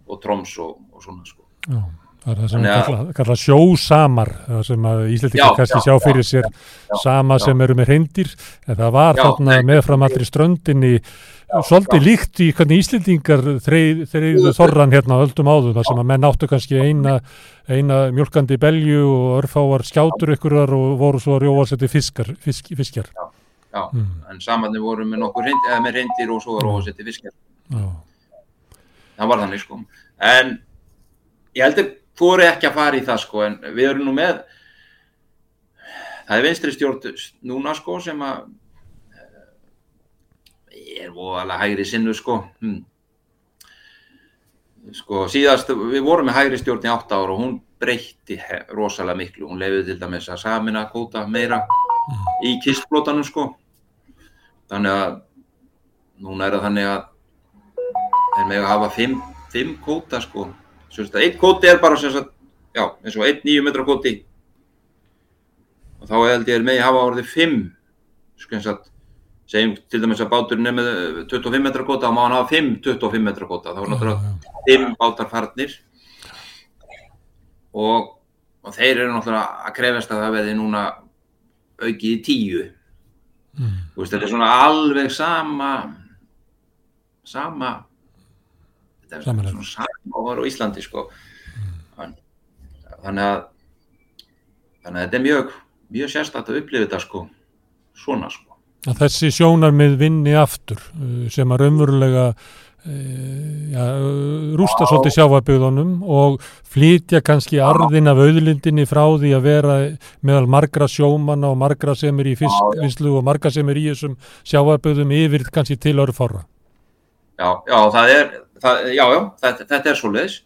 og Troms og, og svona sko. Já, það er það sem við kalla, kalla sjósamar, sem að Íslandingar Já, kannski já, sjá já, fyrir sér já, sama já. sem eru með reyndir, en það var þarna meðfram allri ströndinni svolítið líkt í hvernig Íslendingar þreiðu þorran hérna öldum áður, þar sem að menn áttu kannski eina, eina mjölkandi belju og örfáar skjátur ykkurar og voru svo að rjóa sétti fiskar, fisk, fiskjar. Já, Mm. en samanni voru með nokkur reynd, eða með reyndir og svo var ósetti fiskjar. Já, Það var þannig sko. En ég heldur fóri ekki að fara í það sko, en við erum nú með, það er vinstri stjórn núna sko sem að er voðalega hægri sinnu sko. Hm. Sko síðast, við vorum með hægri stjórn í átt ára og hún breytti rosalega miklu. Hún leiði til dæmis að samina kóta meira í kistflótanum sko. Þannig að núna er það þannig að þeir með að hafa fimm, fimm kóta sko. Svo að einn kóti er bara sem sagt, já, eins og einn nýju metra kóti og þá held ég er með að hafa orðið fimm sko eins að segjum til dæmis að báturinn er með eh, 25 metra kóta og má hann hafa 5 25 metra kóta þá er náttúrulega 5 bátar farnir. Og, og þeir eru náttúrulega að krefast að það verði núna aukið í 10 Mm. þetta er svona alveg sama sama þetta er Samanlegt. svona sama og var á Íslandi sko. Þann- þannig að þannig að þetta er mjög mjög sérstætt að upplifa þetta sko. Svona sko að þessi sjónarmið vinni aftur uh, sem að raunverulega uh, ja, rústa svolítið sjáfabyggðunum og flytja kannski arðin af auðlindinni frá því að vera meðal margra sjómanna og margra sem er í fiskvislu og margra sem er í þessum sjáfabyggðum yfir kannski til örfára. já, já, það er það, já, já, þetta, þetta er svoleiðis.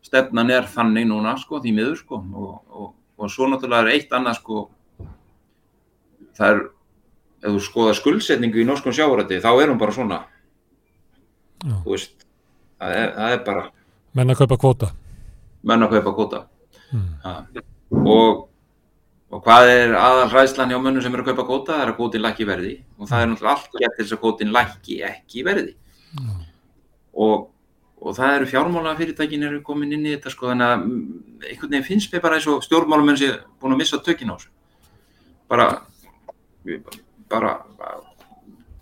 Stefnan er þannig núna sko, því miður sko og, og, og svo náttúrulega er eitt annað sko það er ef þú skoða skuldsetningu í norskum sjávarætti þá er hún bara svona. Já. þú veist það er, það er bara Menn að kaupa kvóta. menn að kaupa kvota Mm. og, og hvað er aðal hræðslan hjá mönnum sem eru að kaupa kvota það er að kvotin lækki verði. Og það er náttúrulega allt gett til þess að kvotin lækki ekki verði. Og, og það eru fjármála fyrirtækin eru komin inn í þetta sko þannig að mm, einhvern veginn finnst mér bara eins og stjórnmálamenn sé búin að missa tökin á þessu. Bara bara, bara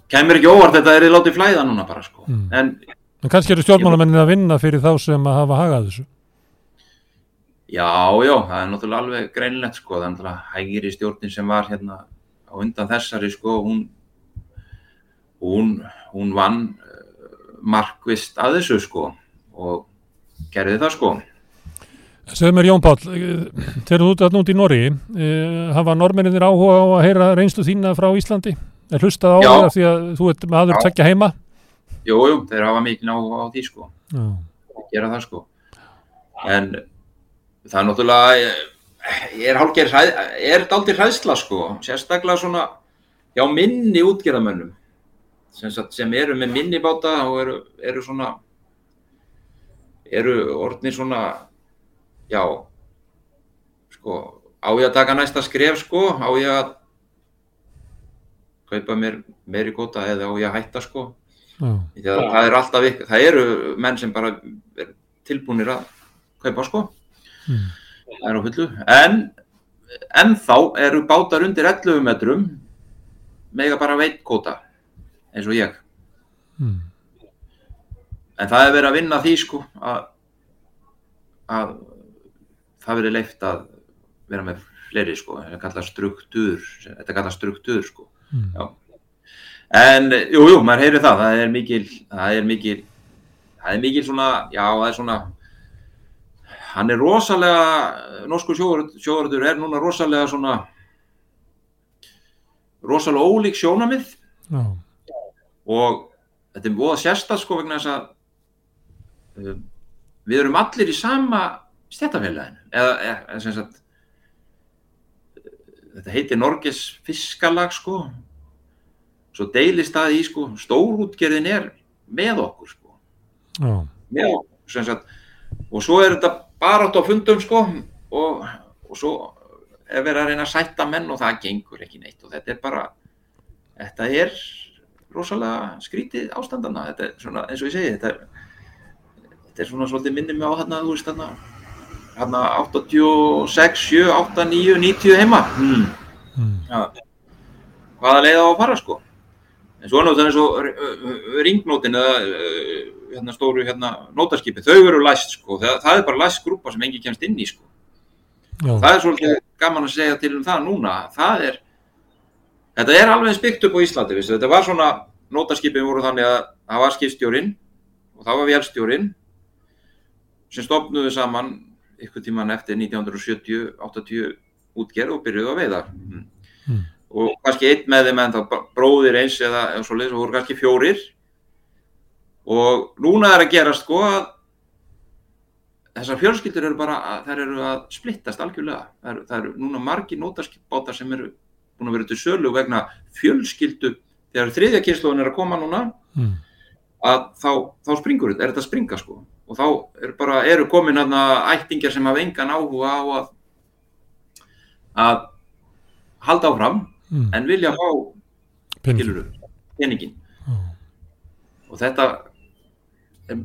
kemur ekki óvart þetta er látið flæða núna bara sko Mm. en En kannski eru stjórnmálamennin að vinna fyrir þá sem að hafa hagað þessu. Já, já, það er náttúrulega alveg greinlegt sko, það er náttúrulega hægiri stjórnin sem var hérna á undan þessari sko, hún, hún, hún vann uh, markvist að þessu sko og gerði það sko. Segðu mér Jón Páll, eh, þegar þú ert út í Norri, eh, hafa normenninir áhuga á að heyra reynslu þína frá Íslandi? Er hlustað á Já. því að þú ert maður Já. tvekja heima? Jú, jú, þeir hafa mikið áhuga á því sko, Já. gera það sko. En það er náttúrulega, ég er hálfgerð, hræð, er dálítið hræðsla sko, sérstaklega svona hjá minni útgerðamönnum sem, sem eru með minni báta og eru, eru svona, eru orðnir svona, já, sko, á ég að taka næsta skref sko, á ég að kaupa mér meiri kóta eða á ég að hætta sko. Já. Því að það er alltaf það eru menn sem bara er tilbúinir að kaupa sko, Mm. það er á fullu, en ennþá eru bátar undir 11 metrum mega bara veit kóta, eins og ég. Mm. En það er verið að vinna því sko að, að það verið leift að vera með fleiri sko, þetta kallar struktúr, þetta kallar struktúr sko. Mm. En jú, jú, maður heyrir það, það er mikil, það er mikil, það er mikil svona, já, það er svona, hann er rosalega, norsku sjóvarður er núna rosalega svona, rosalega ólík sjónamið Já. og þetta er búið sérstað sko vegna þess að um, við erum allir í sama stjættafélaginu eða, eða, sem sagt þetta heitir Norges fiskalag sko. Svo deilist það í sko stórútgerðin er með okkur sko. Já. með okkur sem sagt og svo er þetta bara átt á fundum sko og, og svo er verið að reyna að sætta menn og það gengur ekki neitt. Og þetta er bara þetta er rosalega skrítið ástandana þetta er svona, eins og ég segi þetta er, þetta er svona svolítið minnið mig á þarna þú veist þarna þarna 86, 7, 8, 9, 90 heima. Hmm. ja, hvaða leið á að fara sko? En svo er náttúrulega eins og ringnótin eða hérna stóru hérna nótaskipi, þau eru læst sko. Það, það er bara læst grúpa sem engi kemst inn í sko. Já. það er svolítið gaman að segja til um það núna. Það er þetta er alveg spykt upp á Íslandi vissi. þetta var svona, nótaskipin voru þannig að það var skipstjórin og það var vélstjórin sem stopnuðu saman ykkur tíman eftir 1970-80 útgerð og byrjuðu að veiða mm. Mm. og kannski einn með þeim en þá bróðir eins eða, eða svo leiðis og voru kannski fjórir og núna er að gera sko að þessar fjölskyldur eru bara, þær eru að splittast algjörlega, það eru, það eru núna margi nótaskipbátar sem eru búin að vera til sölu vegna fjölskyldu þegar þriðja kynsluðan er að koma núna mm. að þá, þá springur þetta, er þetta að springa sko og þá er bara, eru komin aðna ættingar sem hafa engan áhuga á að að halda áfram mm. en vilja fá peningin mm. og þetta er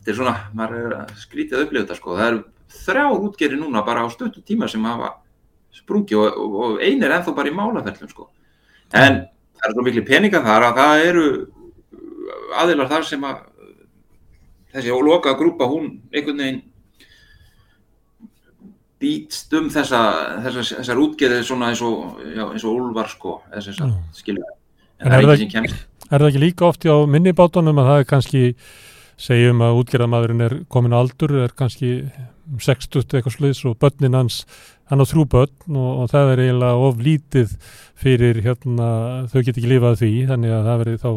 þetta er svona, maður er að skrítið að upplifa þetta sko, það eru þrjár útgeri núna bara á stöttu tíma sem hafa sprungi og, og, og ein er ennþá bara í málaferðlum sko, en það er svo miklu peninga þar að það eru aðilar þar sem að þessi loka grúpa hún einhvern veginn býtst um þessa, þessar, þessar útgerðið svona eins og, já, eins og úlvar sko, þess að skilja en, en er, það ekki, er það ekki líka oft á minnibátunum að það er kannski segjum að útgerðamadurinn er komin á aldur, er kannski 60 eitthvað sluðis og börnin hans, hann á þrjú börn og, og það er eiginlega of lítið fyrir hérna, þau get ekki lifað því, þannig að það verið þá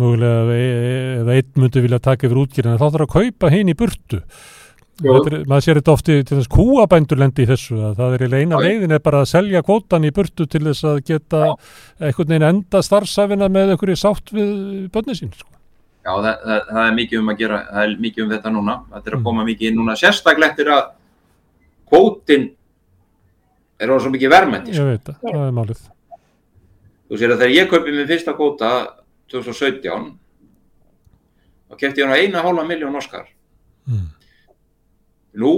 mögulega eða einn myndi vilja taka yfir útgerðina, þá þarf að kaupa hinn í burtu. Er, maður sér þetta ofti til þess kúabændur lendi í þessu að það er eina leiðin er bara að selja kvótan í burtu til þess að geta einhvern veginn enda starfsafina með einhverju sátt við börnin sín sko. Já, það, það, það er mikið um að gera, það er mikið um þetta núna, þetta er að mm. koma mikið inn núna, sérstaklega eftir að kvótin er orðið svo mikið verðmætti. Ég veit það, það er málið. Þú sér að þegar ég kaupið minn fyrsta kvóta 2017, þá kefti ég hann á eina hálfa miljón Óskar. Mm. Nú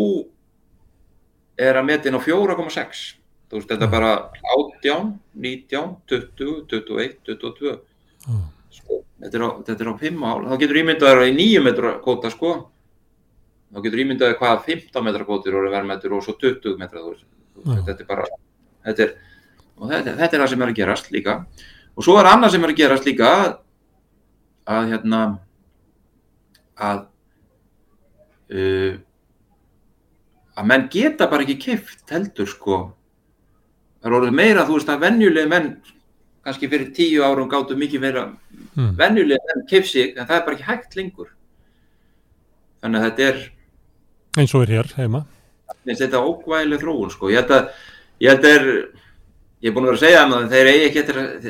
er að metin á 4,6. Þú veist, þetta er bara 18, 19, 20, 21, 22. Mm sko. þetta, er á, þetta er á 5 ál þá getur ímyndaður í 9 metra kóta sko þá getur ímyndaður hvaða 15 metra kótir voru verðmættur og svo 20 metra mm. þetta er bara þetta er, þetta, þetta er það sem er að gerast líka og svo er annað sem er að gerast líka að hérna að uh, að menn geta bara ekki kift heldur sko. Það er orðið meira þú veist að venjuleg menn kannski fyrir tíu árum gáttu mikið meira mm. vennulega en kefsi en það er bara ekki hægt lengur. Þannig að þetta er eins og er hér heima. Þetta er ókvæðileg þróun sko. Ég held að ég held að ég er búin að vera að segja það þeir eigi ekki eftir að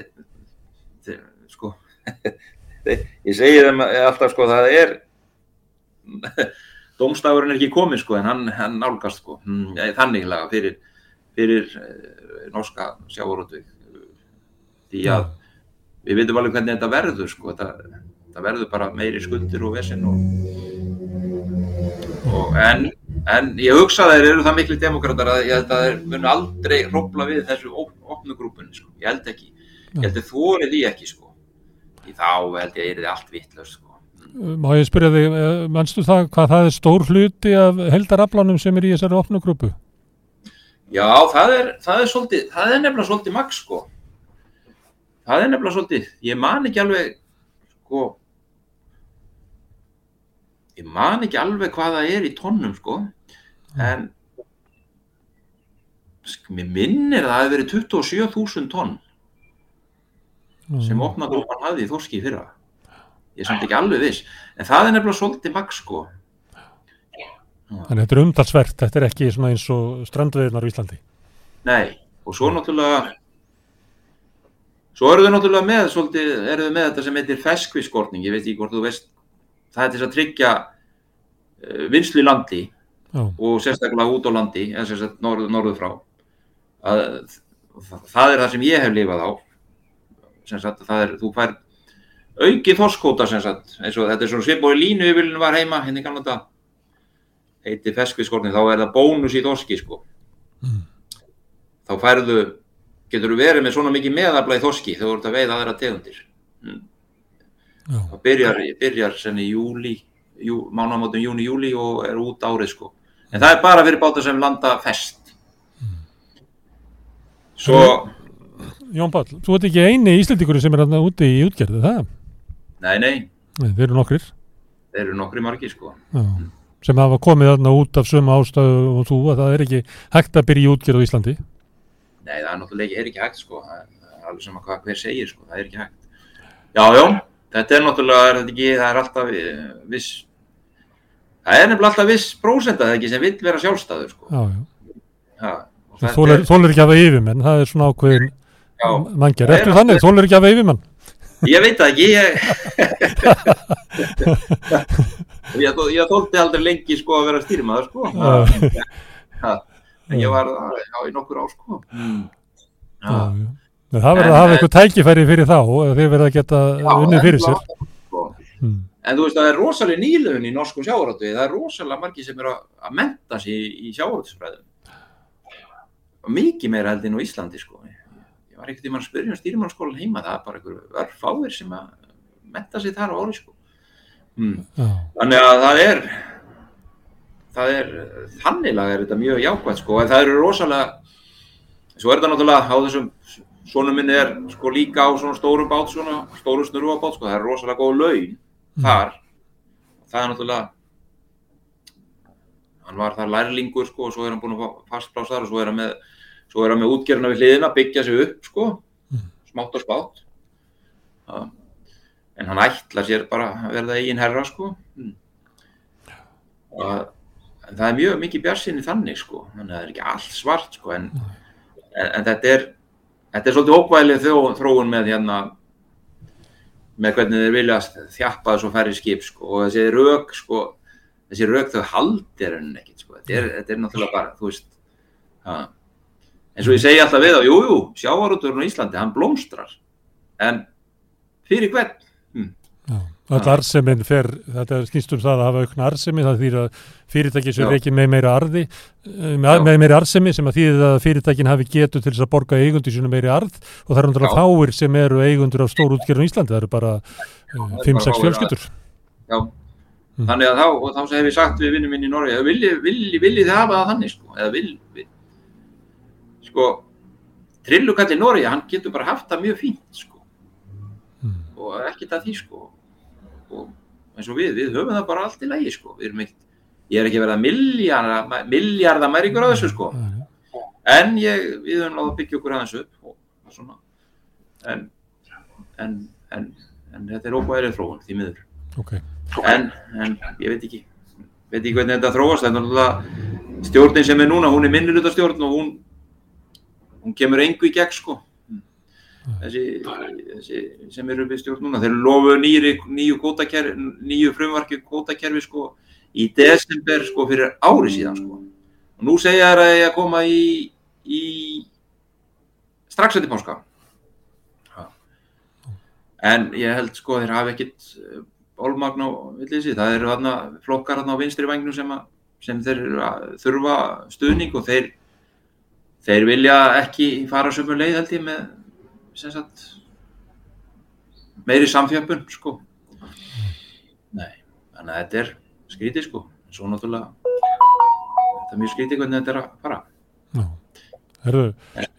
ég segi þeim alltaf sko það er domstafurinn er ekki komið sko en hann, hann nálgast sko. Hmm, þanniglega fyrir, fyrir eh, norska sjávarútvig því að við veitum alveg hvernig þetta verður sko, þetta, þetta verður bara meiri skuldir og vesinn og, og en, en ég hugsa að þeir eru það miklu demokrater að ég held að þeir munu aldrei hrópla við þessu opnu grúpunni sko, ég held ekki, ég held að þú er því ekki sko, þá held ég að það er allt vittlust sko. Má ég spyrja þig, eh, mannstu það hvað það er stór hluti af heldaraflánum sem er í þessari opnu grúpu? Já, það er, það er svolítið, það er nefnilega svolítið maks sko það er nefnilega svolítið, ég man ekki alveg sko ég man ekki alveg hvað það er í tónnum sko en mér minnir að það hefði verið 27.000 tonn sem opnagrúpan hafði í Þorski fyrra. Ég er samt ekki alveg viss en það er nefnilega svolítið maks sko. Þannig að þetta er umtalsvert þetta er ekki eins og strandveðunar í Íslandi. Nei, og svo náttúrulega Svo eru þau náttúrulega með, svolítið, eru þau með þetta sem heitir feskviskortning, ég veit ekki hvort þú veist, það er til að tryggja uh, vinslu í landi Já. og sérstaklega út á landi, eða sérstaklega norðu, norðu frá. að það er það sem ég hef lifað á sagt það er, þú fær aukið þorskóta sem sagt eins og þetta er svona svip og línu yfirlinu var heima henni kannan þetta heiti feskviskorni þá er það bónus í þorski sko. Mm. þá færðu getur þú verið með svona mikið meðabla í þorski þegar þú ert að veiða aðra tegundir. Mm. það byrjar, byrjar senni í júli jú, mánamótum júni-júli og er út árið sko. En það er bara fyrir báta sem landa fest. Svo Jón Pál, þú ert ekki eini íslendingur sem er aðna úti í útgerðu, það? Nei, nei. nei Þeir eru nokkrir Þeir eru nokkri margi sko Já. sem hafa komið aðna út af sömu ástöðu og þú að það er ekki hægt að byrja í útgerðu í Íslandi Nei, það er náttúrulega er ekki hægt sko það er alveg sem að hvað hver segir sko, það er ekki hægt Já, já, þetta er náttúrulega er ekki, það er alltaf eh, viss það er nefnilega alltaf viss prósenda það ekki sem vill vera sjálfstæður sko. Já, já. Þólir ekki að hafa yfirmenn, það er svona ákveðin manngjör. Eftir þannig, þólir ekki að hafa yfirmenn. Ég veit það ekki, ég, ég, ég þóldi aldrei lengi sko að vera stýrimaður sko. En ég var á í nokkur ár sko. Mm. Það verður að hafa eitthvað tækifæri fyrir þá, þeir verða að geta unnið fyrir sér. Sko. Mm. En þú veist það er rosalega nýlöfun í norskum sjávaráttu, það er rosalega margi sem er að menta sér í, í sjávaráttusfræðum. Mikið meira held inn á Íslandi sko. Ég var ekkert í mann að spyrja um stýrimannskólan heima, það er bara einhver örfáir sem að menta sér þar á orði sko. Mm. Þannig að það er, það er, þannilega er þetta mjög jákvæmt sko, en það eru rosalega, svo er þetta náttúrulega á þessum, svona minni er sko líka á svona stóru bát, svona stóru snurfa bát sko, það er rosalega góð laun þar það er náttúrulega hann var þar lærlingur sko og svo er hann búin að fastplása þar og svo er hann með svo er hann með útgerðina við hliðina byggja sig upp sko. Smátt og spátt ja. en hann ætla sér bara að verða eigin herra sko. Og það er mjög mikið björnsinni þannig sko. Þannig að það er ekki allt svart sko en, en, en þetta er þetta er svolítið ókvælið þróun með hérna með hvernig þeir vilja þjappa þessu færri skip sko, og þessi rauk sko, þessi rauk þau haldir henni ekkert sko, þetta er, þetta er náttúrulega bara, þú veist ha. Eins og ég segi alltaf við á, jújú, sjávarúturinn á Íslandi, hann blómstrar en fyrir hvern? Hm. All arseminn fer, þetta skynst um það að hafa aukna arsemi, það þýr að fyrirtæki sem er ekki með meira arði, með, með meira arsemi sem að þýðir að fyrirtækin hafi getur til þess að borga eigundi svona meiri arð og það er náttúrulega fáir sem eru eigundur af stór útgerðum í Íslandi, það eru bara 5-6 fjölskyldur. Já, mm. þannig að þá, og þá hef ég sagt við vinnum minn í Norge, viljið vilji, vilji þið hafa það þannig sko, eða vil, vil sko, Trillukalli Norge, hann getur bara haft það mjög fínt sko. Mm. og ekkert að því sko. Og eins og við, við höfum það bara allt í lægi sko, við erum eitt, ég er ekki verið að miljardar mæringur á þessu sko, en ég, við höfum láðið að byggja okkur aðeins upp og svona, en, en, en, en þetta er óbæðið þróun því miður, okay. en, en ég veit ekki, veit ekki hvernig þetta þróast, en stjórnin sem er núna, hún er minnilutastjórn og hún, hún kemur engu í gegn sko, þessi, þessi sem eru við stjórn núna, þeir lofu nýju, nýju, nýju frumvarki kótakerfi sko í desember sko fyrir ári síðan sko. Og nú segja það að ég að koma í, í strax eftir páska. En ég held sko þeir hafa ekkit ólmagn á villisi, það eru þarna flokkar þarna á vinstri vagnum sem, sem þeir þurfa stuðning og þeir þeir vilja ekki fara sömu leið held ég með sagt, meiri samfjöpun sko. Nei, þannig að þetta er skrítið sko. Svo náttúrulega þetta er mjög skrítið hvernig þetta er að fara. Já, herru,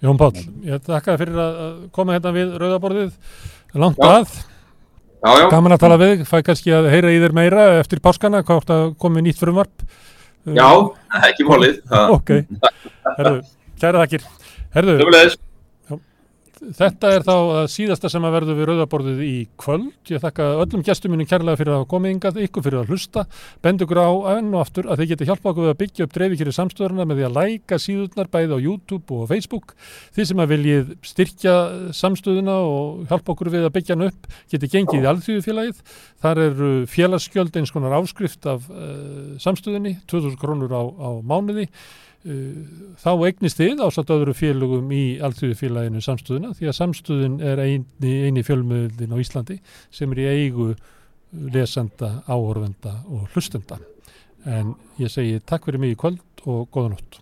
Jón Pál ég þakka fyrir að koma hérna við Rauðaborðið langt já. að já, já. gaman að tala við, fæ kannski að heyra í þér meira eftir páskana, hvort að komi nýtt frumvarp. Já, ekki málið. Ok, herru, kæra þakkir Herru, Þetta er þá síðasta sem að verður við rauðaborðið í kvöld. Ég þakka öllum gestum mínum kærlega fyrir að koma yngað, ykkur fyrir að hlusta. Bend ykkur á enn og aftur að þið geti hjálpa okkur við að byggja upp dreifikeri samstöðurna með því að læka síðurnar bæði á YouTube og Facebook. Þið sem að viljið styrkja samstöðuna og hjálpa okkur við að byggja hann upp geti gengið í alþjóðufélagið. Þar er félagsskjöld eins konar áskrift af uh, samstöðunni, 2000 krónur á, á mánuði. Þá eignist þið ásagt öðru félögum í allþjóðufélaginu samstöðuna því að samstöðun er eini, eini fjölmiðlin á Íslandi sem er í eigu lesenda, áhorfenda og hlustenda. En ég segi takk fyrir mig í kvöld og góða nótt